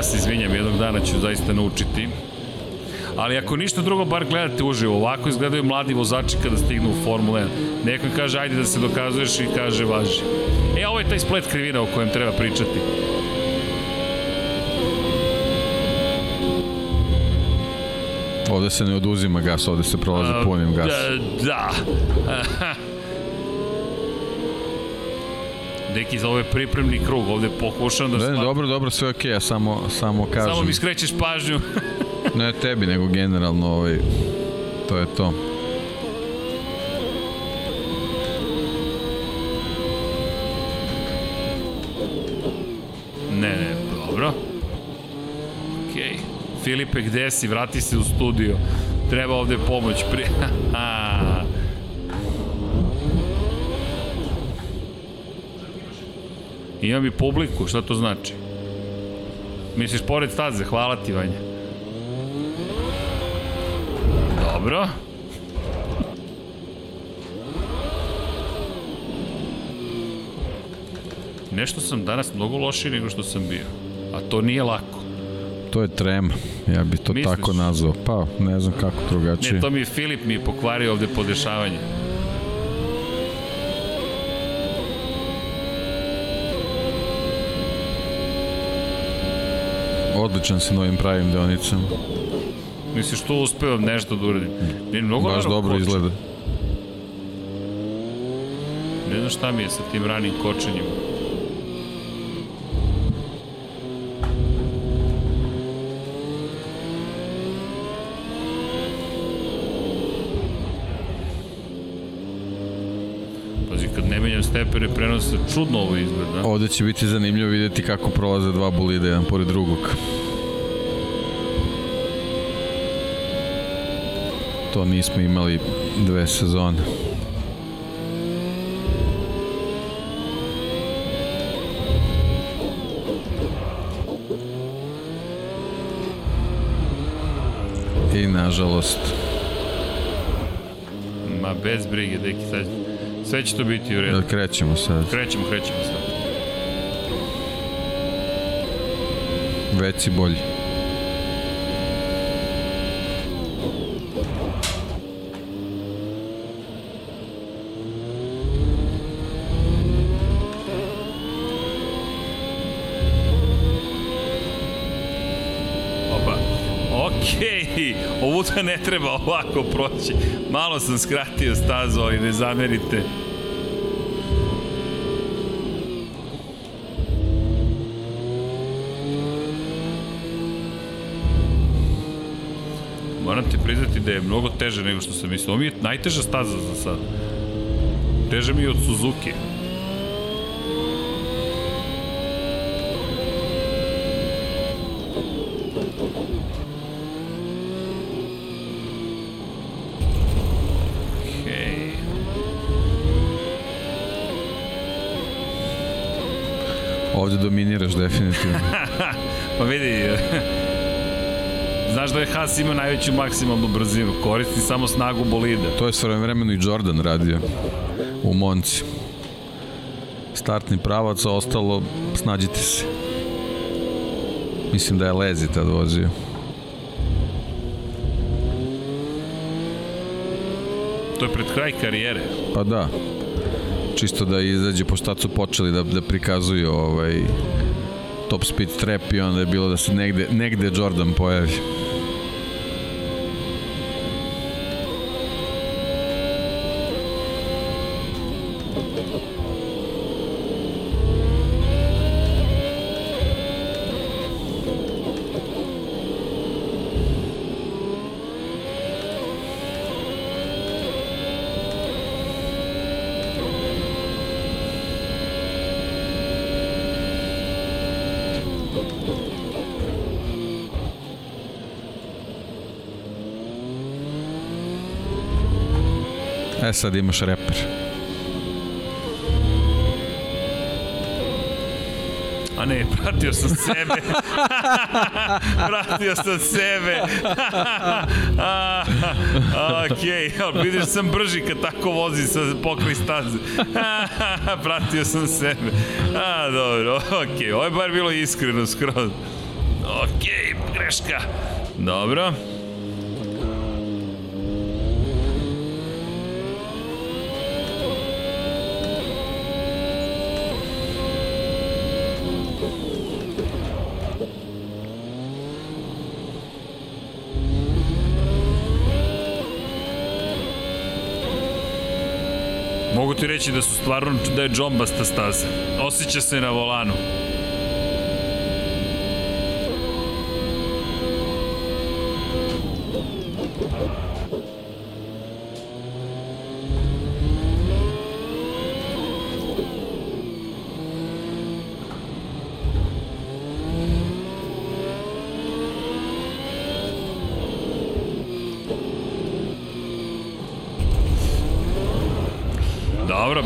Ja se izvinjam, jednog dana ću zaista naučiti. Ali ako ništa drugo, bar gledate uživo. Ovako izgledaju mladi vozači kada stignu u Formula 1. Neko im kaže, ajde da se dokazuješ i kaže, važi. E, ovo je taj splet krivina o kojem treba pričati. Ovde se ne oduzima gas, ovde se prolazi punim gas. Da, da. <laughs> Neki za ovaj pripremni krug, ovde pokušam da... Ne, dobro, dobro, sve okej, ja samo, samo kažem. Samo mi skrećeš pažnju. <laughs> Ne tebi, nego generalno, ovaj, to je to. ne, ne, dobro. Okej. Filipe, gde si? Vrati se u studio. Treba ovde pomoć. Pri... <laughs> Imam i publiku, šta to znači? Misliš pored staze, hvala ti Vanja. Dobro. Nešto sam danas mnogo lošiji nego što sam bio. A to nije lako. To je trema, ja bi to Misliš? tako nazvao. Pa, ne znam kako drugačije. Ne, to mi je Filip mi je pokvario ovde podešavanje. Odličan si na ovim pravim deonicama. Misliš, tu uspeo nešto da uradim? Ne, mnogo Baš dobro koči. izgleda. Ne znam šta mi je sa tim ranim kočenjem. okvire prenose Čudno ovo izgleda. Ovde će biti zanimljivo videti kako prolaze dva bolide jedan pored drugog. To nismo imali dve sezone. I nažalost Ma bez brige, deki, sad sve će to biti u redu. da krećemo sad. Krećemo, krećemo sad. Već si bolji. Okej, ovuda ne treba ovako proći. Malo sam skratio stazu, ali ne zamerite. Priznati da je mnogo teže nego što sam mislio. Ovo mi je najteža staza za sad. Teže mi je od Suzuki. Okej. Ovde dominiraš definitivno. <laughs> Pa vidi, znaš da je Haas ima najveću maksimalnu brzinu, koristi samo snagu bolida. To je svojevremeno i Jordan radio u Monci. Startni pravac, a ostalo snađite se. Mislim da je Lezi tad vozio. To je pred kraj karijere. Pa da. Čisto da izađe, pošto tad su počeli da, da prikazuju ovaj top speed trap i onda je bilo da se negde, negde Jordan pojavi. E sad imaš reper. A ne, pratio sam sebe. <laughs> pratio sam sebe. <laughs> Okej, okay. vidiš sam brži kad tako vozi sa pokraj staze. <laughs> pratio sam sebe. A, dobro, okej. Okay. Ovo je bar bilo iskreno skroz. Okej, okay, greška. Dobro. Mogu ti reći da su stvarno da je džombasta staza. Osjeća se na volanu.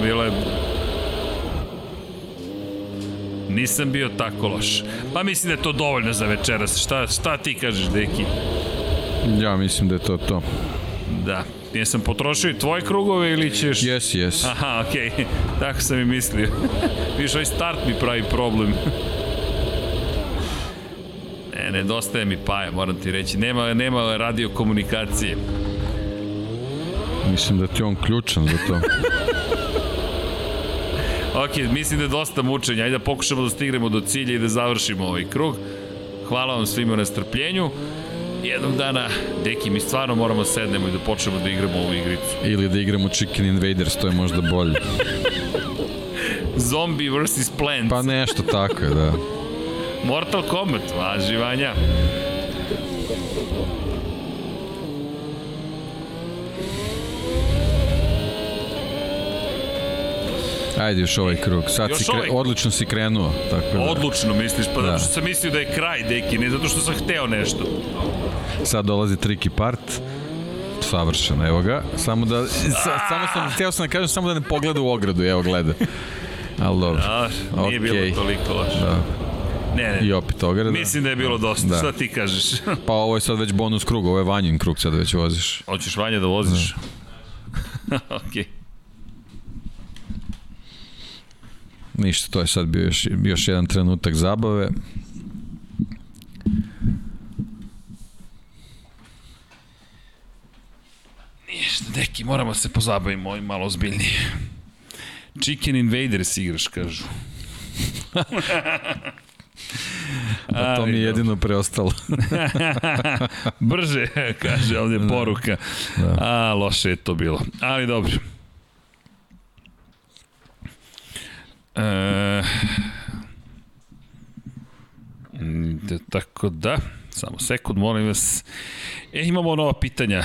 Je... Nisam bio tako loš. Pa mislim da je to dovoljno za večeras. Šta, šta ti kažeš, deki? Ja mislim da je to to. Da. Jesam potrošio i tvoje krugove ili ćeš... Jes, jes. Aha, okej. Okay. <laughs> Tako sam i mislio. <laughs> Viš, ovaj start mi pravi problem. <laughs> ne, nedostaje mi paja, moram ti reći. Nema, nema radio komunikacije. Mislim da ti on ključan za to. Ok, mislim da je dosta mučenja. Ajde da pokušamo da stignemo do cilja i da završimo ovaj krug. Hvala vam svima na strpljenju. Jednog dana, deki, mi stvarno moramo sednemo i da počnemo da igramo ovu igricu. Ili da igramo Chicken Invaders, to je možda bolje. <laughs> Zombie vs. Plants. Pa nešto tako je, da. Mortal Kombat, važi Vanja. Ajde još ovaj krug. Sad Još si kre... ovaj- odlično si krenuo. Tako da. Odlučno misliš, pa Da. zato što sam mislio da je kraj, deki, ne zato što sam hteo nešto. Sad dolazi tricky part. Savršeno, evo ga. Samo da, sa, samo sam, hteo sam da kažem samo da ne pogleda u ogradu, evo gleda. Ali dobro. A, nije Okej. bilo toliko loše. Da. Ne, ne. I opet ograda. Mislim da je bilo dosta, Da. šta ti kažeš? Pa ovo je sad već bonus krug, ovo je vanjin krug sad već voziš. Hoćeš vanje da voziš? <laughs> Okej. Ništa, to je sad bio još, još jedan trenutak zabave. Ništa, deki, moramo se pozabavimo ovim malo ozbiljnije. Chicken Invaders igraš, kažu. Pa <laughs> to mi je jedino preostalo. <laughs> Brže, kaže ovdje poruka. Da. A, loše je to bilo. Ali dobro. E, da, tako da, samo sekund, molim vas. E, imamo nova pitanja. E,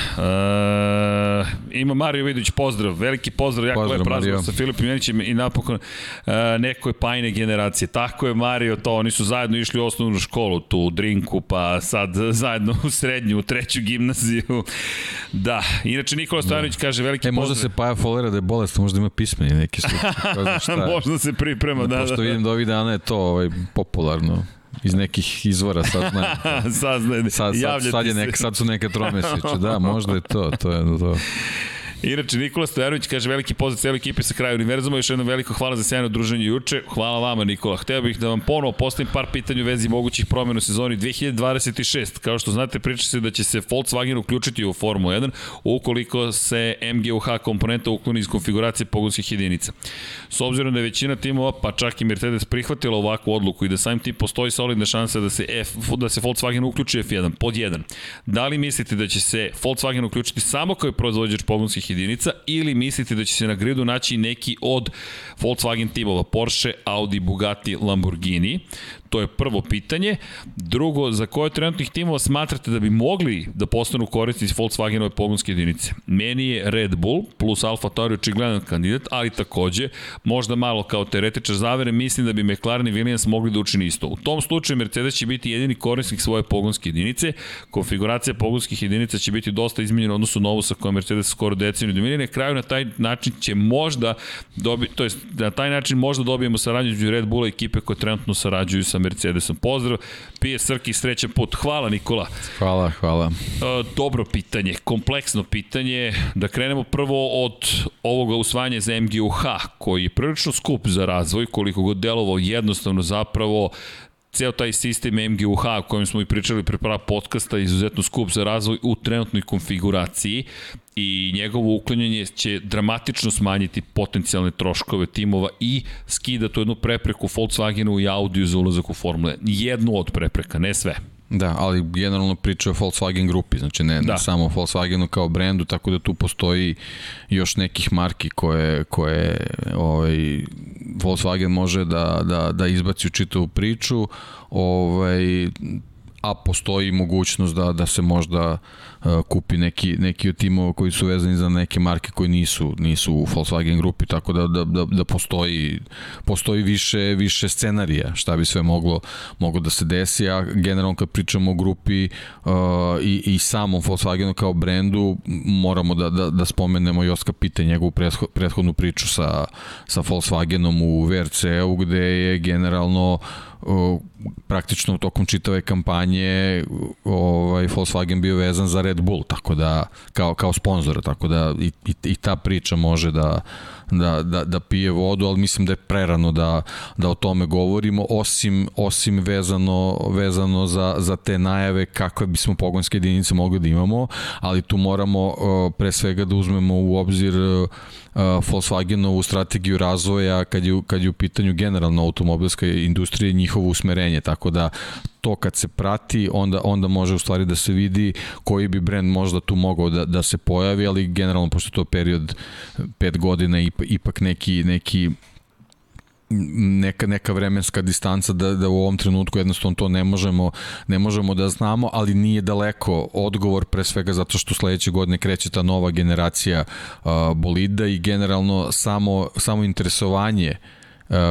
ima Mario Vidović, pozdrav, veliki pozdrav, jako Pozdrav, lep razgovor sa Filipom Janićem i napokon e, neko je pajne generacije. Tako je Mario to, oni su zajedno išli u osnovnu školu tu u Drinku, pa sad zajedno u srednju, u treću gimnaziju. Da, inače Nikola Stojanović kaže veliki E, možda pozdrav. se Paja folera da je bolest, možda ima pismeni neki slučaj. <laughs> Možda se priprema, da, Pošto da. vidim da ovih dana je to ovaj, popularno iz nekih izvora sad znam. <laughs> sad, sad, Sad, sad, je nek, sad su neke tromesiće, da, možda je to, to je to. Inače, Nikola Stojanović kaže veliki pozdrav cijeloj ekipi sa kraja univerzuma, još jedno veliko hvala za sjajno druženje juče. Hvala vama, Nikola. Hteo bih da vam ponovo postavim par pitanja u vezi mogućih promjena u sezoni 2026. Kao što znate, priča se da će se Volkswagen uključiti u Formulu 1 ukoliko se MGUH komponenta ukloni iz konfiguracije pogonskih jedinica. S obzirom da je većina timova, pa čak i Mercedes prihvatila ovakvu odluku i da samim tim postoji solidna šansa da se, F, da se Volkswagen uključi u F1, pod 1. Da li mislite da će se Volkswagen uključiti samo kao proizvođač pogonskih jedinica ili mislite da će se na gridu naći neki od Volkswagen timova Porsche, Audi, Bugatti, Lamborghini? To je prvo pitanje. Drugo, za koje trenutnih timova smatrate da bi mogli da postanu korisnici Volkswagenove pogonske jedinice? Meni je Red Bull plus Alfa Tauri očigledan kandidat, ali takođe, možda malo kao teoretičar zavere, mislim da bi McLaren i Williams mogli da učini isto. U tom slučaju Mercedes će biti jedini korisnik svoje pogonske jedinice, konfiguracija pogonskih jedinica će biti dosta izmenjena odnosu na sa kojom Mercedes skoro deceniju dominira. Na kraju na taj način će možda dobi, to jest na taj način možda dobijemo saradnju između Red Bulla i ekipe koje trenutno sarađuju sa Mercedesom. Pozdrav, pije Srki, srećan put. Hvala Nikola. Hvala, hvala. E, dobro pitanje, kompleksno pitanje. Da krenemo prvo od ovoga usvajanja za MGUH, koji je prilično skup za razvoj, koliko god delovao jednostavno zapravo ceo taj sistem MGUH o kojem smo i pričali pre prava podcasta izuzetno skup za razvoj u trenutnoj konfiguraciji i njegovo uklanjanje će dramatično smanjiti potencijalne troškove timova i skida tu jednu prepreku Volkswagenu i Audiju za ulazak u Formule. Jednu od prepreka, ne sve. Da, ali generalno priča o Volkswagen grupi, znači ne, Da. ne samo o Volkswagenu kao brendu, tako da tu postoji još nekih marki koje, koje ovaj, Volkswagen može da, da, da izbaci u čitavu priču, ovaj, a postoji mogućnost da, da se možda uh, kupi neki, neki od timova koji su vezani za neke marke koji nisu, nisu u Volkswagen grupi, tako da, da, da, da postoji, postoji više, više scenarija šta bi sve moglo, moglo da se desi, a generalno kad pričamo o grupi uh, i, i samom Volkswagenu kao brendu, moramo da, da, da spomenemo Joska Pita i njegovu pretho- prethodnu priču sa, sa Volkswagenom u VRC-u gde je generalno uh, praktično tokom čitave kampanje ovaj Volkswagen bio vezan za Red Bull, tako da kao kao sponzor, tako da i, i, i ta priča može da da, da, da pije vodu, ali mislim da je prerano da, da o tome govorimo, osim, osim vezano, vezano za, za te najave kakve bismo pogonske jedinice mogli da imamo, ali tu moramo pre svega da uzmemo u obzir Volkswagenovu strategiju razvoja kad je, kad je u pitanju generalno automobilska industrija i njihovo usmerenje, tako da to kad se prati, onda, onda može u stvari da se vidi koji bi brend možda tu mogao da, da se pojavi, ali generalno, pošto to period pet godina, ipak, ipak neki, neki neka neka vremenska distanca da da u ovom trenutku jednostavno to ne možemo ne možemo da znamo, ali nije daleko odgovor pre svega zato što sledeće godine kreće ta nova generacija uh, bolida i generalno samo samo interesovanje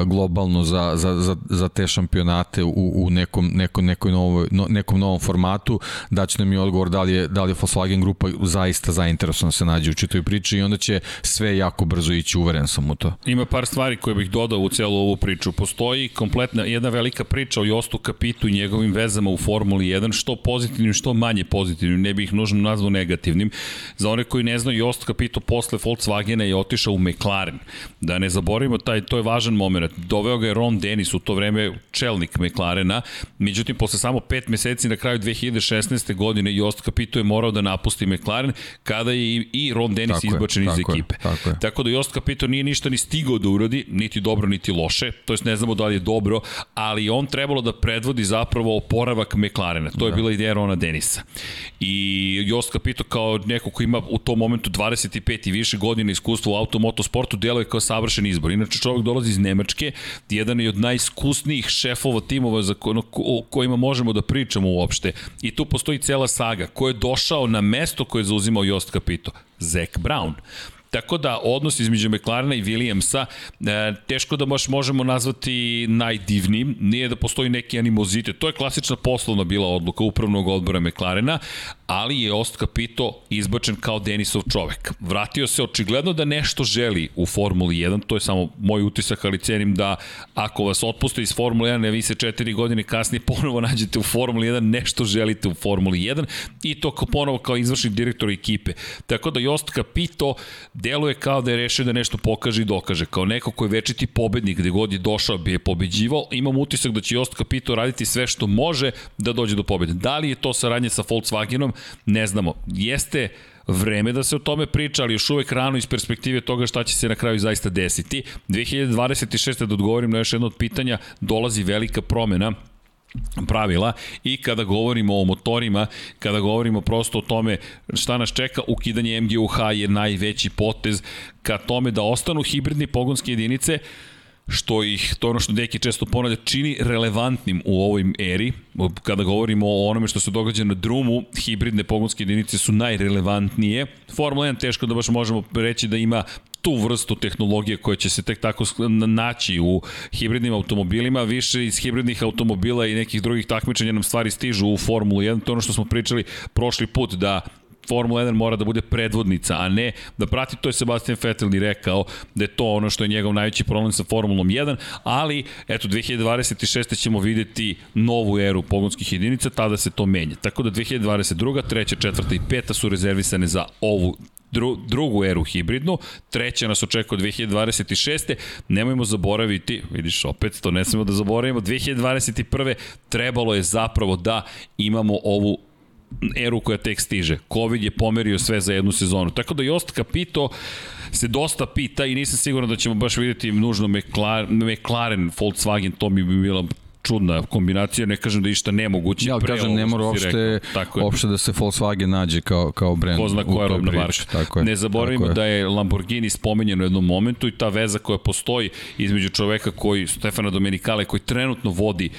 globalno za, za, za, za te šampionate u, u nekom, nekom, nekoj novoj, no, nekom novom formatu, da će nam i odgovor da li je, da li je Volkswagen grupa zaista zainteresovana da se nađe u čitoj priči i onda će sve jako brzo ići, uveren sam u to. Ima par stvari koje bih dodao u celu ovu priču. Postoji kompletna jedna velika priča o Jostu Kapitu i njegovim vezama u Formuli 1, što pozitivnim, što manje pozitivnim, ne bih nužno nazvao negativnim. Za one koji ne znaju, Jost Capito posle Volkswagena je otišao u McLaren. Da ne zaboravimo, taj, to je važan moment. Doveo ga je Ron Dennis, u to vreme čelnik McLarena, međutim, posle samo pet meseci na kraju 2016. godine Jost Capito je morao da napusti McLaren, kada je i, Ron Dennis tako izbačen iz ekipe. Je, tako, je. tako da Jost Capito nije ništa ni stigao da uradi, niti dobro, niti loše, to jest ne znamo da li je dobro, ali on trebalo da predvodi zapravo oporavak McLarena. To je da. bila ideja Rona Denisa. I Jost Capito kao neko ko ima u tom momentu 25 i više godina iskustva u automotosportu deluje kao savršen izbor. Inače čovjek dolazi iz Nemačke, jedan je od najiskusnijih šefova timova za ko, o kojima možemo da pričamo uopšte. I tu postoji cela saga. Ko je došao na mesto koje je zauzimao Jost Capito? Zac Brown. Tako da odnos između McLarena i Williamsa e, teško da baš možemo nazvati najdivnijim, nije da postoji neki animozitet. To je klasična poslovna bila odluka upravnog odbora McLarena, ali je Ost Capito izbačen kao Denisov čovek. Vratio se očigledno da nešto želi u Formuli 1, to je samo moj utisak, ali cenim da ako vas otpuste iz Formule 1, ne vi se četiri godine kasnije ponovo nađete u Formuli 1, nešto želite u Formuli 1 i to kao ponovo kao izvršnik direktor ekipe. Tako da Jost Capito deluje kao da je rešio da nešto pokaže i dokaže. Kao neko ko je večiti pobednik gde god je došao bi je pobeđivao, imam utisak da će Jost Capito raditi sve što može da dođe do pobede. Da li je to saradnje sa Volkswagenom? Ne znamo. Jeste vreme da se o tome priča, ali još uvek rano iz perspektive toga šta će se na kraju zaista desiti. 2026. da odgovorim na još jedno od pitanja, dolazi velika promena pravila i kada govorimo o motorima, kada govorimo prosto o tome šta nas čeka, ukidanje MGUH je najveći potez ka tome da ostanu hibridni pogonske jedinice, što ih, to ono što Deki često ponavlja, čini relevantnim u ovoj eri. Kada govorimo o onome što se događa na drumu, hibridne pogonske jedinice su najrelevantnije. Formula 1 teško da baš možemo reći da ima tu vrstu tehnologije koja će se tek tako naći u hibridnim automobilima, više iz hibridnih automobila i nekih drugih takmičenja nam stvari stižu u Formulu 1, to je ono što smo pričali prošli put, da Formula 1 mora da bude predvodnica, a ne da prati, to je Sebastian Vettel i rekao da je to ono što je njegov najveći problem sa Formulom 1, ali eto 2026. ćemo videti novu eru pogonskih jedinica, tada se to menja. Tako da 2022. treća, četvrta i peta su rezervisane za ovu dru, drugu eru hibridnu, treća nas očekuje 2026. Nemojmo zaboraviti, vidiš opet, to ne smemo da zaboravimo, 2021. trebalo je zapravo da imamo ovu eru koja tek stiže. Covid je pomerio sve za jednu sezonu. Tako da Jost Capito se dosta pita i nisam siguran da ćemo baš vidjeti nužno McLaren, McLaren Volkswagen, to mi bi bilo čudna kombinacija, ne kažem da je išta nemoguće. Ja, kažem, ne mora uopšte, uopšte da se Volkswagen nađe kao, kao brand. Ko zna koja robna marka. Tako je, ne zaboravimo tako da je Lamborghini spomenjen u jednom momentu i ta veza koja postoji između čoveka koji, Stefana Domenicale, koji trenutno vodi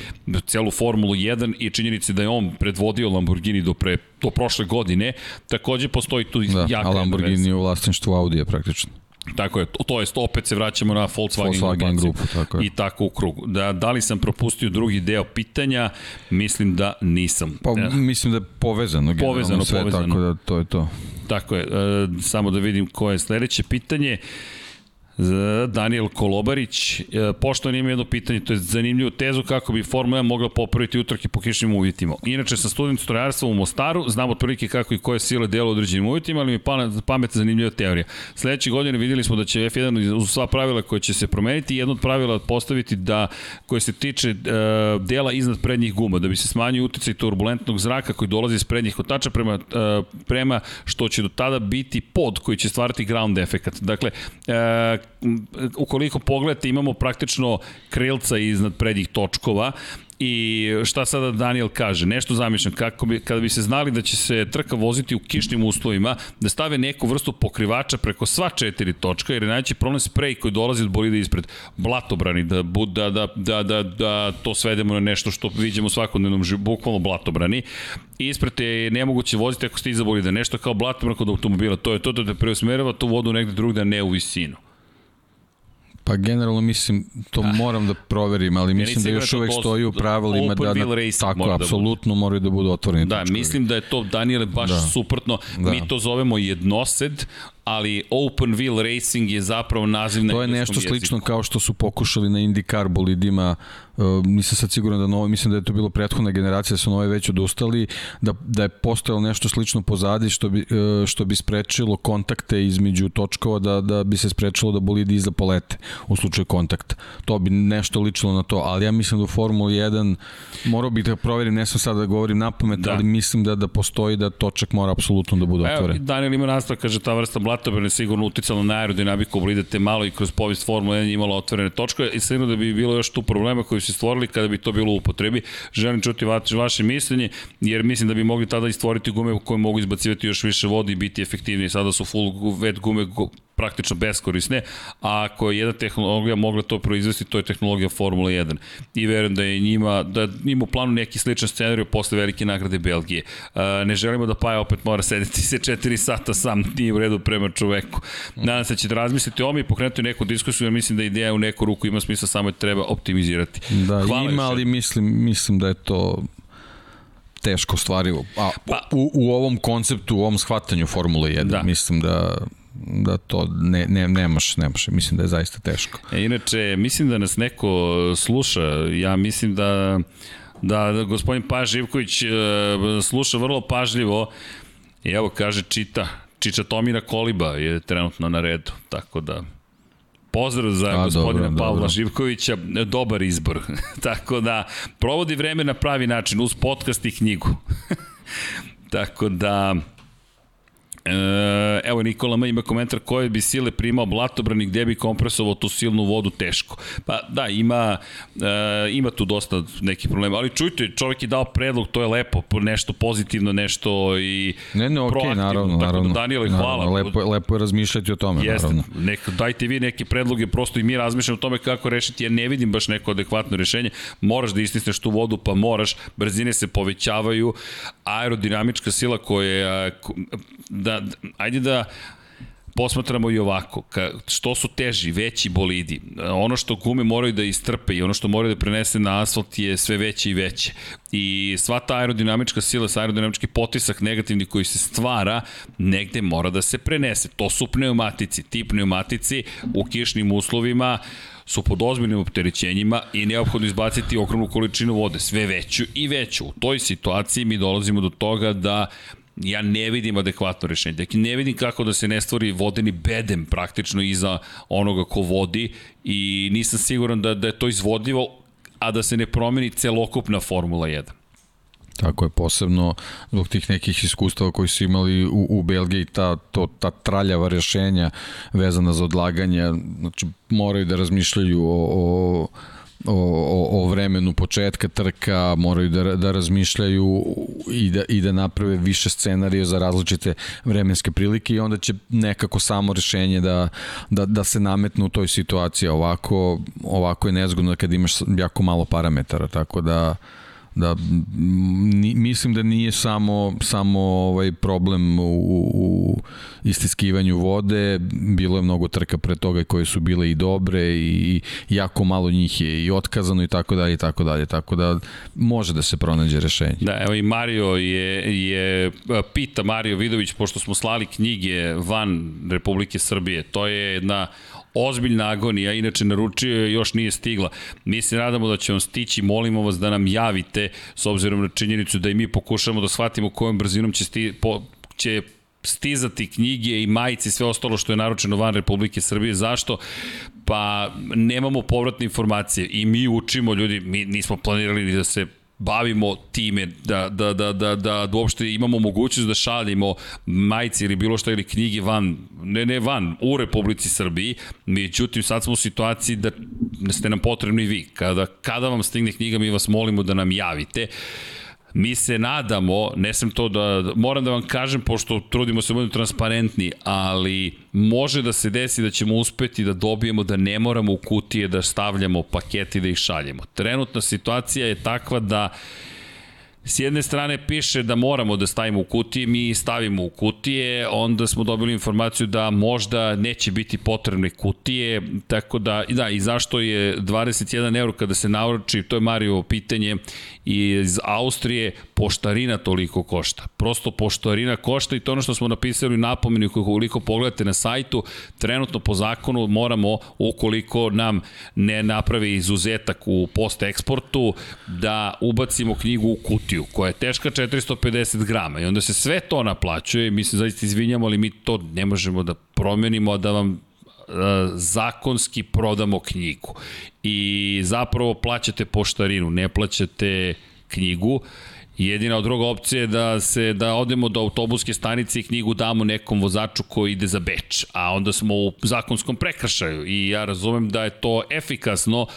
celu Formulu 1 i činjenici da je on predvodio Lamborghini do pre do prošle godine, takođe postoji tu da, jaka a Lamborghini je u vlasništvu Audija praktično. Tako je, to je, opet se vraćamo na Volkswagen, Volkswagen grupu, tako je. I tako u krugu. Da, da li sam propustio drugi deo pitanja? Mislim da nisam. Pa, ja. mislim da je povezano. Povezano, sve, povezano. Tako da to je to. Tako je. E, samo da vidim koje je sledeće pitanje. Daniel Kolobarić. E, pošto ima jedno pitanje, to je zanimljivo tezu kako bi Formula 1 mogla popraviti utrke po kišnim uvjetima. Inače, sa student strojarstva u Mostaru, znamo otprilike kako i koje sile delo određenim uvjetima, ali mi je pametna zanimljiva teorija. Sledeće godine videli smo da će F1 uz sva pravila koje će se promeniti, jedno od pravila postaviti da, koje se tiče uh, dela iznad prednjih guma, da bi se smanjio uticaj turbulentnog zraka koji dolazi iz prednjih kotača prema, uh, prema što će do tada biti pod koji će stvarati ground efekat. Dakle, ukoliko pogledate imamo praktično krilca iznad prednjih točkova I šta sada Daniel kaže? Nešto zamišljam, kako bi, kada bi se znali da će se trka voziti u kišnim uslovima, da stave neku vrstu pokrivača preko sva četiri točka, jer je najveći problem sprej koji dolazi od bolida ispred blatobrani, da, da, da, da, da, da to svedemo na nešto što vidimo svakodnevnom, bukvalno blatobrani. I ispred te je nemoguće voziti ako ste iza bolida, nešto kao blatobran kod automobila, to je to da te preusmerava tu vodu negde drugde, ne u visinu. Pa generalno mislim, to ah. moram da proverim, ali mislim da još uvek stoji u pravilima da, da tako, mora apsolutno da moraju da budu otvoreni. Da, mislim da je to, Daniel, baš da. suprotno. Da. Mi to zovemo jednosed, ali Open Wheel Racing je zapravo naziv na To je nešto jeziku. slično kao što su pokušali na IndyCar bolidima, uh, nisam sad siguran da novo, mislim da je to bilo prethodna generacija, da su nove već odustali, da, da je postojalo nešto slično pozadi što bi, uh, što bi sprečilo kontakte između točkova, da, da bi se sprečilo da bolidi iza polete u slučaju kontakta. To bi nešto ličilo na to, ali ja mislim da u Formuli 1 morao bih da proverim, ne sam sad da govorim na pamet, da. ali mislim da da postoji da točak mora apsolutno da bude otvoren. Evo, Daniel ima nastav, kaže ta vrsta blatobrane sigurno uticalo na aerodinamiku, bolidate malo i kroz povijest Formula 1 imala otvorene točke i sigurno da bi bilo još tu problema koji su stvorili kada bi to bilo u upotrebi. Želim čuti vaše mišljenje, jer mislim da bi mogli tada i stvoriti gume koje mogu izbacivati još više vode i biti efektivniji. Sada su full wet gume praktično beskorisne, a ako je jedna tehnologija mogla to proizvesti, to je tehnologija Formula 1. I verujem da je njima, da ima u planu neki sličan scenarij posle velike nagrade Belgije. Ne želimo da Paja opet mora sedeti se 4 sata sam, nije u redu prema čoveku. Nadam se da ćete razmisliti o mi i pokrenuti neku diskusiju, jer mislim da ideja u neku ruku ima smisla, samo je treba optimizirati. Da, Hvala ima, ali mislim, mislim da je to teško stvarivo. A, pa, u, u ovom konceptu, u ovom shvatanju Formule 1, da. mislim da da to ne, ne, nemaš, nemaš. Mislim da je zaista teško. E, inače, mislim da nas neko sluša. Ja mislim da da, da gospodin Pa Živković e, sluša vrlo pažljivo i evo kaže čita Čiča Tomira Koliba je trenutno na redu, tako da Pozdrav za A, gospodina dobro, Pavla dobro. Živkovića, dobar izbor. <laughs> tako da, provodi vreme na pravi način, uz podcast i knjigu. <laughs> tako da, evo Nikola M. ima komentar koje bi sile primao blatobrani gde bi kompresovao tu silnu vodu teško. Pa da, ima, e, ima tu dosta nekih problema, ali čujte, čovjek je dao predlog, to je lepo, nešto pozitivno, nešto i ne, ne, okay, naravno, tako da, naravno, da Daniel, hvala. Naravno, lepo, lepo je razmišljati o tome, Jeste, naravno. Nek, dajte vi neke predloge, prosto i mi razmišljamo o tome kako rešiti, ja ne vidim baš neko adekvatno rešenje, moraš da istisneš tu vodu, pa moraš, brzine se povećavaju, aerodinamička sila koja da, ajde da posmatramo i ovako, ka, što su teži, veći bolidi, ono što gume moraju da istrpe i ono što moraju da prenese na asfalt je sve veće i veće. I sva ta aerodinamička sila, sa aerodinamički potisak negativni koji se stvara, negde mora da se prenese. To su pneumatici. Ti pneumatici u kišnim uslovima su pod ozbiljnim opterećenjima i neophodno izbaciti ogromnu količinu vode, sve veću i veću. U toj situaciji mi dolazimo do toga da ja ne vidim adekvatno rešenje. Dakle, ne vidim kako da se ne stvori vodeni bedem praktično iza onoga ko vodi i nisam siguran da, da je to izvodljivo, a da se ne promeni celokupna Formula 1. Tako je, posebno zbog tih nekih iskustava koji su imali u, u Belgiji, ta, to, ta traljava rešenja vezana za odlaganje, znači moraju da razmišljaju o, o o, o, o vremenu početka trka, moraju da, da razmišljaju i da, i da naprave više scenarija za različite vremenske prilike i onda će nekako samo rešenje da, da, da se nametne u toj situaciji. Ovako, ovako je nezgodno kad imaš jako malo parametara, tako da da mislim da nije samo samo ovaj problem u, u istiskivanju vode, bilo je mnogo trka pre toga koje su bile i dobre i jako malo njih je i otkazano i tako dalje i tako dalje, tako da može da se pronađe rešenje. Da, evo i Mario je, je pita Mario Vidović, pošto smo slali knjige van Republike Srbije, to je jedna ozbiljna agonija, inače naručio je, još nije stigla. Mi se nadamo da će on stići, molimo vas da nam javite, s obzirom na činjenicu da i mi pokušamo da shvatimo kojom brzinom će, sti, po, će stizati knjige i majice i sve ostalo što je naručeno van Republike Srbije. Zašto? Pa nemamo povratne informacije i mi učimo ljudi, mi nismo planirali da se bavimo time, da, da, da, da, da, da uopšte imamo mogućnost da šaljemo majice ili bilo šta ili knjige van, ne, ne van, u Republici Srbiji, međutim sad smo u situaciji da ste nam potrebni vi. Kada, kada vam stigne knjiga, mi vas molimo da nam javite. Mi se nadamo, ne sam to da, moram da vam kažem, pošto trudimo se da budemo transparentni, ali može da se desi da ćemo uspeti da dobijemo da ne moramo u kutije da stavljamo paketi da ih šaljemo. Trenutna situacija je takva da s jedne strane piše da moramo da stavimo u kutije, mi stavimo u kutije, onda smo dobili informaciju da možda neće biti potrebne kutije, tako da, da, i zašto je 21 euro kada se navrči, to je Mario pitanje, iz Austrije poštarina toliko košta. Prosto poštarina košta i to ono što smo napisali u napomenu koliko pogledate na sajtu, trenutno po zakonu moramo, ukoliko nam ne napravi izuzetak u post-eksportu, da ubacimo knjigu u kutiju koja je teška 450 grama i onda se sve to naplaćuje mi se zaista izvinjamo, ali mi to ne možemo da promenimo, da vam zakonski prodamo knjigu. I zapravo plaćate poštarinu, ne plaćate knjigu Jedina druga opcija je da se da odemo do autobuske stanice i knjigu damo nekom vozaču koji ide za Beč, a onda smo u zakonskom prekršaju i ja razumem da je to efikasno,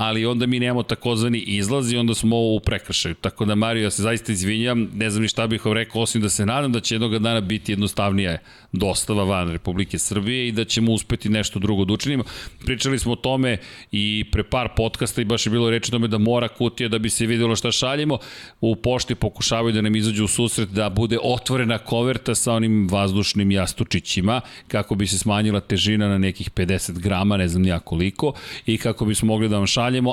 ali onda mi nemamo takozvani izlaz i onda smo u prekršaju. Tako da Mario, ja se zaista izvinjam, ne znam ni šta bih vam rekao, osim da se nadam da će jednog dana biti jednostavnija dostava van Republike Srbije i da ćemo uspeti nešto drugo da učinimo. Pričali smo o tome i pre par podcasta i baš je bilo reči o tome da mora kutija da bi se videlo šta šaljemo. U pošti pokušavaju da nam izađu u susret da bude otvorena koverta sa onim vazdušnim jastučićima kako bi se smanjila težina na nekih 50 grama, ne znam ja koliko, i kako bismo mogli da vam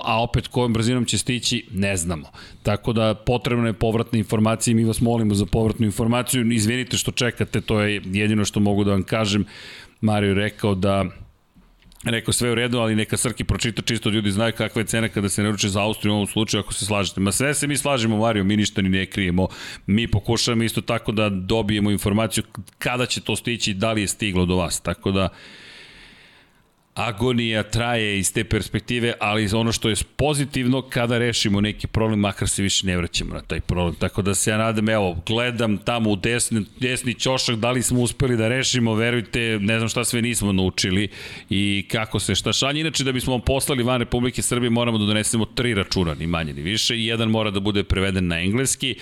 a opet kojom brzinom će stići, ne znamo. Tako da potrebna je povratna informacija i mi vas molimo za povratnu informaciju. Izvinite što čekate, to je jedino što mogu da vam kažem. Mario je rekao da Rekao sve u redu, ali neka Srki pročita čisto ljudi znaju kakva je cena kada se naruče za Austriju u ovom slučaju ako se slažete. Ma sve se mi slažemo, Mario, mi ništa ni ne krijemo. Mi pokušavamo isto tako da dobijemo informaciju kada će to stići, da li je stiglo do vas. Tako da agonija traje iz te perspektive, ali ono što je pozitivno kada rešimo neki problem, makar se više ne vraćamo na taj problem. Tako da se ja nadam, evo, gledam tamo u desni, desni ćošak, da li smo uspeli da rešimo, verujte, ne znam šta sve nismo naučili i kako se šta šalje. Inače, da bismo vam poslali van Republike Srbije, moramo da donesemo tri računa, ni manje ni više, i jedan mora da bude preveden na engleski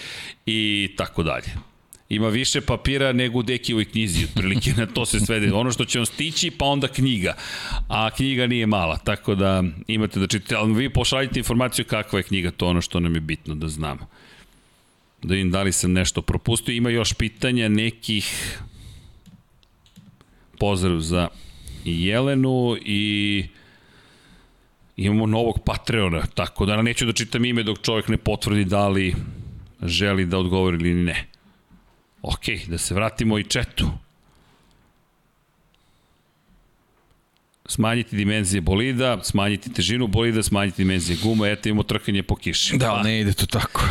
i tako dalje ima više papira nego u Dekijevoj knjizi, otprilike na to se svede. Ono što će vam stići, pa onda knjiga. A knjiga nije mala, tako da imate da čitate, ali vi pošaljite informaciju kakva je knjiga, to ono što nam je bitno da znamo. Da vidim da li sam nešto propustio. Ima još pitanja nekih pozdrav za Jelenu i imamo novog Patreona, tako da neću da čitam ime dok čovjek ne potvrdi da li želi da odgovori ili ne. Ok, da se vratimo i četu. Smanjiti dimenzije bolida, smanjiti težinu bolida, smanjiti dimenzije guma, eto imamo trkanje po kiši. Da, ne ide to tako.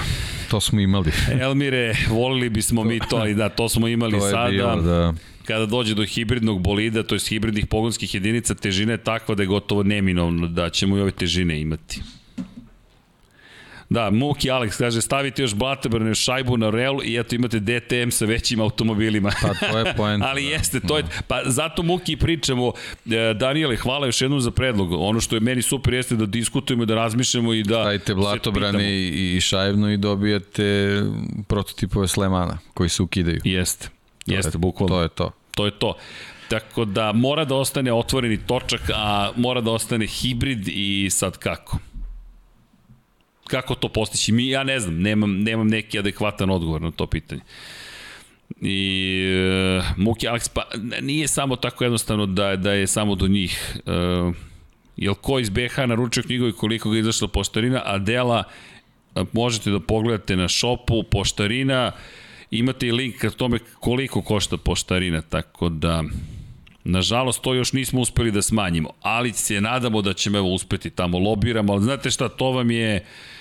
To smo imali. Elmire, volili bismo mi to, ali da, to smo imali <laughs> to sada. Bilo, da. Kada dođe do hibridnog bolida, to je hibridnih pogonskih jedinica, težina je takva da je gotovo neminovno da ćemo i ove težine imati. Da, Muki Alex kaže stavite još Blatebrne šajbu na relu i eto imate DTM sa većim automobilima. Pa to je point. <laughs> Ali da. jeste, to je, da. pa zato Muki pričamo. E, Daniele, hvala još jednom za predlog. Ono što je meni super jeste da diskutujemo i da razmišljamo i da Stavite Blatobrane i, i šajbnu i dobijate prototipove Slemana koji se ukidaju. Jeste, jeste, bukvalno. To je to. To je to. Tako da mora da ostane otvoreni točak, a mora da ostane hibrid i sad kako? Kako to postići? Mi, ja ne znam, nemam, nemam neki adekvatan odgovor na to pitanje. I uh, Muki Alex, pa nije samo tako jednostavno da, da je samo do njih. Uh, jel ko iz BH naručio knjigu i koliko ga izašla poštarina, a dela uh, možete da pogledate na šopu, poštarina, imate i link ka tome koliko košta poštarina, tako da Nažalost, to još nismo uspeli da smanjimo, ali se nadamo da ćemo evo uspeti tamo lobiramo, ali znate šta, to vam je uh,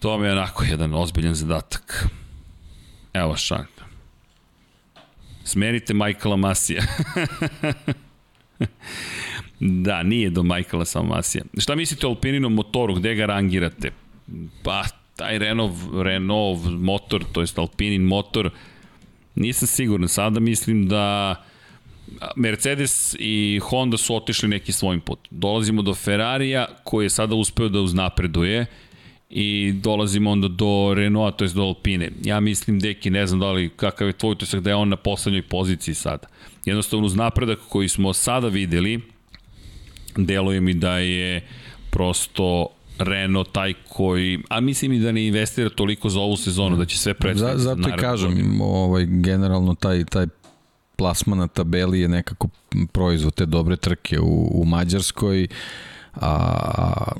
To vam je onako jedan ozbiljan zadatak. Evo šan. Smenite Michaela Masija. <laughs> da, nije do Michaela samo Masija. Šta mislite o Alpininom motoru, gde ga rangirate? Pa, taj Renault, Renault motor, to jest Alpinin motor, nisam siguran. Sada mislim da Mercedes i Honda su otišli neki svojim put. Dolazimo do Ferrarija koji je sada uspeo da uznapreduje i dolazimo onda do Renaulta, to je do Alpine. Ja mislim, Deki, ne znam da li kakav je tvoj utisak da je on na poslednjoj poziciji sada. Jednostavno, uz napredak koji smo sada videli, deluje mi da je prosto Renault taj koji, a mislim i da ne investira toliko za ovu sezonu, da će sve predstaviti. Za, zato i kažem, ovaj, generalno taj, taj plasman na tabeli je nekako proizvod te dobre trke u, u Mađarskoj, a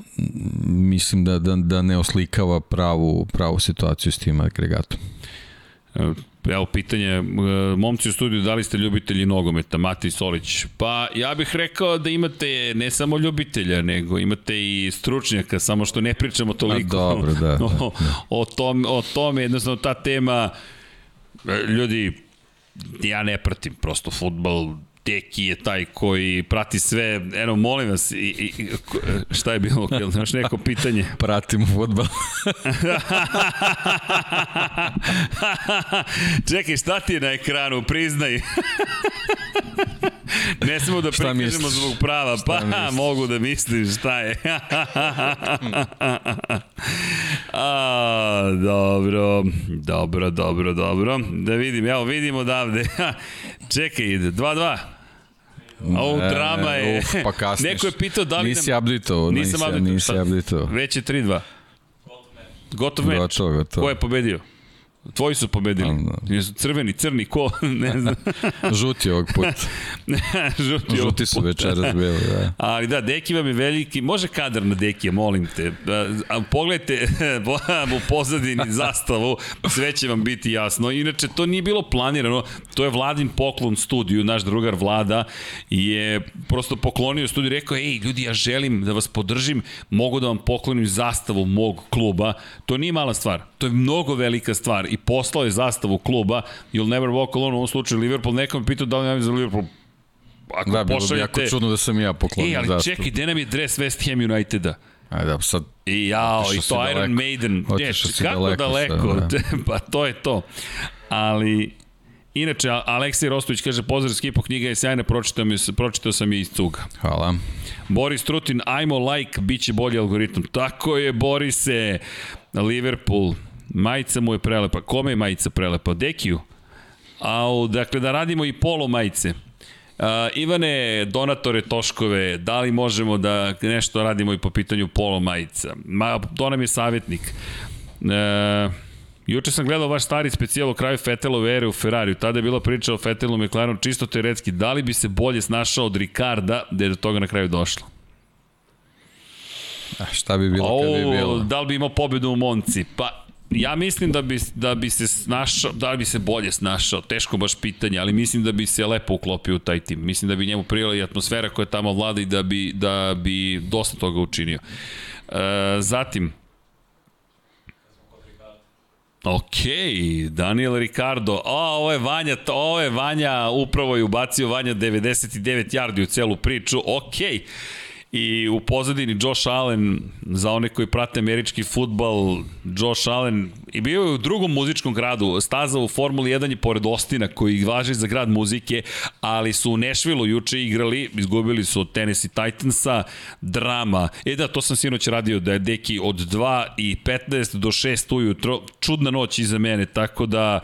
mislim da, da, da ne oslikava pravu, pravu situaciju s tim agregatom. Evo pitanje, e, momci u studiju, da li ste ljubitelji nogometa, Mati Solić? Pa ja bih rekao da imate ne samo ljubitelja, nego imate i stručnjaka, samo što ne pričamo toliko. A, dobro, <laughs> da. da, o, o, tom, o tome, jednostavno ta tema, e, ljudi, ja ne pratim prosto futbal, Deki je taj koji prati sve. Eno, molim vas, i, i, šta je bilo? Jel znaš neko pitanje? <laughs> Pratimo futbol. <laughs> Čekaj, šta ti je na ekranu? Priznaj. <laughs> ne smemo da prikažemo zbog prava. Pa, misliš? mogu da mislim šta je. A, dobro, dobro, dobro, dobro. Da vidim, evo vidim odavde. Čekaj, 2-2. Ovo drama je... Uf, pa kasniš. Neko je pitao da li... Nisi update-ovo. Nisam update-ovo. Nisi update-ovo. Već je 3-2. Gotov meč. Gotovo, gotovo. Ko je pobedio? Tvoji su pobedili. Da. Jesu crveni, crni, ko? <laughs> ne znam. <laughs> Žuti ovog puta. <laughs> Žuti, Žuti su večeras bili, da. Ali da, Deki vam je veliki, može kadar na Dekija, molim te. A, pogledajte u pozadini zastavu, sve će vam biti jasno. Inače, to nije bilo planirano, to je Vladin poklon studiju, naš drugar Vlada je prosto poklonio studiju, rekao, ej, ljudi, ja želim da vas podržim, mogu da vam poklonim zastavu mog kluba. To nije mala stvar, to je mnogo velika stvar i poslao je zastavu kluba You'll never walk alone, u ovom slučaju Liverpool, nekom pitao da li nam je za Liverpool Ako da, bilo bi jako čudno da sam ja poklonio zastavu. E, ali čekaj, gde nam je dres West Ham Uniteda? Ajde, da, sad... I jao, i to Iron daleko. Maiden. Ne, kako daleko? daleko? Sad, da. <laughs> pa to je to. Ali, Inače, Aleksej Rostović kaže, pozdrav skipo, knjiga je sjajna, pročitao, mi, pročitao sam je iz cuga. Hvala. Boris Trutin, ajmo like, bit će bolji algoritam. Tako je, Borise, Liverpool, Majica mu je prelepa. Kome je majica prelepa? Dekiju? A, dakle, da radimo i polo majice. Uh, Ivane, donatore Toškove, da li možemo da nešto radimo i po pitanju polo majica? Ma, to nam je savjetnik. Uh, Juče sam gledao vaš stari specijal o kraju Fetelove ere u Ferrariju. Tada je bila priča o Fetelu McLarenu čisto teoretski. Da li bi se bolje snašao od Ricarda da je do toga na kraju došlo? A šta bi bilo o, kad bi bilo? Da li bi imao pobedu u Monci? Pa ja mislim da bi, da bi se snašao, da bi se bolje snašao, teško baš pitanje, ali mislim da bi se lepo uklopio u taj tim. Mislim da bi njemu prijela i atmosfera koja tamo vlada i da bi, da bi dosta toga učinio. E, zatim, Ok, Daniel Ricardo. O, ovo je Vanja, ovo je Vanja, upravo je ubacio Vanja 99 yardi u celu priču. Ok, i u pozadini Josh Allen, za one koji prate američki futbal, Josh Allen i bio je u drugom muzičkom gradu, staza u Formuli 1 je pored Ostina koji važi za grad muzike, ali su u Nešvilu juče igrali, izgubili su od Tennessee Titansa, drama, e da, to sam sinoć radio, da je deki od 2 i 15 do 6 ujutro, čudna noć iza mene, tako da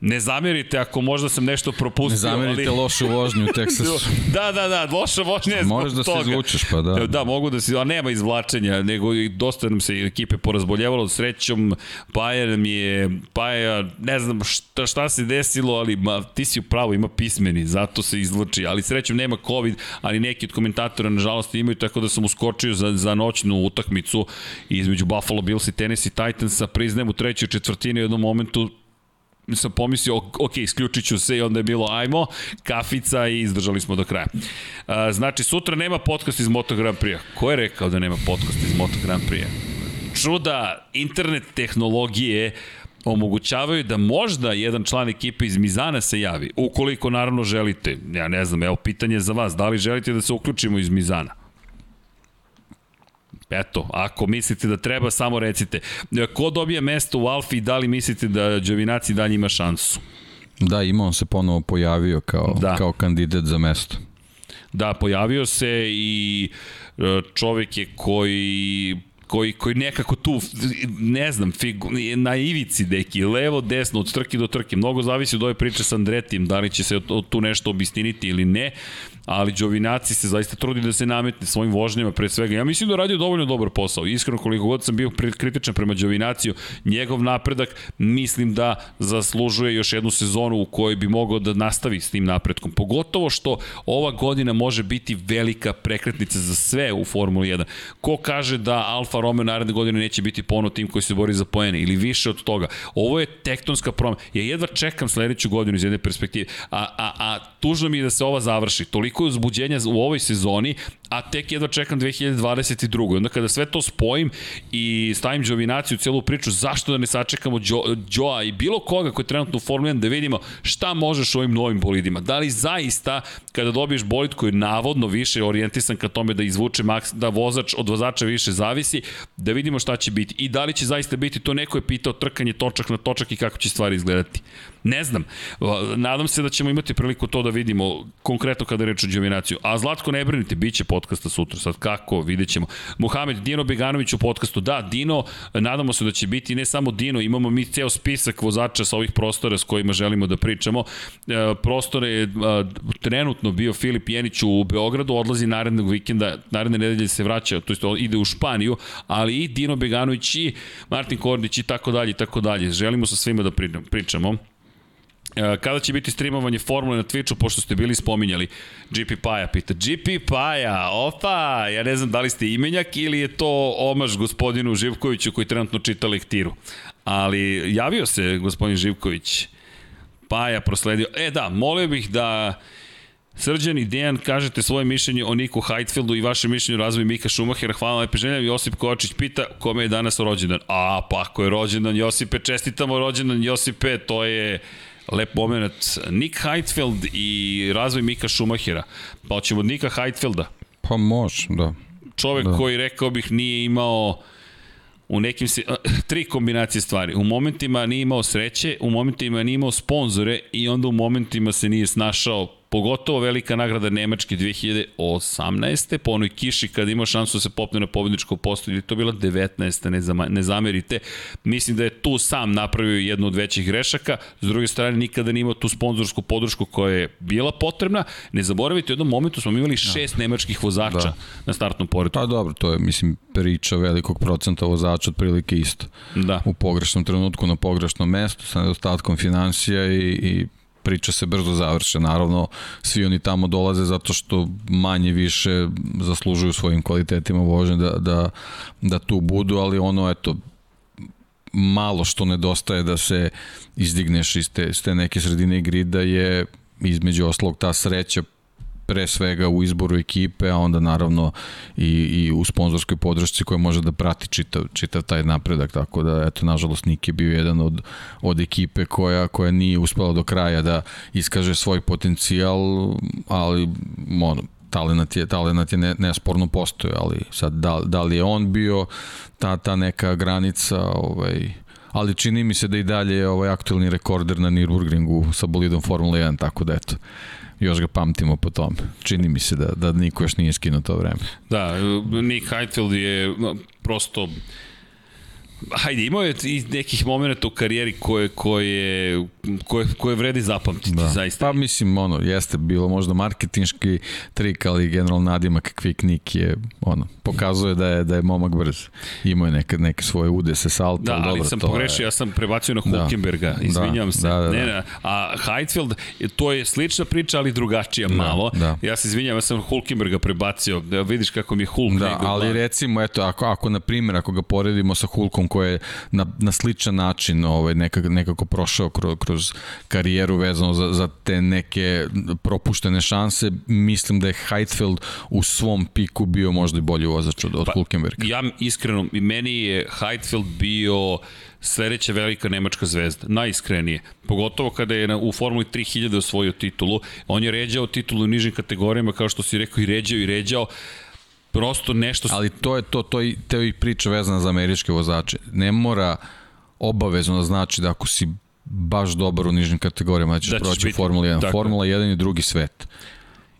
Ne zamerite ako možda sam nešto propustio. Ne zamerite ali... lošu vožnju u <laughs> Teksasu. da, da, da, loša vožnja je Možeš da toga. se izvučeš, pa da. Da, mogu da se, a nema izvlačenja, nego i dosta nam se ekipe porazboljevalo srećom, Paja nam je, Paja, ne znam šta, šta se desilo, ali ma, ti si upravo, ima pismeni, zato se izvlači, ali srećom nema COVID, ali neki od komentatora nažalost imaju, tako da sam uskočio za, za noćnu utakmicu između Buffalo Bills i Tennessee Titansa, priznajem u trećoj četvrtini u jednom momentu sam pomislio, ok, isključit ću se i onda je bilo ajmo, kafica i izdržali smo do kraja. Znači, sutra nema podcast iz Moto Grand Prix. Ko je rekao da nema podcast iz Moto Grand Prix? Čuda internet tehnologije omogućavaju da možda jedan član ekipe iz Mizana se javi, ukoliko naravno želite. Ja ne znam, evo pitanje za vas, da li želite da se uključimo iz Mizana? Eto, ako mislite da treba, samo recite. Ko dobije mesto u Alfi i da li mislite da Đovinaci dalje ima šansu? Da, ima on se ponovo pojavio kao, da. kao kandidat za mesto. Da, pojavio se i e, čovek je koji koji, koji nekako tu, ne znam, figu, na ivici deki, levo, desno, od trke do trke, mnogo zavisi od ove priče sa Andretijem, da li će se tu nešto obistiniti ili ne, ali Đovinaci se zaista trudi da se nametne svojim vožnjama pre svega. Ja mislim da radio dovoljno dobar posao. Iskreno koliko god sam bio kritičan prema Đovinaciju, njegov napredak mislim da zaslužuje još jednu sezonu u kojoj bi mogao da nastavi s tim napretkom. Pogotovo što ova godina može biti velika prekretnica za sve u Formuli 1. Ko kaže da Alfa Romeo naredne godine neće biti pono tim koji se bori za poene ili više od toga. Ovo je tektonska promena. Ja jedva čekam sledeću godinu iz jedne perspektive. A, a, a tužno mi je da se ova završi. Toliko je uzbuđenja u ovoj sezoni, a tek jedva čekam 2022. Onda kada sve to spojim i stavim Đovinaciju u celu priču, zašto da ne sačekamo Đoa i bilo koga koji je trenutno u Formula 1 da vidimo šta možeš ovim novim bolidima. Da li zaista kada dobiješ bolid koji je navodno više orijentisan ka tome da izvuče maks, da vozač od vozača više zavisi, da vidimo šta će biti i da li će zaista biti to neko je pitao trkanje točak na točak i kako će stvari izgledati. Ne znam. Nadam se da ćemo imati priliku to da vidimo konkretno kada reč o. A Zlatko ne brinite, bit će podcasta sutra. Sad kako, vidjet ćemo. Muhamed, Dino Beganović u podcastu. Da, Dino, nadamo se da će biti ne samo Dino, imamo mi ceo spisak vozača sa ovih prostora s kojima želimo da pričamo. E, prostor je trenutno bio Filip Jenić u Beogradu, odlazi narednog vikenda, naredne nedelje se vraća, to jest ide u Španiju, ali i Dino Beganović i Martin Kordić i tako dalje i tako dalje. Želimo sa svima da pričamo. E, kada će biti streamovanje formule na Twitchu, pošto ste bili spominjali? GP Paja pita. GP Paja, opa, ja ne znam da li ste imenjak ili je to omaž gospodinu Živkoviću koji trenutno čita lektiru. Ali javio se gospodin Živković. Paja prosledio. E da, molio bih da Srđan i Dejan, kažete svoje mišljenje o Niku Heidfeldu i vaše mišljenje o razvoju Mika Šumahera. Hvala lepe želja. Josip Kovačić pita kome je danas rođendan. A, pa ako je rođendan Josipe, čestitamo rođendan Josipe, to je lep moment. Nick Heidfeld i razvoj Mika Schumachera. Pa hoćemo od Nika Heidfelda. Pa može, da. Čovek da. koji, rekao bih, nije imao u nekim se, tri kombinacije stvari. U momentima nije imao sreće, u momentima nije imao sponzore i onda u momentima se nije snašao Pogotovo velika nagrada Nemačke 2018. po onoj kiši kada ima šansu da se popne na pobedničko postoje, ili to bila 19. Ne, zama, ne zamerite. Mislim da je tu sam napravio jednu od većih grešaka. S druge strane, nikada nije imao tu sponzorsku podršku koja je bila potrebna. Ne zaboravite, u jednom momentu smo imali da. šest da. nemačkih vozača da. na startnom poredu. Pa dobro, to je, mislim, priča velikog procenta vozača otprilike isto. Da. U pogrešnom trenutku na pogrešnom mestu sa nedostatkom financija i, i priča se brzo završe. Naravno, svi oni tamo dolaze zato što manje više zaslužuju svojim kvalitetima vožnje da, da, da tu budu, ali ono, eto, malo što nedostaje da se izdigneš iz te, iz te neke sredine grida je između oslog ta sreća pre svega u izboru ekipe, a onda naravno i, i u sponzorskoj podršci koja može da prati čitav, čitav taj napredak, tako da eto, nažalost Nik je bio jedan od, od ekipe koja, koja nije uspela do kraja da iskaže svoj potencijal, ali ono, talenat je, talenat je ne, nesporno postoje, ali sad da, da li je on bio ta, ta neka granica, ovaj, ali čini mi se da i dalje je ovaj aktualni rekorder na Nürburgringu sa bolidom Formula 1, tako da eto, još ga pamtimo po tome. Čini mi se da, da niko još nije skinuo to vreme. Da, Nick Heidfeld je prosto Hajde, imao je i nekih momenta u karijeri koje, koje, koje, koje vredi zapamtiti, da. zaista. Pa mislim, ono, jeste bilo možda marketinški trik, ali generalno nadimak Quick je, ono, pokazuje da je, da je momak brz. Imao je neke, neke svoje udese salta, da, ali, dobro, sam pogrešio, je... ja sam prebacio na da. Hulkenberga, da, izvinjam da, se. Da, da, da. Ne, ne, a Heidfeld, to je slična priča, ali drugačija da, malo. Da. Ja se izvinjam, ja sam Hulkenberga prebacio, da vidiš kako mi je Hulk. Da, ali recimo, eto, ako, ako na primjer, ako ga poredimo sa Hulkom koji je na, na sličan način ovaj, nekako, nekako prošao kroz, kroz karijeru vezano za, za te neke propuštene šanse, mislim da je Heidfeld u svom piku bio možda i bolji vozač od, od pa, Hulkenberga. Ja iskreno, meni je Heidfeld bio sledeća velika nemačka zvezda, najiskrenije. Pogotovo kada je u Formuli 3000 osvojio titulu, on je ređao titulu u nižim kategorijama, kao što si rekao, i ređao i ređao prosto nešto... Ali to je to, to je, to je priča vezana za američke vozače. Ne mora obavezno da znači da ako si baš dobar u nižim kategorijama da ćeš da proći biti, Formula 1. Tako. Formula 1 je drugi svet.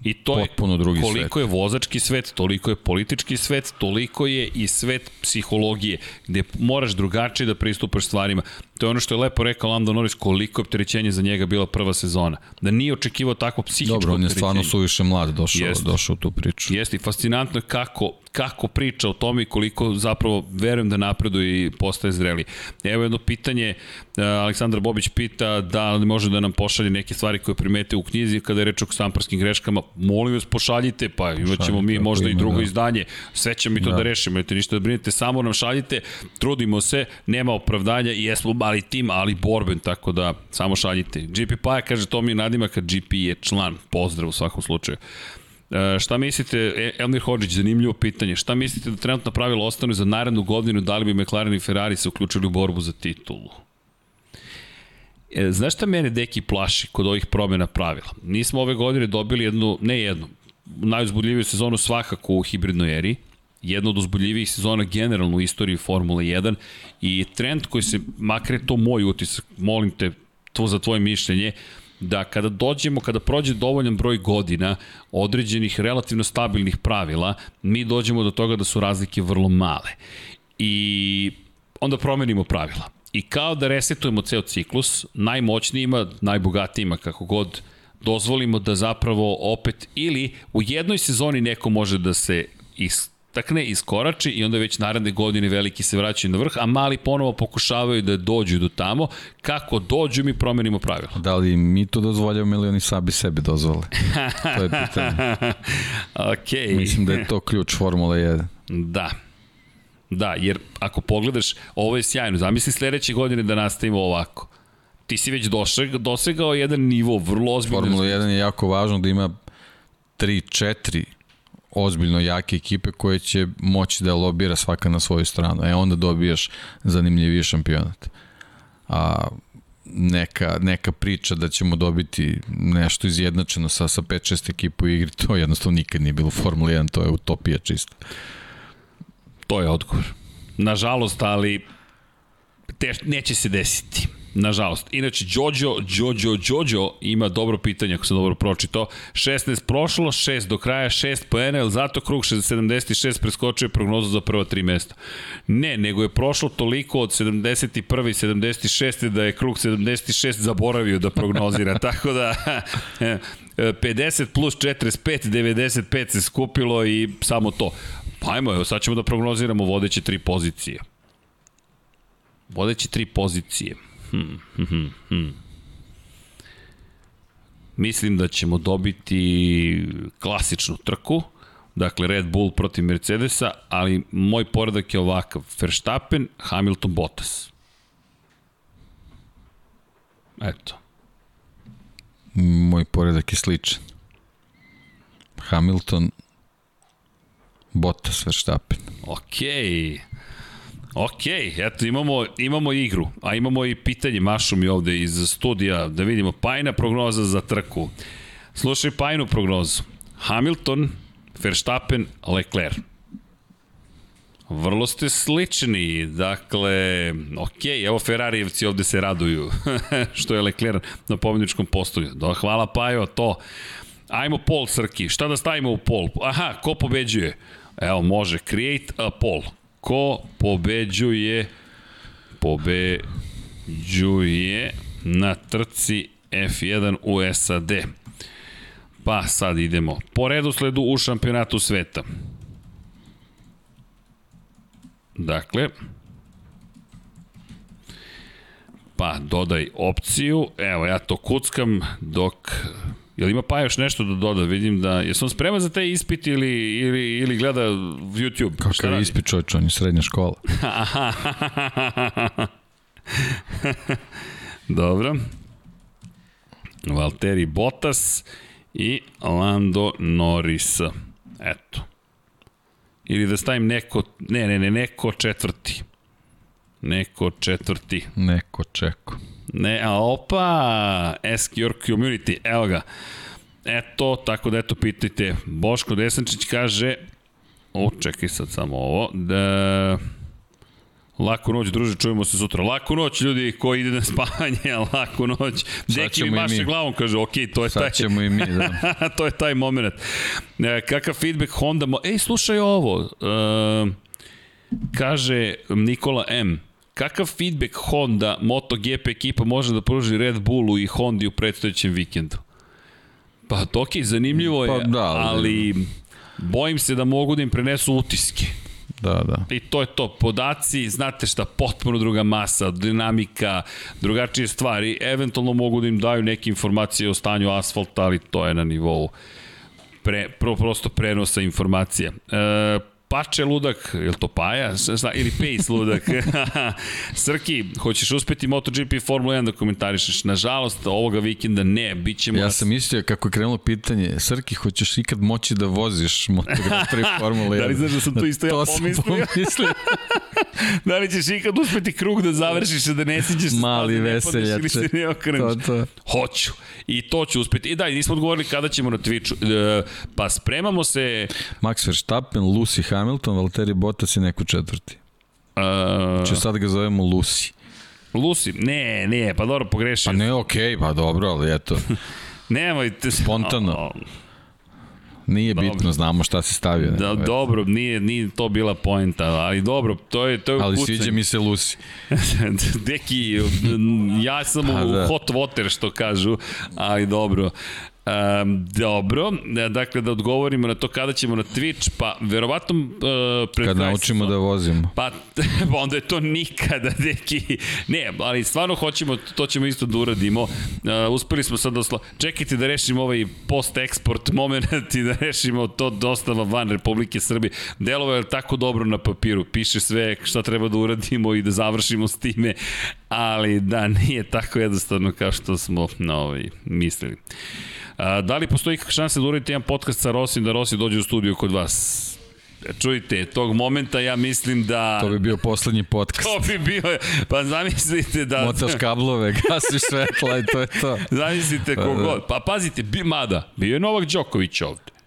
I to Potpuno je drugi koliko svet. je vozački svet, toliko je politički svet, toliko je i svet psihologije, gde moraš drugačije da pristupaš stvarima. To je ono što je lepo rekao Lando Norris, koliko je opterećenje za njega bila prva sezona. Da nije očekivao takvo psihičko Dobro, on je stvarno suviše mlad došao, Jeste. došao u tu priču. Jeste i fascinantno je kako, kako priča o tome i koliko zapravo verujem da napreduje i postaje zreli. Evo jedno pitanje, e, Aleksandar Bobić pita da li može da nam pošalje neke stvari koje primete u knjizi kada je reč o stamparskim greškama. Molim vas pošaljite, pa imat ćemo Pošaljite, mi možda i ima, drugo da. izdanje. Sve ćemo mi to da, Da. rešimo, nemojte ništa da brinete, samo nam šaljite, trudimo se, nema opravdanja i jesmo mali tim, ali borben, tako da samo šaljite. GP Paja kaže to mi je nadimak, a GP je član, pozdrav u svakom slučaju. E, šta mislite, E- Elmir Hodžić, zanimljivo pitanje, šta mislite da trenutno pravilo ostanu za narednu godinu, da li bi McLaren i Ferrari se uključili u borbu za titulu? E, znaš šta mene deki plaši kod ovih promjena pravila? Nismo ove godine dobili jednu, ne jednu, najuzbudljiviju sezonu svakako u hibridnoj eri, jedna od uzbudljivijih sezona generalno u istoriji Formule 1 i trend koji se, makar je to moj utisak, molim te to za tvoje mišljenje, da kada dođemo, kada prođe dovoljan broj godina određenih relativno stabilnih pravila, mi dođemo do toga da su razlike vrlo male. I onda promenimo pravila. I kao da resetujemo ceo ciklus, najmoćnijima, najbogatijima, kako god, dozvolimo da zapravo opet ili u jednoj sezoni neko može da se istakne, iskorači i onda već naredne godine veliki se vraćaju na vrh, a mali ponovo pokušavaju da dođu do tamo. Kako dođu, mi promenimo pravila. Da li mi to dozvoljavamo ili oni sabi sebi dozvole? To je pitanje. <laughs> Ok. Mislim da je to ključ Formule 1. Da. Da, jer ako pogledaš, ovo je sjajno. Zamisli sledeće godine da nastavimo ovako. Ti si već došeg, dosegao jedan nivo vrlo ozbiljno. Formula 1 je jako važno da ima 3-4 ozbiljno jake ekipe koje će moći da lobira svaka na svoju stranu. E onda dobijaš zanimljiviji šampionat. A neka, neka priča da ćemo dobiti nešto izjednačeno sa, sa 5-6 ekipa u igri, to jednostavno nikad nije bilo u Formula 1, to je utopija čista. To je odgovor. Nažalost, ali teš, neće se desiti. Nažalost. Inače, Jojo, Jojo, Jojo ima dobro pitanje, ako sam dobro pročitao. 16 prošlo, 6 do kraja, 6 poena, ili zato krug 76 preskočio prognozu za prva tri mesta? Ne, nego je prošlo toliko od 71. i 76. da je krug 76 zaboravio da prognozira. <laughs> Tako da <laughs> 50 plus 45, 95 se skupilo i samo to. Pa ajmo, evo sad ćemo da prognoziramo vodeće tri pozicije. Vodeće tri pozicije. Hmm, hm, hm, hm. Mislim da ćemo dobiti klasičnu trku, dakle Red Bull protiv Mercedesa, ali moj poredak je ovakav. Verstappen, Hamilton, Bottas. Eto. Moj poredak je sličan. Hamilton, Bottas, Verstappen. Okej. Ok, eto imamo, imamo igru, a imamo i pitanje, mašu mi ovde iz studija, da vidimo, Pajna prognoza za trku. Slušaj Pajnu prognozu. Hamilton, Verstappen, Leclerc. Vrlo ste slični, dakle, ok, evo Ferrarijevci ovde se raduju, <laughs> što je Leclerc na pobjedničkom postolju. Da, hvala Pajo, to. Ajmo pol, Srki, šta da stavimo u pol? Aha, ko pobeđuje? Evo, može, create a poll. Ko pobeđuje? Pobeđuje na trci F1 u SAD. Pa sad idemo po redosledu u šampionatu sveta. Dakle, pa dodaj opciju, evo ja to kuckam dok Jel ima pa još nešto da doda? Vidim da... Jesam spreman za taj ispit ili, ili, ili gleda YouTube? Kakav radi? ispit čovječ, on je srednja škola. <laughs> Dobro. Valtteri Bottas i Lando Norris. Eto. Ili da stavim neko, ne, ne, ne, neko četvrti. Neko četvrti. Neko čeko. Ne, a opa, ask your community, evo ga. Eto, tako da eto, pitajte. Boško Desančić kaže, o, čekaj sad samo ovo, da Laku noć, druže, čujemo se sutra. Laku noć, ljudi koji ide na spavanje, <laughs> laku noć. Deki mi maše glavom, kaže, ok, to je taj... Sad ćemo i mi, da. <laughs> to je taj moment. E, kakav feedback Honda... Mo... Ej, slušaj ovo. E, kaže Nikola M. Kakav feedback Honda MotoGP ekipa može da pruži Red Bullu i Hondi u predstojećem vikendu? Pa, to ok, zanimljivo je, Pa da, ali- ali bojim se da mogu da im prenesu utiske. Da, da. I to je to, podaci, znate šta, potpuno druga masa, dinamika, drugačije stvari, eventualno mogu da im daju neke informacije o stanju asfalta, ali to je na nivou pre, pro, prosto prenosa informacija. E, Pače ludak, je li to Paja? Šta, ili Pace ludak? <laughs> Srki, hoćeš uspeti MotoGP Formula 1 da komentarišeš? Nažalost, ovoga vikenda ne, bit ćemo... Ja sam mislio kako je krenulo pitanje, Srki, hoćeš ikad moći da voziš Moto Grand Prix Formula 1? <laughs> Da li znaš da sam to isto ja to sam pomislio? <laughs> <laughs> da li ćeš ikad uspeti krug da završiš, da ne siđeš Mali ili veseljače. se ne okreneš? To, to. Hoću. I to ću uspeti. I da, nismo odgovorili kada ćemo na Twitchu. E, pa spremamo se... Max Verstappen, Lucy Hamilton, Valtteri Bottas i neko četvrti. Uh, Če sad ga zovemo Lucy. Lucy, ne, ne, pa dobro, pogrešio. Pa ne, okej, okay, pa dobro, ali eto, <laughs> Nemojte... Spontano. Nije Dobro. bitno, znamo šta se stavio. Da, dobro, nije, nije to bila poenta, ali dobro, to je, to je Ali ukucanje. sviđa mi se Lucy. <laughs> Deki, ja sam Pa u da. hot water, što kažu, ali dobro. Um, dobro, dakle da odgovorimo na to kada ćemo na Twitch, pa verovatno uh, pred Kad naučimo da vozimo. Pa, <laughs> onda je to nikada, deki. Ne, ali stvarno hoćemo, to ćemo isto da uradimo. Uh, uspeli smo sad da osla... Čekajte da rešimo ovaj post-eksport moment <laughs> i da rešimo to dostava van Republike Srbije. Delovo je tako dobro na papiru. Piše sve šta treba da uradimo i da završimo s time. Ali da, nije tako jednostavno kao što smo no, ovaj, mislili. A, da li postoji kakva šansa da uradite jedan podcast sa Rosim, da Rosi dođe u studiju kod vas? Čujte, tog momenta ja mislim da... To bi bio poslednji podcast. To bi bio, pa zamislite da... Motaš kablove, <laughs> gasiš svetla i to je to. Zamislite Pa, kogod. Pa pazite, bi, mada, bio je Novak Đoković ovde.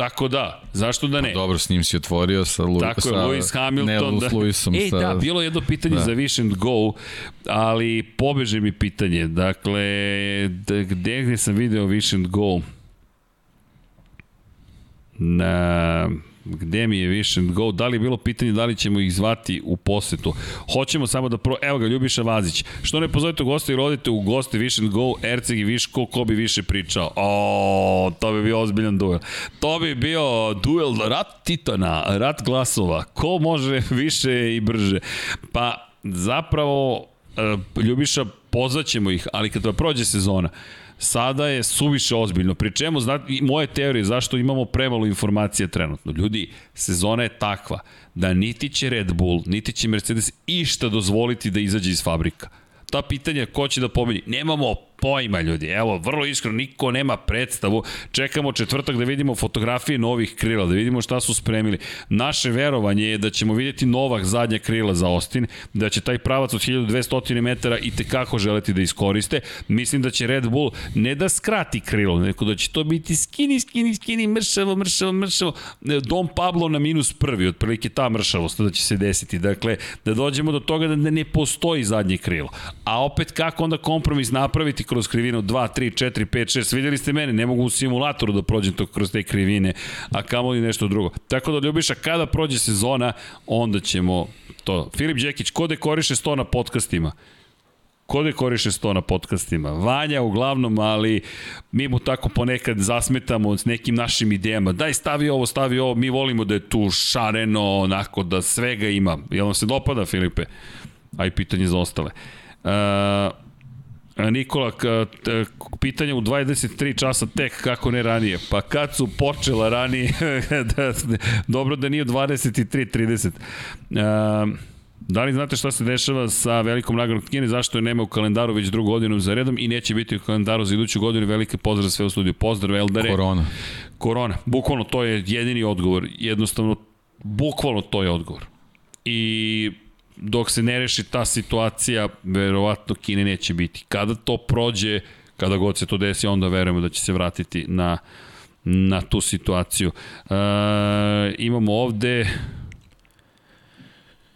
Tako da, zašto da ne? Dobro, s njim si otvorio sa, Lu, Tako je, Lewis Hamilton. Ne, da. s Lewisom. Ej, sa, da, bilo je jedno pitanje Da. za Wish and Go, ali pobeže mi pitanje. Dakle, da, gde, gde sam video Wish and Go? Na gde mi je and Go, da li je bilo pitanje da li ćemo ih zvati u posetu. Hoćemo samo da pro... Evo ga, Ljubiša Vazić. Što ne pozovete u goste i rodite u goste and Go, Erceg i Viško, ko bi više pričao? O, to bi bio ozbiljan duel. To bi bio duel rat titana, rat glasova. Ko može više i brže? Pa, zapravo, e, Ljubiša, pozvaćemo ih, ali kada prođe sezona, sada je suviše ozbiljno. Pri čemu, zna, moje teorije, zašto imamo premalo informacija trenutno. Ljudi, sezona je takva da niti će Red Bull, niti će Mercedes išta dozvoliti da izađe iz fabrika. Ta pitanja ko će da pobedi, nemamo pojma ljudi, evo, vrlo iskreno, niko nema predstavu, čekamo četvrtak da vidimo fotografije novih krila, da vidimo šta su spremili. Naše verovanje je da ćemo vidjeti novak zadnja krila za Austin, da će taj pravac od 1200 metara i tekako želeti da iskoriste. Mislim da će Red Bull ne da skrati krilo, nego da će to biti skini, skini, skini, mršavo, mršavo, mršavo. Dom Pablo na minus prvi, otprilike ta mršavost da će se desiti. Dakle, da dođemo do toga da ne postoji zadnje krilo. A opet kako onda kompromis napraviti kroz krivinu 2, 3, 4, 5, 6. Vidjeli ste mene, ne mogu u simulatoru da prođem to kroz te krivine, a kamoli nešto drugo. Tako da Ljubiša, kada prođe sezona, onda ćemo to. Filip Đekić, ko dekoriše sto na podcastima? ko dekoriše sto na podcastima? Vanja uglavnom, ali mi mu tako ponekad zasmetamo s nekim našim idejama. Daj, stavi ovo, stavi ovo, mi volimo da je tu šareno, onako, da svega ima. Jel vam se dopada, Filipe? A i pitanje za ostale. Uh, Nikola, k- t- pitanje u 23 časa tek, kako ne ranije? Pa kad su počela ranije, <laughs> da, dobro da nije u 23.30. Uh, Da li znate šta se dešava sa velikom nagradom Kine, zašto je nema u kalendaru već drugu godinu za redom i neće biti u kalendaru za iduću godinu, velike pozdrav sve u studiju. Pozdrav, Eldare. Korona. Korona. Bukvalno to je jedini odgovor. Jednostavno, bukvalno to je odgovor. I dok se ne reši ta situacija, verovatno Kine neće biti. Kada to prođe, kada god se to desi, onda verujemo da će se vratiti na, na tu situaciju. E, imamo ovde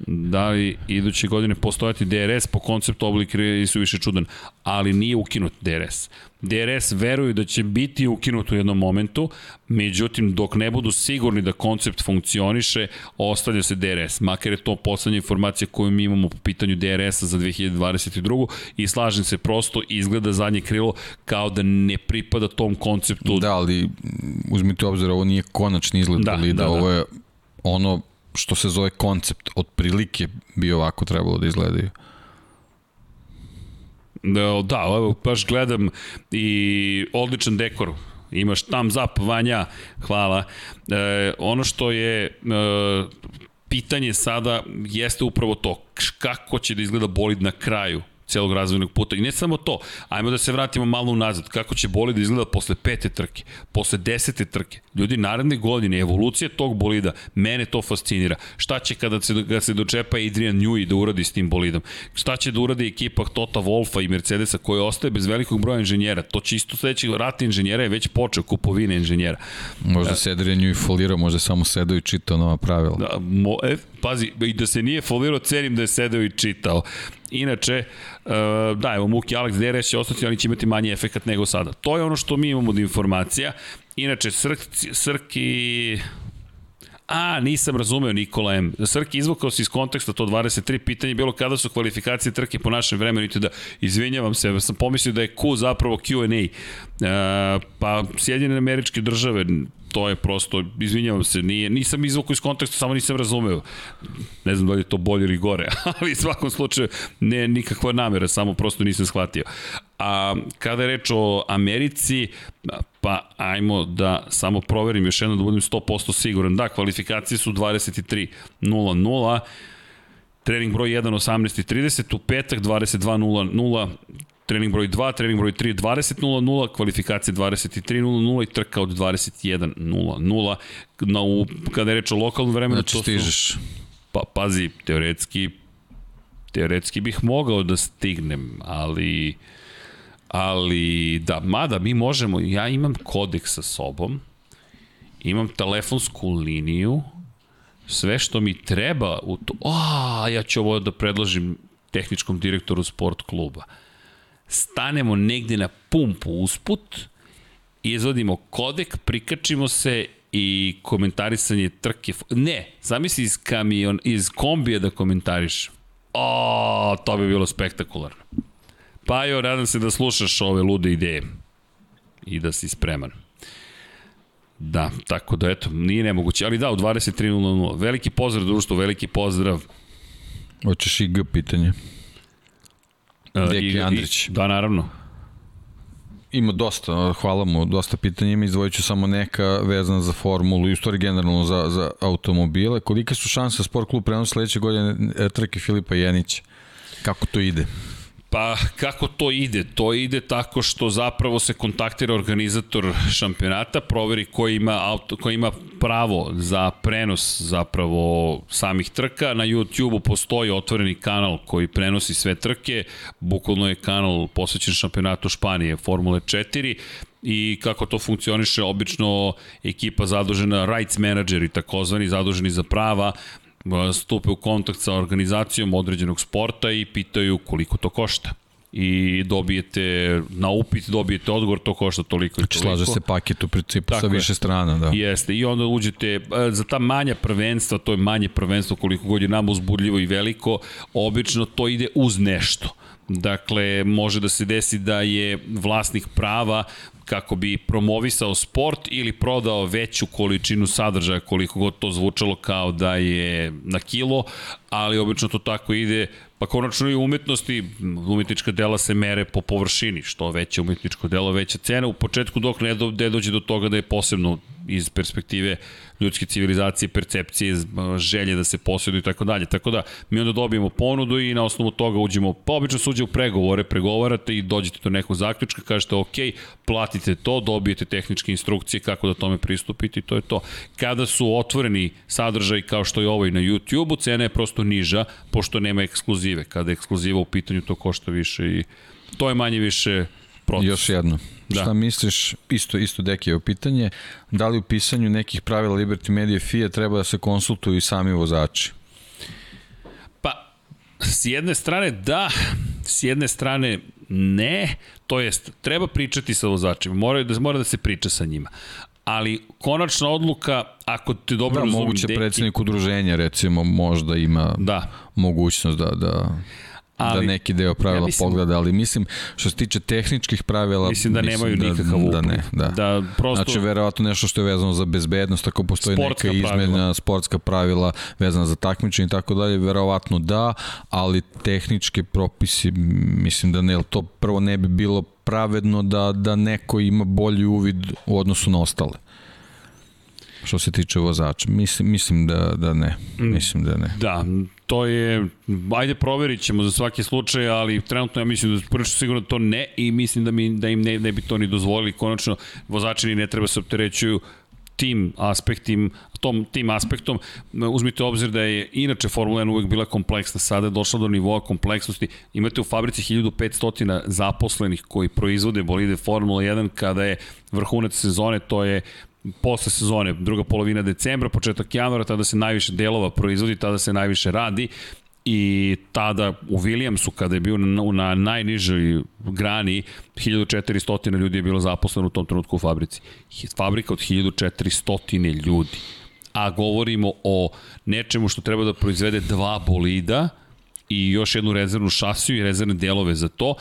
da li iduće godine postojati DRS po konceptu oblik su više čudan, ali nije ukinut DRS. DRS veruju da će biti ukinut u jednom momentu, međutim dok ne budu sigurni da koncept funkcioniše, ostavlja se DRS. Makar je to poslednja informacija koju mi imamo po pitanju DRS-a za 2022. i slažem se prosto, izgleda zadnje krilo kao da ne pripada tom konceptu. Da, ali uzmite obzir, ovo nije konačni izgled da, bolida, da, da. ovo je ono što se zove koncept, otprilike bi ovako trebalo da izgledaju. Da, da, evo, baš gledam i odličan dekor. Imaš tam zap, Vanja, hvala. E, ono što je e, pitanje sada jeste upravo to, kako će da izgleda bolid na kraju celog razvojnog puta. I ne samo to, ajmo da se vratimo malo unazad. Kako će bolid da izgleda posle pete trke, posle desete trke. Ljudi, naredne godine, evolucija tog bolida, mene to fascinira. Šta će kada se, kada se dočepa Adrian Newey da uradi s tim bolidom? Šta će da uradi ekipa Tota Wolfa i Mercedesa koja ostaje bez velikog broja inženjera? To će isto sledeći rat inženjera je već počeo kupovine inženjera. Možda se Adrian Newey folirao, možda samo sedao i čitao nova pravila. Da, mo, e, pazi, i da se nije folirao, cenim da je sedeo i čitao. Inače, uh, da, evo Muki Alex DRS će ostati, ali će imati manji efekat nego sada. To je ono što mi imamo od informacija. Inače, Srk, Srki... A, nisam razumeo Nikola M. Srki izvukao se iz konteksta to 23 pitanje bilo kada su kvalifikacije trke po našem vremenu i da izvinjavam se, sam pomislio da je Q zapravo Q&A. Uh, pa Sjedinjene američke države to je prosto, izvinjavam se, nije, nisam izvukao iz konteksta, samo nisam razumeo. Ne znam da li je to bolje ili gore, <laughs> ali u svakom slučaju ne nikakva namera, samo prosto nisam shvatio. A kada je reč o Americi, pa ajmo da samo proverim još jedno da budem 100% siguran. Da, kvalifikacije su 23.00, trening broj 1 18.30, u petak 22.00 trening broj 2, trening broj 3 20.00, kvalifikacije 23.00 i trka od 21.00. Na, u, kada je reč o lokalnom vremenu, znači, to stižeš. Su, pa, pazi, teoretski, teoretski bih mogao da stignem, ali ali da, mada mi možemo, ja imam kodek sa sobom, imam telefonsku liniju, sve što mi treba u to, a, ja ću ovo da predložim tehničkom direktoru sport kluba stanemo negde na pumpu usput, izvodimo kodek, prikačimo se i komentarisanje trke. Ne, zamisli iz, kamion, iz kombija da komentariš. O, to bi bilo spektakularno. Pa jo, nadam se da slušaš ove lude ideje i da si spreman. Da, tako da eto, nije nemoguće, ali da, u 23.00. Veliki pozdrav društvo, veliki pozdrav. Hoćeš i G pitanje. Deki Andrić. Da, naravno. Ima dosta, hvala mu, dosta pitanja ima, izdvojit ću samo neka vezana za formulu i u stvari generalno za, za automobile. Kolike su šanse da sport klub prenosi sledeće godine e, trke Filipa Jenića? Kako to ide? Pa kako to ide? To ide tako što zapravo se kontaktira organizator šampionata, proveri ko ima, auto, ko ima pravo za prenos zapravo samih trka. Na YouTube-u postoji otvoreni kanal koji prenosi sve trke, bukvalno je kanal posvećen šampionatu Španije, Formule 4, i kako to funkcioniše, obično ekipa zadužena, rights menadžeri takozvani, zaduženi za prava, stupe u kontakt sa organizacijom određenog sporta i pitaju koliko to košta i dobijete na upit dobijete odgovor to košta toliko znači, i toliko. Slaže se paket u principu Tako sa više je. strana, da. Jeste i onda uđete za ta manja prvenstva, to je manje prvenstvo koliko god je nama uzbudljivo i veliko, obično to ide uz nešto. Dakle, može da se desi da je vlasnik prava kako bi promovisao sport ili prodao veću količinu sadržaja koliko god to zvučalo kao da je na kilo, ali obično to tako ide, pa konačno i umetnosti, umetnička dela se mere po površini, što veće umetničko delo, veća cena, u početku dok ne, ne dođe do toga da je posebno iz perspektive ljudske civilizacije, percepcije, želje da se posjeduju i tako dalje. Tako da mi onda dobijemo ponudu i na osnovu toga uđemo, pa obično se uđe u pregovore, pregovarate i dođete do nekog zaključka, kažete ok, platite to, dobijete tehničke instrukcije kako da tome pristupite i to je to. Kada su otvoreni sadržaj kao što je ovaj na YouTube-u, cena je prosto niža, pošto nema ekskluzive. Kada je ekskluziva u pitanju, to košta više i to je manje više proces. Još jedno. Da. Šta misliš, isto, isto Dekijevo pitanje, da li u pisanju nekih pravila Liberty Media FIA treba da se konsultuju i sami vozači? S jedne strane da, s jedne strane ne, to jest treba pričati sa vozačima, mora da, mora da se priča sa njima. Ali konačna odluka, ako te dobro Da, razumim, moguće deki- predsednik udruženja recimo možda ima Da. mogućnost da, da, Ali- da neki deo pravila Ja mislim- pogleda, ali mislim što se tiče tehničkih pravila Mislim da nemaju da, nikakav da, upliv. ne, da. Da prosto- Znači verovatno nešto što je vezano za bezbednost, ako postoji neka izmena, pravila. sportska pravila vezana za takmičenje i tako dalje, verovatno da, ali tehnički propisi mislim da ne, to prvo ne bi bilo pravedno da, da neko ima bolji uvid u odnosu na ostale što se tiče vozača. Mislim, mislim da, da ne. Mislim da ne. Da, to je, ajde proverit ćemo za svaki slučaj, ali trenutno ja mislim da prilično sigurno to ne i mislim da, mi, da im ne, ne bi to ni dozvolili. Konačno, vozači ni ne treba se opterećuju tim aspektim, tom, tim aspektom. Uzmite obzir da je inače Formula 1 uvek bila kompleksna, sada je došla do nivoa kompleksnosti. Imate u fabrici 1500 zaposlenih koji proizvode bolide Formula 1 kada je vrhunac sezone, to je posle sezone, druga polovina decembra, početak januara, tada se najviše delova proizvodi, tada se najviše radi i tada u Williamsu kada je bio na, na najnižoj grani 1400 ljudi je bilo zaposleno u tom trenutku u fabrici. Fabrika od 1400 ljudi. A govorimo o nečemu što treba da proizvede dva bolida i još jednu rezervnu šasiju i rezervne delove za to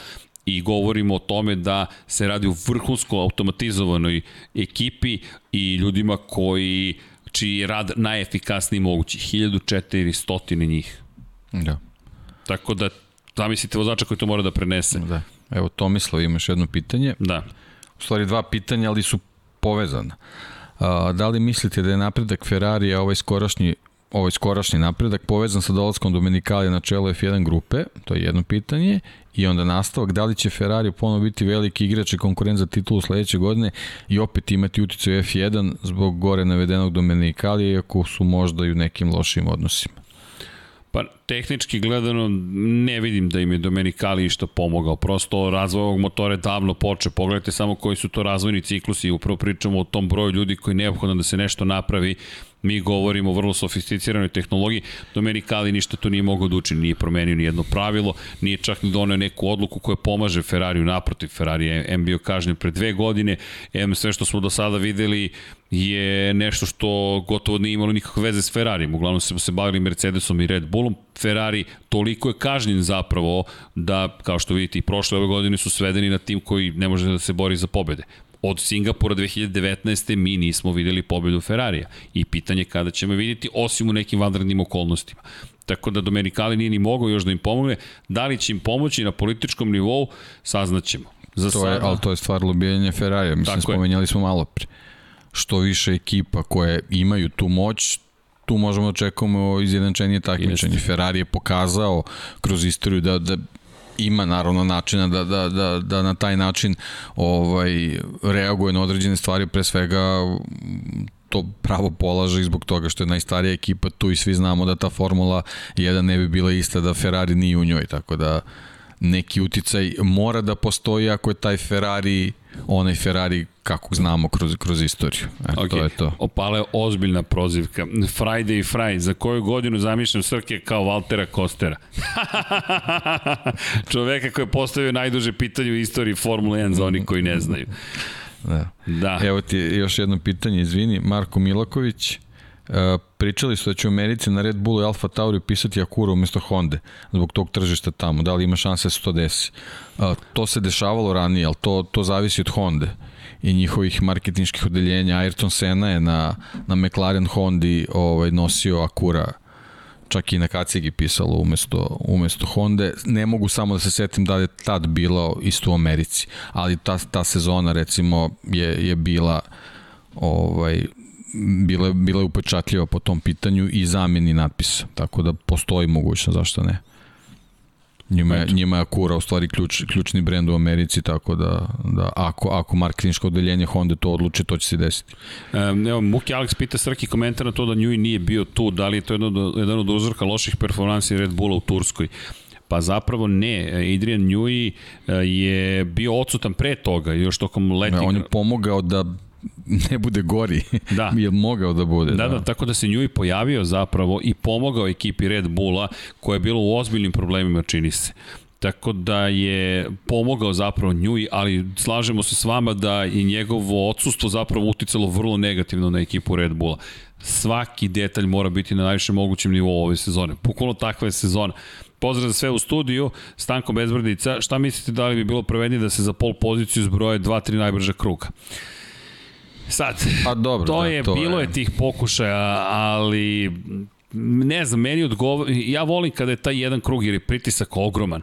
i govorimo o tome da se radi o vrhunsko automatizovanoj ekipi i ljudima koji čiji je rad najefikasniji mogući. 1400 njih. Da. Tako da zamislite vozača koji to mora da prenese. Da. Evo Tomislav imaš jedno pitanje. Da. U stvari dva pitanja, ali su povezana. A, da li mislite da je napredak Ferrarija ovaj skorašnji ovaj skorašnji napredak povezan sa dolaskom Domenikalija na čelo F1 grupe, to je jedno pitanje, i onda nastavak, da li će Ferrari ponovo biti veliki igrač i konkurent za titulu sledeće godine i opet imati uticaj u F1 zbog gore navedenog Domenikalija, iako su možda i u nekim lošim odnosima. Pa tehnički gledano ne vidim da im je Domenicali išta pomogao. Prosto razvoj ovog motora je davno počeo. Pogledajte samo koji su to razvojni ciklusi. Upravo pričamo o tom broju ljudi koji je neophodno da se nešto napravi. Mi govorimo o vrlo sofisticiranoj tehnologiji. Domenicali ništa tu nije mogao da učini. Nije promenio ni jedno pravilo, nije čak ni donio neku odluku koja pomaže Ferrariju naprotiv. Ferrari je M bio kažnjen pre dve godine. M sve što smo do sada videli je nešto što gotovo nije imalo nikakve veze s Ferrarijem. Uglavnom se se bavili Mercedesom i Red Bullom. Ferrari toliko je kažnjen zapravo da, kao što vidite, i prošle ove godine su svedeni na tim koji ne može da se bori za pobede. Od Singapura 2019. mi nismo videli pobedu Ferrarija i pitanje kada ćemo je vidjeti osim u nekim vanrednim okolnostima. Tako da Domenicali nije ni mogao još da im pomogne. Da li će im pomoći na političkom nivou, saznaćemo. Za To je, sada, ali to je stvar lobijanja Ferrarija, mislim, Tako je. spomenjali smo malo pre. Što više ekipa koje imaju tu moć, tu možemo da očekujemo izjednačenije takmičenje. Jeste. Ferrari je pokazao kroz istoriju da, da ima naravno načina da, da, da, da na taj način ovaj reaguje na određene stvari, pre svega to pravo polaže i zbog toga što je najstarija ekipa tu i svi znamo da ta Formula 1 ne bi bila ista da Ferrari nije u njoj, tako da neki uticaj mora da postoji ako je taj Ferrari onaj Ferrari kako znamo kroz, kroz istoriju. E, Ok, to je to. Opala je ozbiljna prozivka. Friday i Fry, za koju godinu zamišljam Srke kao Valtera Kostera? <laughs> Čoveka koji je postavio najduže pitanje u istoriji Formule 1 za oni koji ne znaju. Da. Da. Evo ti još jedno pitanje, izvini, Marko Milaković, pričali su da će u Americi na Red Bullu i Alfa Tauri pisati Acura umesto Honda zbog tog tržišta tamo. Da li ima šanse da se to desi? Uh, to se dešavalo ranije, ali to, to zavisi od Honda i njihovih marketinških odeljenja. Ayrton Senna je na, na McLaren Hondi ovaj, nosio Acura čak i na kacigi pisalo umesto, umesto Honda. Ne mogu samo da se setim da je tad bilo isto u Americi, ali ta, ta sezona recimo je, je bila ovaj, bila, bila je upečatljiva po tom pitanju i zamjeni natpisa, tako da postoji mogućnost, zašto ne? Njima je, njima je Acura u stvari ključ, ključni brend u Americi, tako da, da ako, ako marketinško odeljenje Honda to odluči, to će se desiti. Um, evo, Muki Alex pita Srki komentar na to da Njui nije bio tu, da li je to jedan od, jedan od uzroka loših performansi Red Bulla u Turskoj. Pa zapravo ne, Adrian Njui je bio odsutan pre toga, još tokom letnjeg... Ne, on je pomogao da <laughs> ne bude gori. Da. <laughs> je mogao da bude. Da, da, da, tako da se Njui pojavio zapravo i pomogao ekipi Red Bulla koja je bila u ozbiljnim problemima, čini se. Tako da je pomogao zapravo Njui, ali slažemo se s vama da i njegovo odsustvo zapravo uticalo vrlo negativno na ekipu Red Bulla. Svaki detalj mora biti na najvišem mogućem nivou ove sezone. Pukulno takva je sezona. Pozdrav za sve u studiju, Stanko Bezbrdica. Šta mislite da li bi bilo pravednije da se za pol poziciju zbroje 2-3 najbrža kruga? Sad, pa dobro, to da, je, to bilo je. je tih pokušaja, ali ne znam, meni odgovor, ja volim kada je taj jedan krug jer je pritisak ogroman.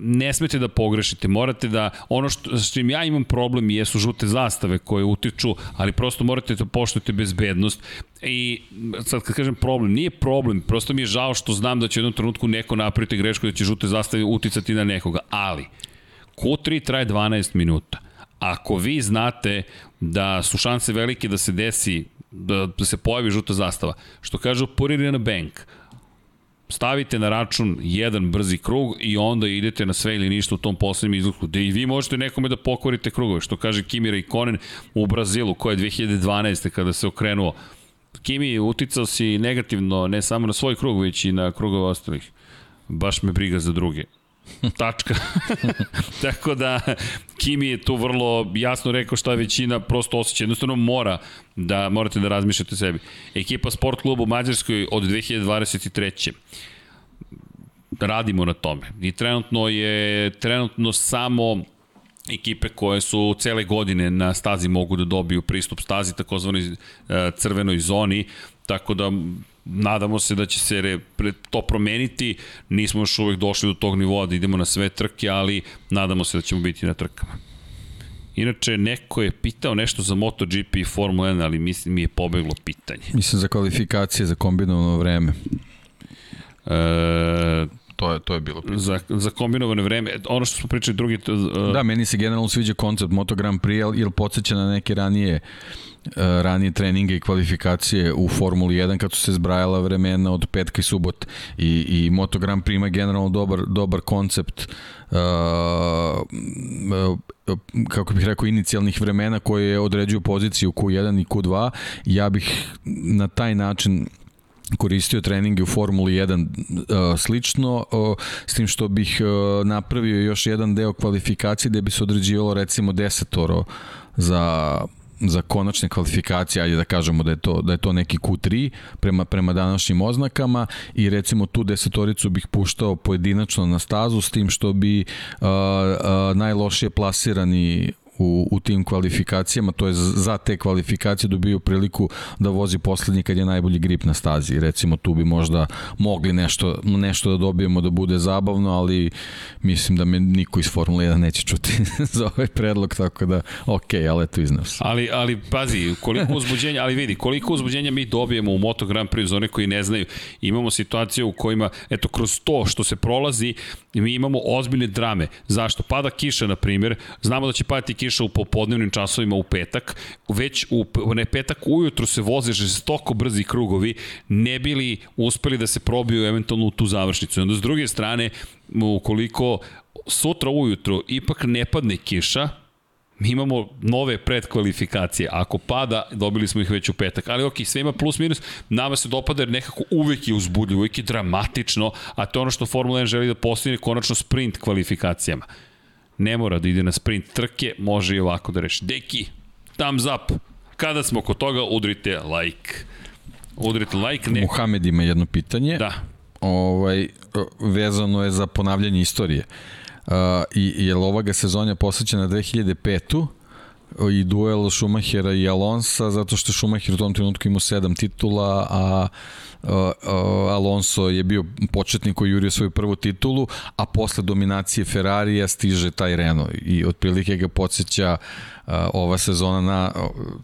Ne smete da pogrešite, morate da, ono što, s čim ja imam problem jesu žute zastave koje utiču, ali prosto morate da poštujete bezbednost i sad kad kažem problem, nije problem, prosto mi je žao što znam da će u jednom trenutku neko napraviti grešku da će žute zastave uticati na nekoga, ali Q3 traje 12 minuta. Ako vi znate da su šanse velike da se desi da, da se pojavi žuta zastava. Što kažu, put it in a bank. Stavite na račun jedan brzi krug i onda idete na sve ili ništa u tom poslednjem izluku. Da i vi možete nekome da pokvarite krugove, što kaže Kimi Konen u Brazilu, koja je 2012. kada se okrenuo. Kimi, uticao si negativno ne samo na svoj krug, već i na krugove ostalih. Baš me briga za druge. <laughs> Tačka. <laughs> Tako da, Kimi je tu vrlo jasno rekao šta većina prosto osjeća. Jednostavno mora da morate da razmišljate sebi. Ekipa Sport klubu u Mađarskoj od 2023 radimo na tome. I trenutno je trenutno samo ekipe koje su cele godine na stazi mogu da dobiju pristup stazi, takozvanoj e, crvenoj zoni, tako da nadamo se da će se re, to promeniti, nismo još uvek došli do tog nivoa da idemo na sve trke, ali nadamo se da ćemo biti na trkama. Inače, neko je pitao nešto za MotoGP i Formula 1, ali mislim mi je pobeglo pitanje. Mislim za kvalifikacije, za kombinovano vreme. E, to je, to je bilo pitanje. Za, za kombinovane vreme, ono što smo pričali drugi... Uh... Da, meni se generalno sviđa koncept Moto Grand Prix, jer podsjeća na neke ranije E, ranije treninge i kvalifikacije u Formuli 1 kad su se zbrajala vremena od petka i subot. I, i Moto Grand Prix ima generalno dobar, dobar koncept uh, kako bih rekao inicijalnih vremena koje određuju poziciju Q1 i Q2 ja bih na taj način koristio treninge u Formuli 1 uh, slično, uh, s tim što bih uh, napravio još jedan deo kvalifikacije gde bi se određivalo recimo desetoro za za konačne kvalifikacije, ajde da kažemo da je to, da je to neki Q3 prema, prema današnjim oznakama i recimo tu desetoricu bih puštao pojedinačno na stazu s tim što bi uh, uh, najlošije plasirani u, u tim kvalifikacijama, to je za te kvalifikacije dobiju priliku da vozi poslednji kad je najbolji grip na stazi. Recimo tu bi možda mogli nešto, nešto da dobijemo da bude zabavno, ali mislim da me niko iz Formule 1 neće čuti <laughs> za ovaj predlog, tako da ok, ali eto iznao se. Ali, ali pazi, koliko uzbuđenja, ali vidi, koliko uzbuđenja mi dobijemo u Moto Grand Prix za one koji ne znaju, imamo situacije u kojima, eto, kroz to što se prolazi, mi imamo ozbiljne drame. Zašto? Pada kiša, na primjer, znamo da će padati kiša kiša u popodnevnim časovima u petak, već u ne petak ujutru se voze žestoko brzi krugovi, ne bili uspeli da se probiju eventualno u tu završnicu. I onda s druge strane, ukoliko sutra ujutru ipak ne padne kiša, mi imamo nove predkvalifikacije. Ako pada, dobili smo ih već u petak. Ali ok, sve ima plus minus. Nama se dopada jer nekako uvek je uzbudljivo, uvek je dramatično, a to je ono što Formula 1 želi da postigne konačno sprint kvalifikacijama. Ne mora da ide na sprint trke, može i ovako da reši. Deki, thumbs up. Kada smo kod toga, udrite like. Udrite like. Ne... Muhamed ima jedno pitanje. Da. Ovaj, vezano je za ponavljanje istorije. Uh, i, je li ovoga sezonja posvećena 2005 i duel Schumachera i Alonsa zato što Schumacher u tom trenutku imao sedam titula, a uh, uh, Alonso je bio početnik koji jurio svoju prvu titulu, a posle dominacije Ferrarija stiže taj Renault i otprilike ga podsjeća uh, ova sezona na,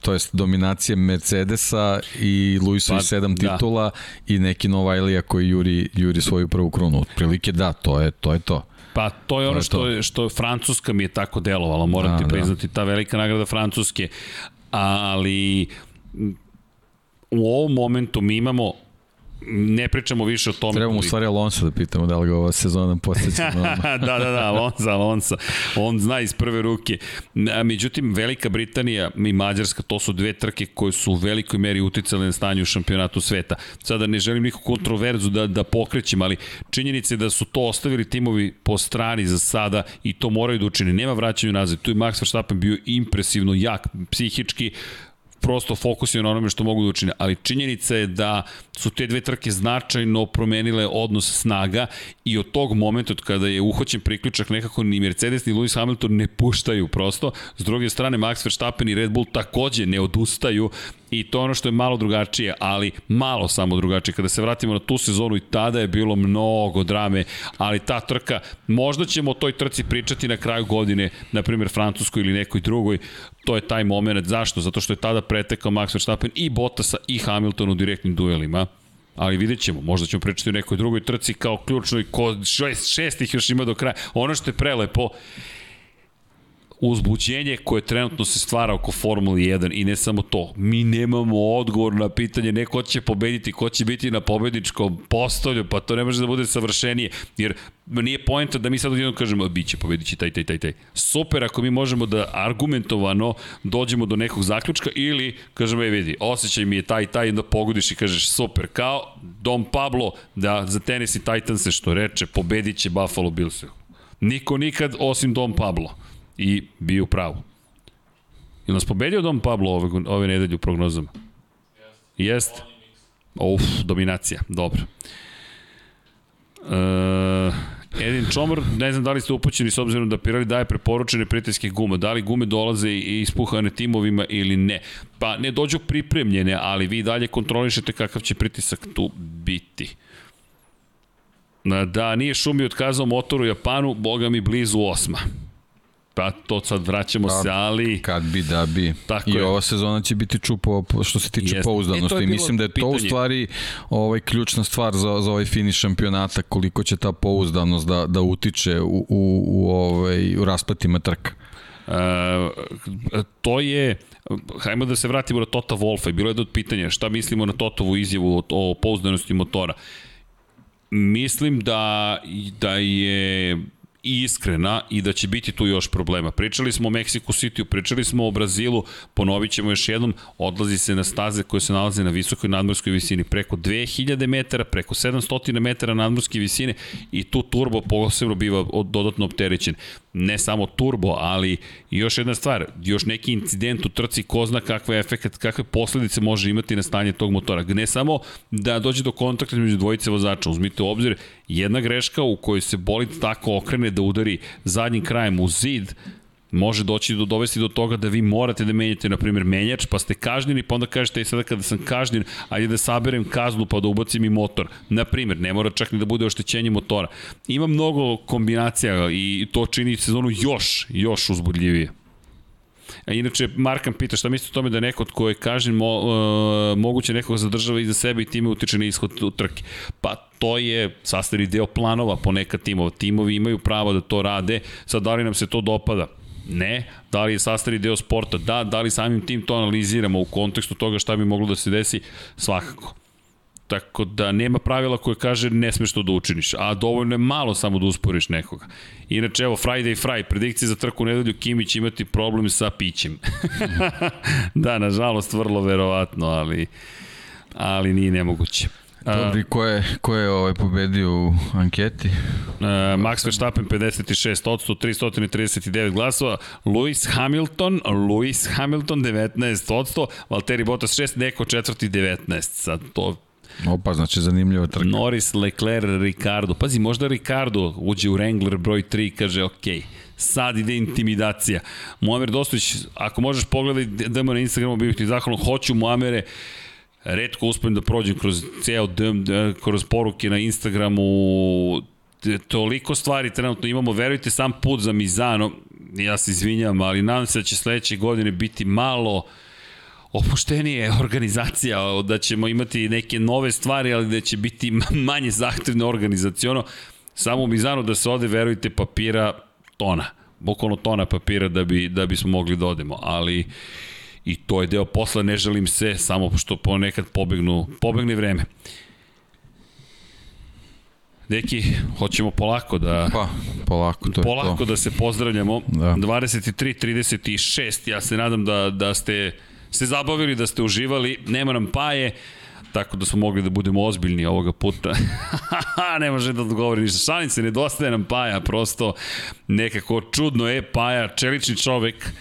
to jest dominacije Mercedesa i Luisovi pa, sedam da. titula i neki Novajlija koji juri, juri svoju prvu krunu. Otprilike da, to je to. Je to. Pa to je ono to je što, je, što Francuska mi je tako delovala, moram ti da. priznati, ta velika nagrada Francuske. Ali u ovom momentu mi imamo ne pričamo više o tome. Trebamo u stvari Alonso da pitamo da li ga ova sezona posjeća. <laughs> da, da, da, Alonso, Alonso. On zna iz prve ruke. Međutim, Velika Britanija i Mađarska, to su dve trke koje su u velikoj meri uticale na stanje u šampionatu sveta. Sada ne želim nikakvu kontroverzu da, da pokrećem, ali činjenica je da su to ostavili timovi po strani za sada i to moraju da učine. Nema vraćanja nazad. Tu je Max Verstappen bio impresivno jak, psihički, prosto fokusio na onome što mogu da učine, ali činjenica je da su te dve trke značajno promenile odnos snaga i od tog momenta od kada je uhoćen priključak nekako ni Mercedes ni Lewis Hamilton ne puštaju prosto. S druge strane Max Verstappen i Red Bull takođe ne odustaju i to ono što je malo drugačije, ali malo samo drugačije. Kada se vratimo na tu sezonu i tada je bilo mnogo drame, ali ta trka, možda ćemo o toj trci pričati na kraju godine, na primjer Francuskoj ili nekoj drugoj, to je taj moment. Zašto? Zato što je tada pretekao Max Verstappen i Bottasa i Hamilton u direktnim duelima ali vidjet ćemo, možda ćemo pričati o nekoj drugoj trci kao ključnoj, ko šest, šest još ima do kraja. Ono što je prelepo, uzbuđenje koje trenutno se stvara oko Formule 1 i ne samo to. Mi nemamo odgovor na pitanje neko će pobediti, ko će biti na pobedničkom postolju, pa to ne može da bude savršenije, jer nije poenta da mi sad odjedno kažemo bit će pobedići taj, taj, taj, taj. Super ako mi možemo da argumentovano dođemo do nekog zaključka ili kažemo, ej vidi, osjećaj mi je taj, taj, da pogodiš i kažeš super, kao Dom Pablo da za Tennessee Titans se što reče, pobedit će Buffalo Bills. Niko nikad osim Dom Pablo i bio pravu. Ili nas pobedio Dom Pablo ove, ove nedelje u prognozama? Jeste. Uf, dominacija, dobro. Uh, Edin Čomor, ne znam da li ste upućeni s obzirom da Pirelli daje preporučene prijateljske gume. Da li gume dolaze i ispuhane timovima ili ne? Pa ne dođu pripremljene, ali vi dalje kontrolišete kakav će pritisak tu biti. Da nije Šumi otkazao motor u Japanu, boga mi blizu osma. Pa to sad vraćamo pa, se, ali... Kad bi, da bi. Tako I je. ova sezona će biti čupo što se tiče Jest. pouzdanosti. I mislim da je pitanje. to u stvari ovaj, ključna stvar za, za ovaj finiš šampionata, koliko će ta pouzdanost da, da utiče u, u, u, ovaj, u rasplatima trka. Uh, to je hajmo da se vratimo na Tota Wolfa i bilo je jedno od pitanja šta mislimo na Totovu izjavu o, o pouzdanosti motora mislim da da je iskrena i da će biti tu još problema. Pričali smo o Mexico City, pričali smo o Brazilu, ponovit ćemo još jednom, odlazi se na staze koje se nalaze na visokoj nadmorskoj visini, preko 2000 metara, preko 700 metara nadmorske visine i tu turbo posebno biva dodatno opterećen ne samo turbo, ali još jedna stvar, još neki incident u trci, ko zna kakve efekt, kakve posledice može imati na stanje tog motora. Ne samo da dođe do kontakta među dvojice vozača, uzmite u obzir jedna greška u kojoj se bolid tako okrene da udari zadnjim krajem u zid, može doći do dovesti do toga da vi morate da menjate na primjer menjač, pa ste kažnjeni, pa onda kažete i sada kada sam kažnjen, ajde da saberem kaznu pa da ubacim i motor. Na primjer, ne mora čak ni da bude oštećenje motora. Ima mnogo kombinacija i to čini sezonu još, još uzbudljivije. A inače, Markan pita šta mislite o tome da neko tko je kažen mo, uh, moguće nekog zadržava iza sebe i time utiče na ishod trke. Pa to je sastavni deo planova ponekad timova. Timovi imaju pravo da to rade, sad da li nam se to dopada? Ne. Da li je sastavni deo sporta? Da. Da li samim tim to analiziramo u kontekstu toga šta bi moglo da se desi? Svakako. Tako da nema pravila koje kaže ne smeš to da učiniš, a dovoljno je malo samo da usporiš nekoga. Inače, evo, Friday Fry, predikcije za trku u nedelju, Kimi će imati problem sa pićem. <laughs> da, nažalost, vrlo verovatno, ali, ali nije nemoguće. Dobri, ko je, ko je ovaj pobedio u anketi? Uh, Max Verstappen 56 odsto, 339 glasova, Lewis Hamilton, Lewis Hamilton 19 odsto, Valtteri Bottas 6, neko četvrti 19. Sad to Opa, znači zanimljiva trka. Norris, Leclerc, Ricardo. Pazi, možda Ricardo uđe u Wrangler broj 3 i kaže, ok, sad ide intimidacija. Muamer Dostović, ako možeš pogledati, da na Instagramu, bih ti zahvalno, hoću Muamere, redko uspem da prođem kroz ceo dm, kroz poruke na Instagramu, toliko stvari trenutno imamo, verujte, sam put za Mizano, ja se izvinjam, ali nadam se da će sledeće godine biti malo opuštenije <laughs> organizacija, da ćemo imati neke nove stvari, ali da će biti <laughs> manje zahtevne organizacijono. Samo u da se ode, verujte, papira tona. Bukvalno tona papira da, bi, da bismo mogli da odemo, ali i to je deo posla, ne želim se, samo što ponekad pobegnu, pobegne vreme. Deki, hoćemo polako da... Pa, polako, to je polako to. da se pozdravljamo. Da. 23, 36. Ja se nadam da, da ste se zabavili, da ste uživali. Nema nam paje, tako da smo mogli da budemo ozbiljni ovoga puta. <laughs> ne može da odgovori ništa. Šalim se, nedostaje nam paja, prosto nekako čudno je paja, čelični čovek.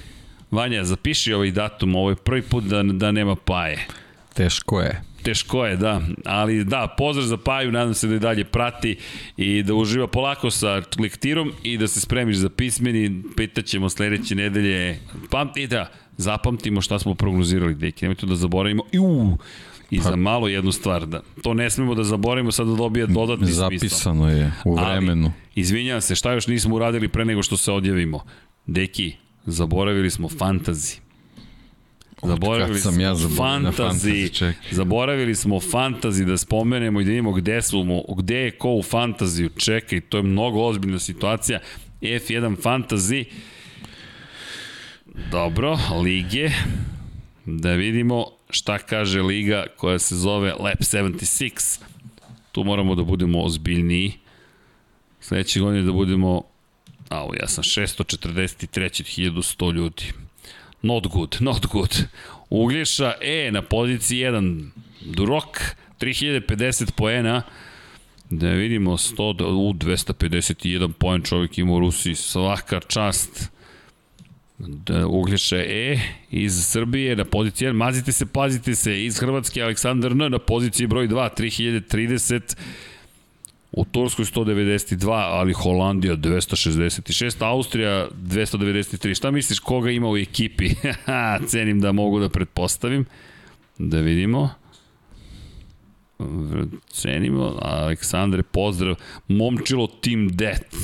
Vanja, zapiši ovaj datum, ovo je prvi put da, da nema paje. Teško je. Teško je, da. Ali da, pozdrav za Paju, nadam se da je dalje prati i da uživa polako sa lektirom i da se spremiš za pismeni. Pitaćemo sledeće nedelje. Pamti da, zapamtimo šta smo prognozirali, deki. Nemojte da zaboravimo. I, uu, I za malo jednu stvar, da. To ne smemo da zaboravimo, sad da dobije dodatni smisao. Zapisano je u vremenu. Ali, izvinjavam se, šta još nismo uradili pre nego što se odjavimo? Deki, zaboravili smo fantazi. Zaboravili sam smo ja zaboravio na fantazi, zaboravili smo fantazi da spomenemo i da vidimo gde smo, gde je ko u fantaziju. Čekaj, to je mnogo ozbiljna situacija. F1 fantazi. Dobro, lige. Da vidimo šta kaže liga koja se zove Lab 76. Tu moramo da budemo ozbiljniji. Sledeće godine da budemo Au, ja sam 643 1100 ljudi. Not good, not good. Uglješa E na poziciji 1. Durok 3050 poena. Da vidimo 100, u 251 poen čovjek ima u Rusiji. Svaka čast. Da, Uglješa E iz Srbije na poziciji 1. Mazite se, pazite se. Iz Hrvatske Aleksandar N na poziciji broj 2. 3030 U Turskoj 192, ali Holandija 266, Austrija 293. Šta misliš koga ima u ekipi? <laughs> Cenim da mogu da pretpostavim. Da vidimo. Cenimo. Aleksandre, pozdrav. Momčilo Team Death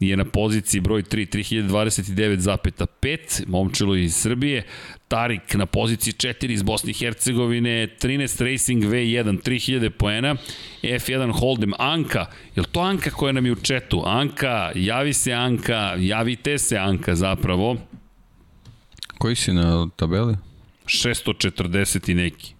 je na poziciji broj 3, 3029,5, Momčilo iz Srbije, Tarik na poziciji 4 iz Bosne i Hercegovine, 13 Racing V1, 3000 poena, F1 Hold'em, Anka, je to Anka koja nam je u četu? Anka, javi se Anka, javite se Anka zapravo. Koji si na tabeli? 640 i neki.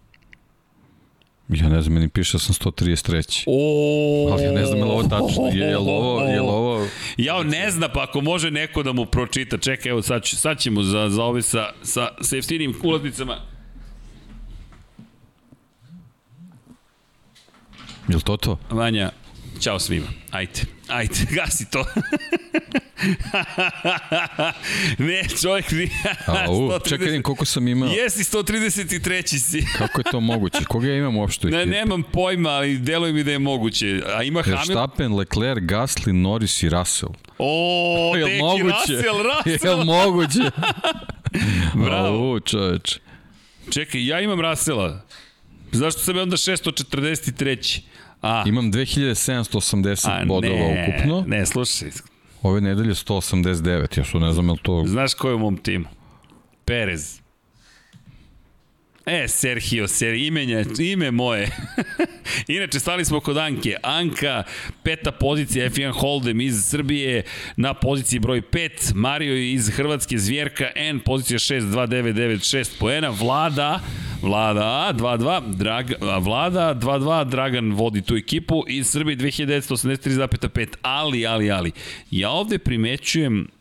Ja ne znam, meni piše da sam 133. O, Ali ja ne znam je li ovo tačno. Je, je li ovo, je li ovo... Ja ne zna, pa ako može neko da mu pročita. Čekaj, evo sad, sad ćemo za, za ove sa, sa, sa jeftinim ulaznicama. Je li to to? Vanja, Ćao svima. Ajde, ajde, <laughs> gasi to. <laughs> ne, čovjek nije... <laughs> A, u, čekaj, vidim koliko sam imao. Jesi 133. si. Kako je to moguće? Koga ja imam uopšte ne, nemam pojma, ali deluje mi da je moguće. A ima Hamilton... Verstappen, Leclerc, Gasly, Norris i Russell. O, Jel deki, moguće? Russell, Russell. Jel moguće? Bravo. U, čoveč. Čekaj, ja imam Russella. Zašto sam je onda 643? A, Imam 2780 a bodova ne, ukupno. Ne, slušaj. Ove nedelje 189. Ja su ne znam je li to... Znaš ko je u mom timu? Perez. E, Sergio, Ser, imenja, ime moje. <laughs> Inače, stali smo kod Anke. Anka, peta pozicija, F1 Hold'em iz Srbije, na poziciji broj 5. Mario iz Hrvatske, Zvjerka N, pozicija 6, 2, 9, 9, 6 poena. Vlada, Vlada 2-2, Drag, Vlada 2-2, Dragan vodi tu ekipu iz Srbije 2983,5, ali, ali, ali, ja ovde primećujem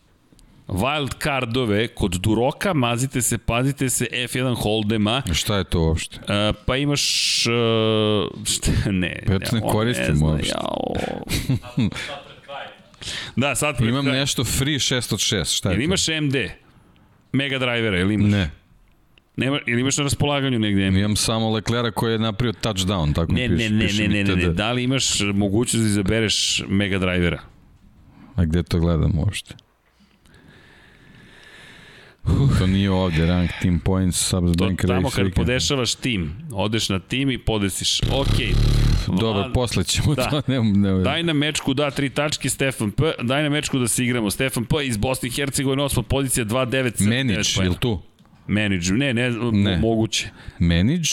wild cardove kod Duroka, mazite se, pazite se, F1 Hold'ema, Šta je to uopšte? Uh, pa imaš... Uh, šta, ne. Pa ja to ne koristim zna, uopšte. Jao. <laughs> da, sad pred Imam kraj. nešto free 6 od 6. Šta je Jel to? imaš MD? Mega drivera, ili imaš? Ne. Nema, ili imaš na raspolaganju negde? Imam samo Leclera koji je napravio touchdown, tako Ne, mi ne, piše. ne, ne, ne, ne, ne, da li imaš mogućnost da izabereš Mega drivera? A gde to gledam uopšte? To nije ovde, rank team points, subs To bank tamo kad podešavaš tim, odeš na tim i podesiš, ok. Dobro, posle ćemo Da. to, ne, ne, Daj na mečku da tri tačke Stefan P, daj na mečku da se igramo. Stefan P iz Bosne i Hercegovine, osma pozicija 2-9. Manage, je li tu? Manage, ne, ne, Ne. moguće. Manage,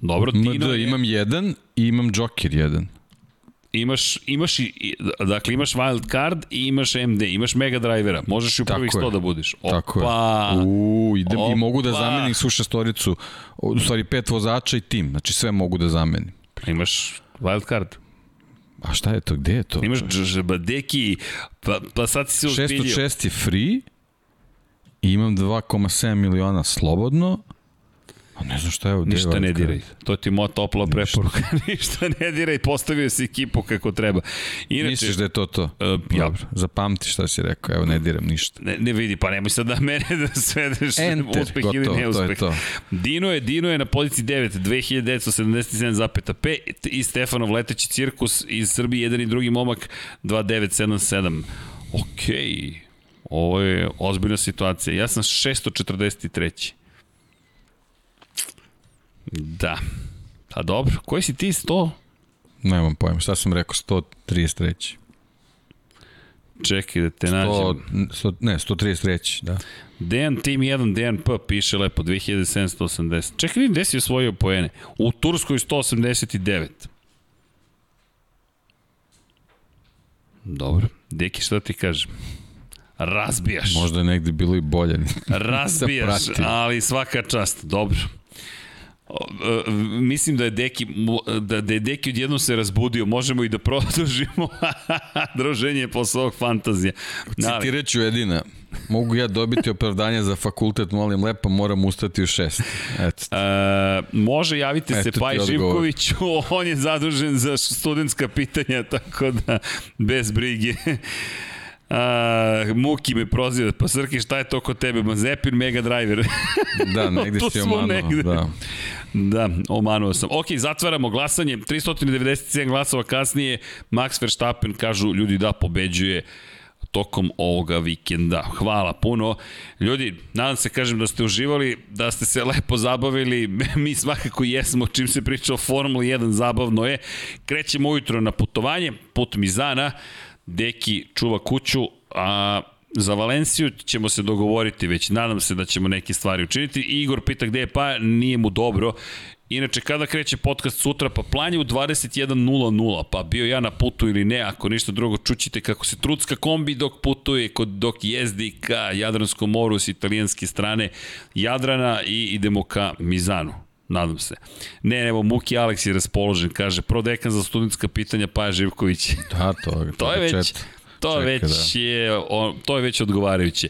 Dobro, MD, Tino je, imam jedan i imam Joker jedan. Imaš, imaš i, dakle imaš wild card i imaš MD, imaš Mega Drivera, možeš i u prvih je. 100 da budeš. Opa, Tako je. U, idem, I mogu da Opa. zamenim svu šestoricu, u stvari pet vozača i tim, znači sve mogu da zamenim. imaš wild card. A šta je to, gde je to? Imaš džbadeki, pa, pa sad si se uspilio. 606 je free i imam 2,7 miliona slobodno, ne znam šta je ovdje. Ništa ne diraj. To ti moja topla preporuka. <laughs> Ništa ne diraj, postavio si ekipu kako treba. Inače, Misliš da je to to? Uh, ja. Dobro, zapamti šta si rekao, evo ne diram ništa. Ne, ne vidi, pa nemoj sad da mene da svedeš Enter, uspeh gotovo, ili neuspeh. To je to. Dino je, Dino je na poziciji 9, 2977,5 i Stefanov leteći cirkus iz Srbije, jedan i drugi momak 2977. Okej, okay. ovo je ozbiljna situacija. Ja sam 643. Da. Pa dobro, koji si ti 100? Nemam pojma, šta sam rekao, 133. Čekaj da te 100, nađem. 100, ne, 133, da. Dejan Team 1, Dejan P piše lepo, 2780. Čekaj, vidim gde si osvojio poene. U Turskoj 189. Dobro. Deki, šta ti kažem? Razbijaš. Možda je negde bilo i bolje. Razbijaš, ali svaka čast. Dobro. E, mislim da je Deki da, da je Deki odjednom se razbudio možemo i da produžimo <laughs> druženje posle ovog fantazija citirat ću jedina mogu ja dobiti opravdanje za fakultet molim lepo moram ustati u šest Eto. E, može javite Eto se Paj Živkoviću <laughs> on je zadužen za studentska pitanja tako da bez brige A, Muki me proziva, pa Srki šta je to kod tebe? Mazepin Mega Driver. da, <laughs> negde si. Negde. Da. Da, omanuo sam. Ok, zatvaramo glasanje. 397 glasova kasnije. Max Verstappen, kažu ljudi da pobeđuje tokom ovoga vikenda. Hvala puno. Ljudi, nadam se, kažem, da ste uživali, da ste se lepo zabavili. <laughs> Mi svakako jesmo, čim se priča o Formuli 1, zabavno je. Krećemo ujutro na putovanje, put Mizana. Deki čuva kuću, a za Valenciju ćemo se dogovoriti već, nadam se da ćemo neke stvari učiniti. Igor pita gde je pa, nije mu dobro. Inače, kada kreće podcast sutra, pa plan je u 21.00, pa bio ja na putu ili ne, ako ništa drugo, čućite kako se Trudska kombi dok putuje, kod, dok jezdi ka Jadranskom moru s italijanske strane Jadrana i idemo ka Mizanu. Nadam se. Ne, evo, Muki Aleks je raspoložen, kaže, prodekan za studentska pitanja Paja Živković. Da, to, to, to je već, to Čeka, već da. je, on, to je već odgovarajuće.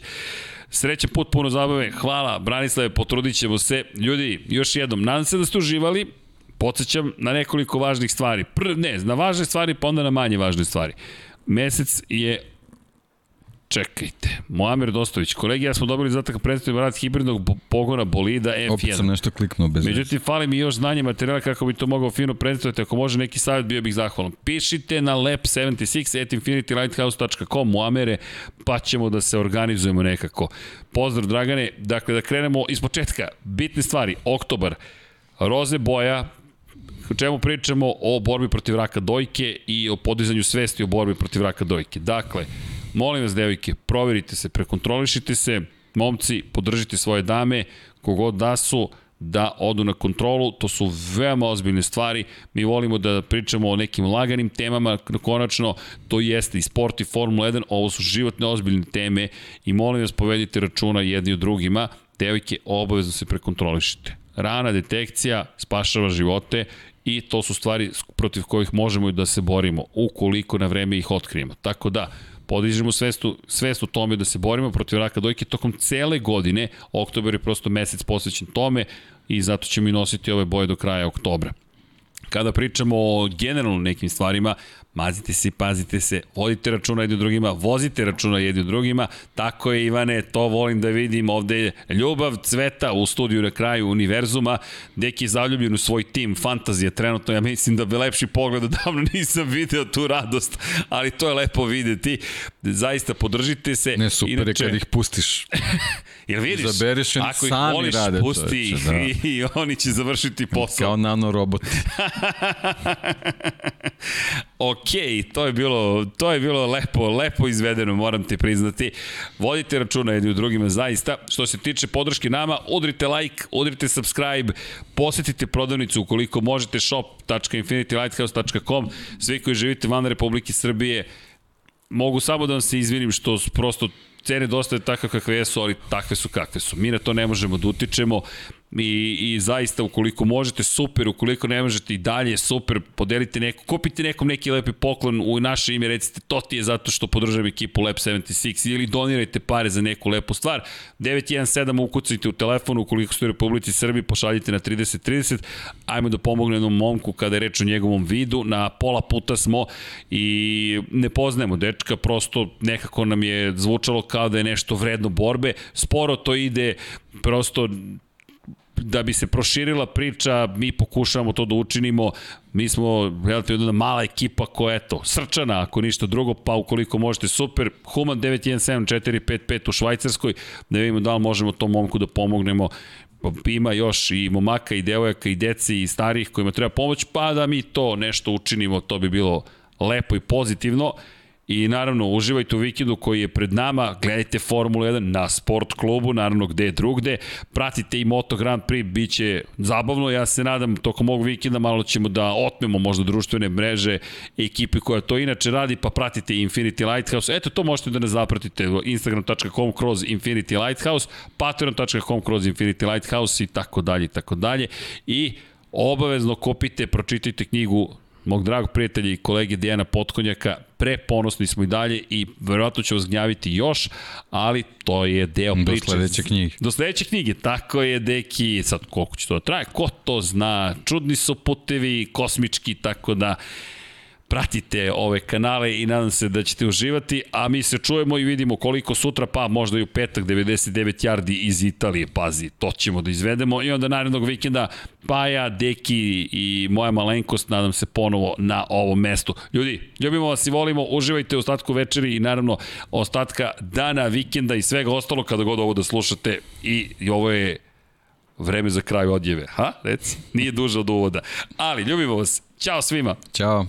Srećan put, puno zabave. Hvala, Branislave, potrudit ćemo se. Ljudi, još jednom, nadam se da ste uživali. Podsećam na nekoliko važnih stvari. Pr, ne, na važne stvari, pa onda na manje važne stvari. Mesec je Čekajte, Moamer Dostović, kolegi, ja smo dobili zatak predstavljamo rad hibridnog pogona bolida F1. Opet sam nešto kliknuo bez Međutim, fali mi još znanje materijala kako bi to mogao fino predstaviti. Ako može neki savjet, bio bih zahvalan. Pišite na lab76 at infinitylighthouse.com Moamere, pa ćemo da se organizujemo nekako. Pozdrav, Dragane. Dakle, da krenemo iz početka. Bitne stvari. Oktobar. Roze boja, o čemu pričamo o borbi protiv raka dojke i o podizanju svesti o borbi protiv raka dojke. Dakle, Molim vas, devojke, proverite se, prekontrolišite se, momci, podržite svoje dame, kogod da su, da odu na kontrolu, to su veoma ozbiljne stvari, mi volimo da pričamo o nekim laganim temama, konačno to jeste i sport i Formula 1, ovo su životne ozbiljne teme i molim vas povedite računa jedni od drugima, devojke obavezno se prekontrolišite. Rana detekcija spašava živote i to su stvari protiv kojih možemo da se borimo, ukoliko na vreme ih otkrijemo. Tako da, podižemo svestu, svest o tome da se borimo protiv raka dojke tokom cele godine. Oktober je prosto mesec posvećen tome i zato ćemo i nositi ove boje do kraja oktobra. Kada pričamo o generalno nekim stvarima, mazite se i pazite se, vodite računa jedni drugima, vozite računa jedni drugima, tako je Ivane, to volim da vidim, ovde je ljubav cveta u studiju na kraju univerzuma, deki je zaljubljen u svoj tim, fantazija trenutno, ja mislim da bi lepši pogled, davno <laughs> nisam video tu radost, ali to je lepo videti, zaista podržite se. Ne, super Inače, je kad ih pustiš. <laughs> Jel vidiš? Zaberiš ako ih voliš, rade, pusti ih da. <laughs> i oni će završiti posao. Kao nanorobot. Ok, to je bilo, to je bilo lepo, lepo izvedeno, moram ti priznati. Vodite računa jedni u drugima, zaista. Što se tiče podrške nama, udrite like, udrite subscribe, posetite prodavnicu ukoliko možete shop.infinitylighthouse.com. Svi koji živite van Republike Srbije, mogu samo da vam se izvinim što prosto cene dosta je takve kakve jesu, ali takve su kakve su. Mi na to ne možemo da utičemo. I, i zaista ukoliko možete super, ukoliko ne možete i dalje super, podelite neko, kupite nekom neki lepi poklon u naše ime, recite to ti je zato što podržavam ekipu Lab 76 ili donirajte pare za neku lepu stvar. 917 ukucajte u telefonu, ukoliko ste u Republici Srbiji, pošaljite na 3030, ajmo da pomogne jednom momku kada je reč o njegovom vidu, na pola puta smo i ne poznajemo dečka, prosto nekako nam je zvučalo kao da je nešto vredno borbe, sporo to ide, prosto da bi se proširila priča, mi pokušavamo to da učinimo. Mi smo relativno jedna mala ekipa koja je to, srčana ako ništa drugo, pa ukoliko možete super. Human 917455 u Švajcarskoj, da vidimo da li možemo tom momku da pomognemo ima još i momaka i devojaka i deci i starih kojima treba pomoć, pa da mi to nešto učinimo, to bi bilo lepo i pozitivno. I naravno, uživajte u vikendu koji je pred nama, gledajte Formulu 1 na sport klubu, naravno gde drugde, pratite i Moto Grand Prix, bit će zabavno, ja se nadam tokom ovog vikenda malo ćemo da otmemo možda društvene mreže ekipe koja to inače radi, pa pratite Infinity Lighthouse, eto to možete da ne zapratite, instagram.com kroz Infinity Lighthouse, patreon.com kroz Infinity Lighthouse i tako dalje i tako dalje. I obavezno kupite, pročitajte knjigu mog dragog prijatelja i kolege Dijana Potkonjaka, preponosni smo i dalje i verovatno će vas gnjaviti još, ali to je deo Do priče. Do sledeće knjige. Do sledeće knjige, tako je, deki, sad koliko će to da traje, ko to zna, čudni su putevi, kosmički, tako da pratite ove kanale i nadam se da ćete uživati, a mi se čujemo i vidimo koliko sutra, pa možda i u petak 99 yardi iz Italije, pazi, to ćemo da izvedemo i onda narednog vikenda Paja, Deki i moja malenkost, nadam se ponovo na ovom mestu. Ljudi, ljubimo vas i volimo, uživajte u ostatku večeri i naravno ostatka dana, vikenda i svega ostalo kada god ovo da slušate i, i ovo je vreme za kraj odjeve. Ha? Reci, nije duže od uvoda. Ali, ljubimo vas. Ćao svima. Ćao.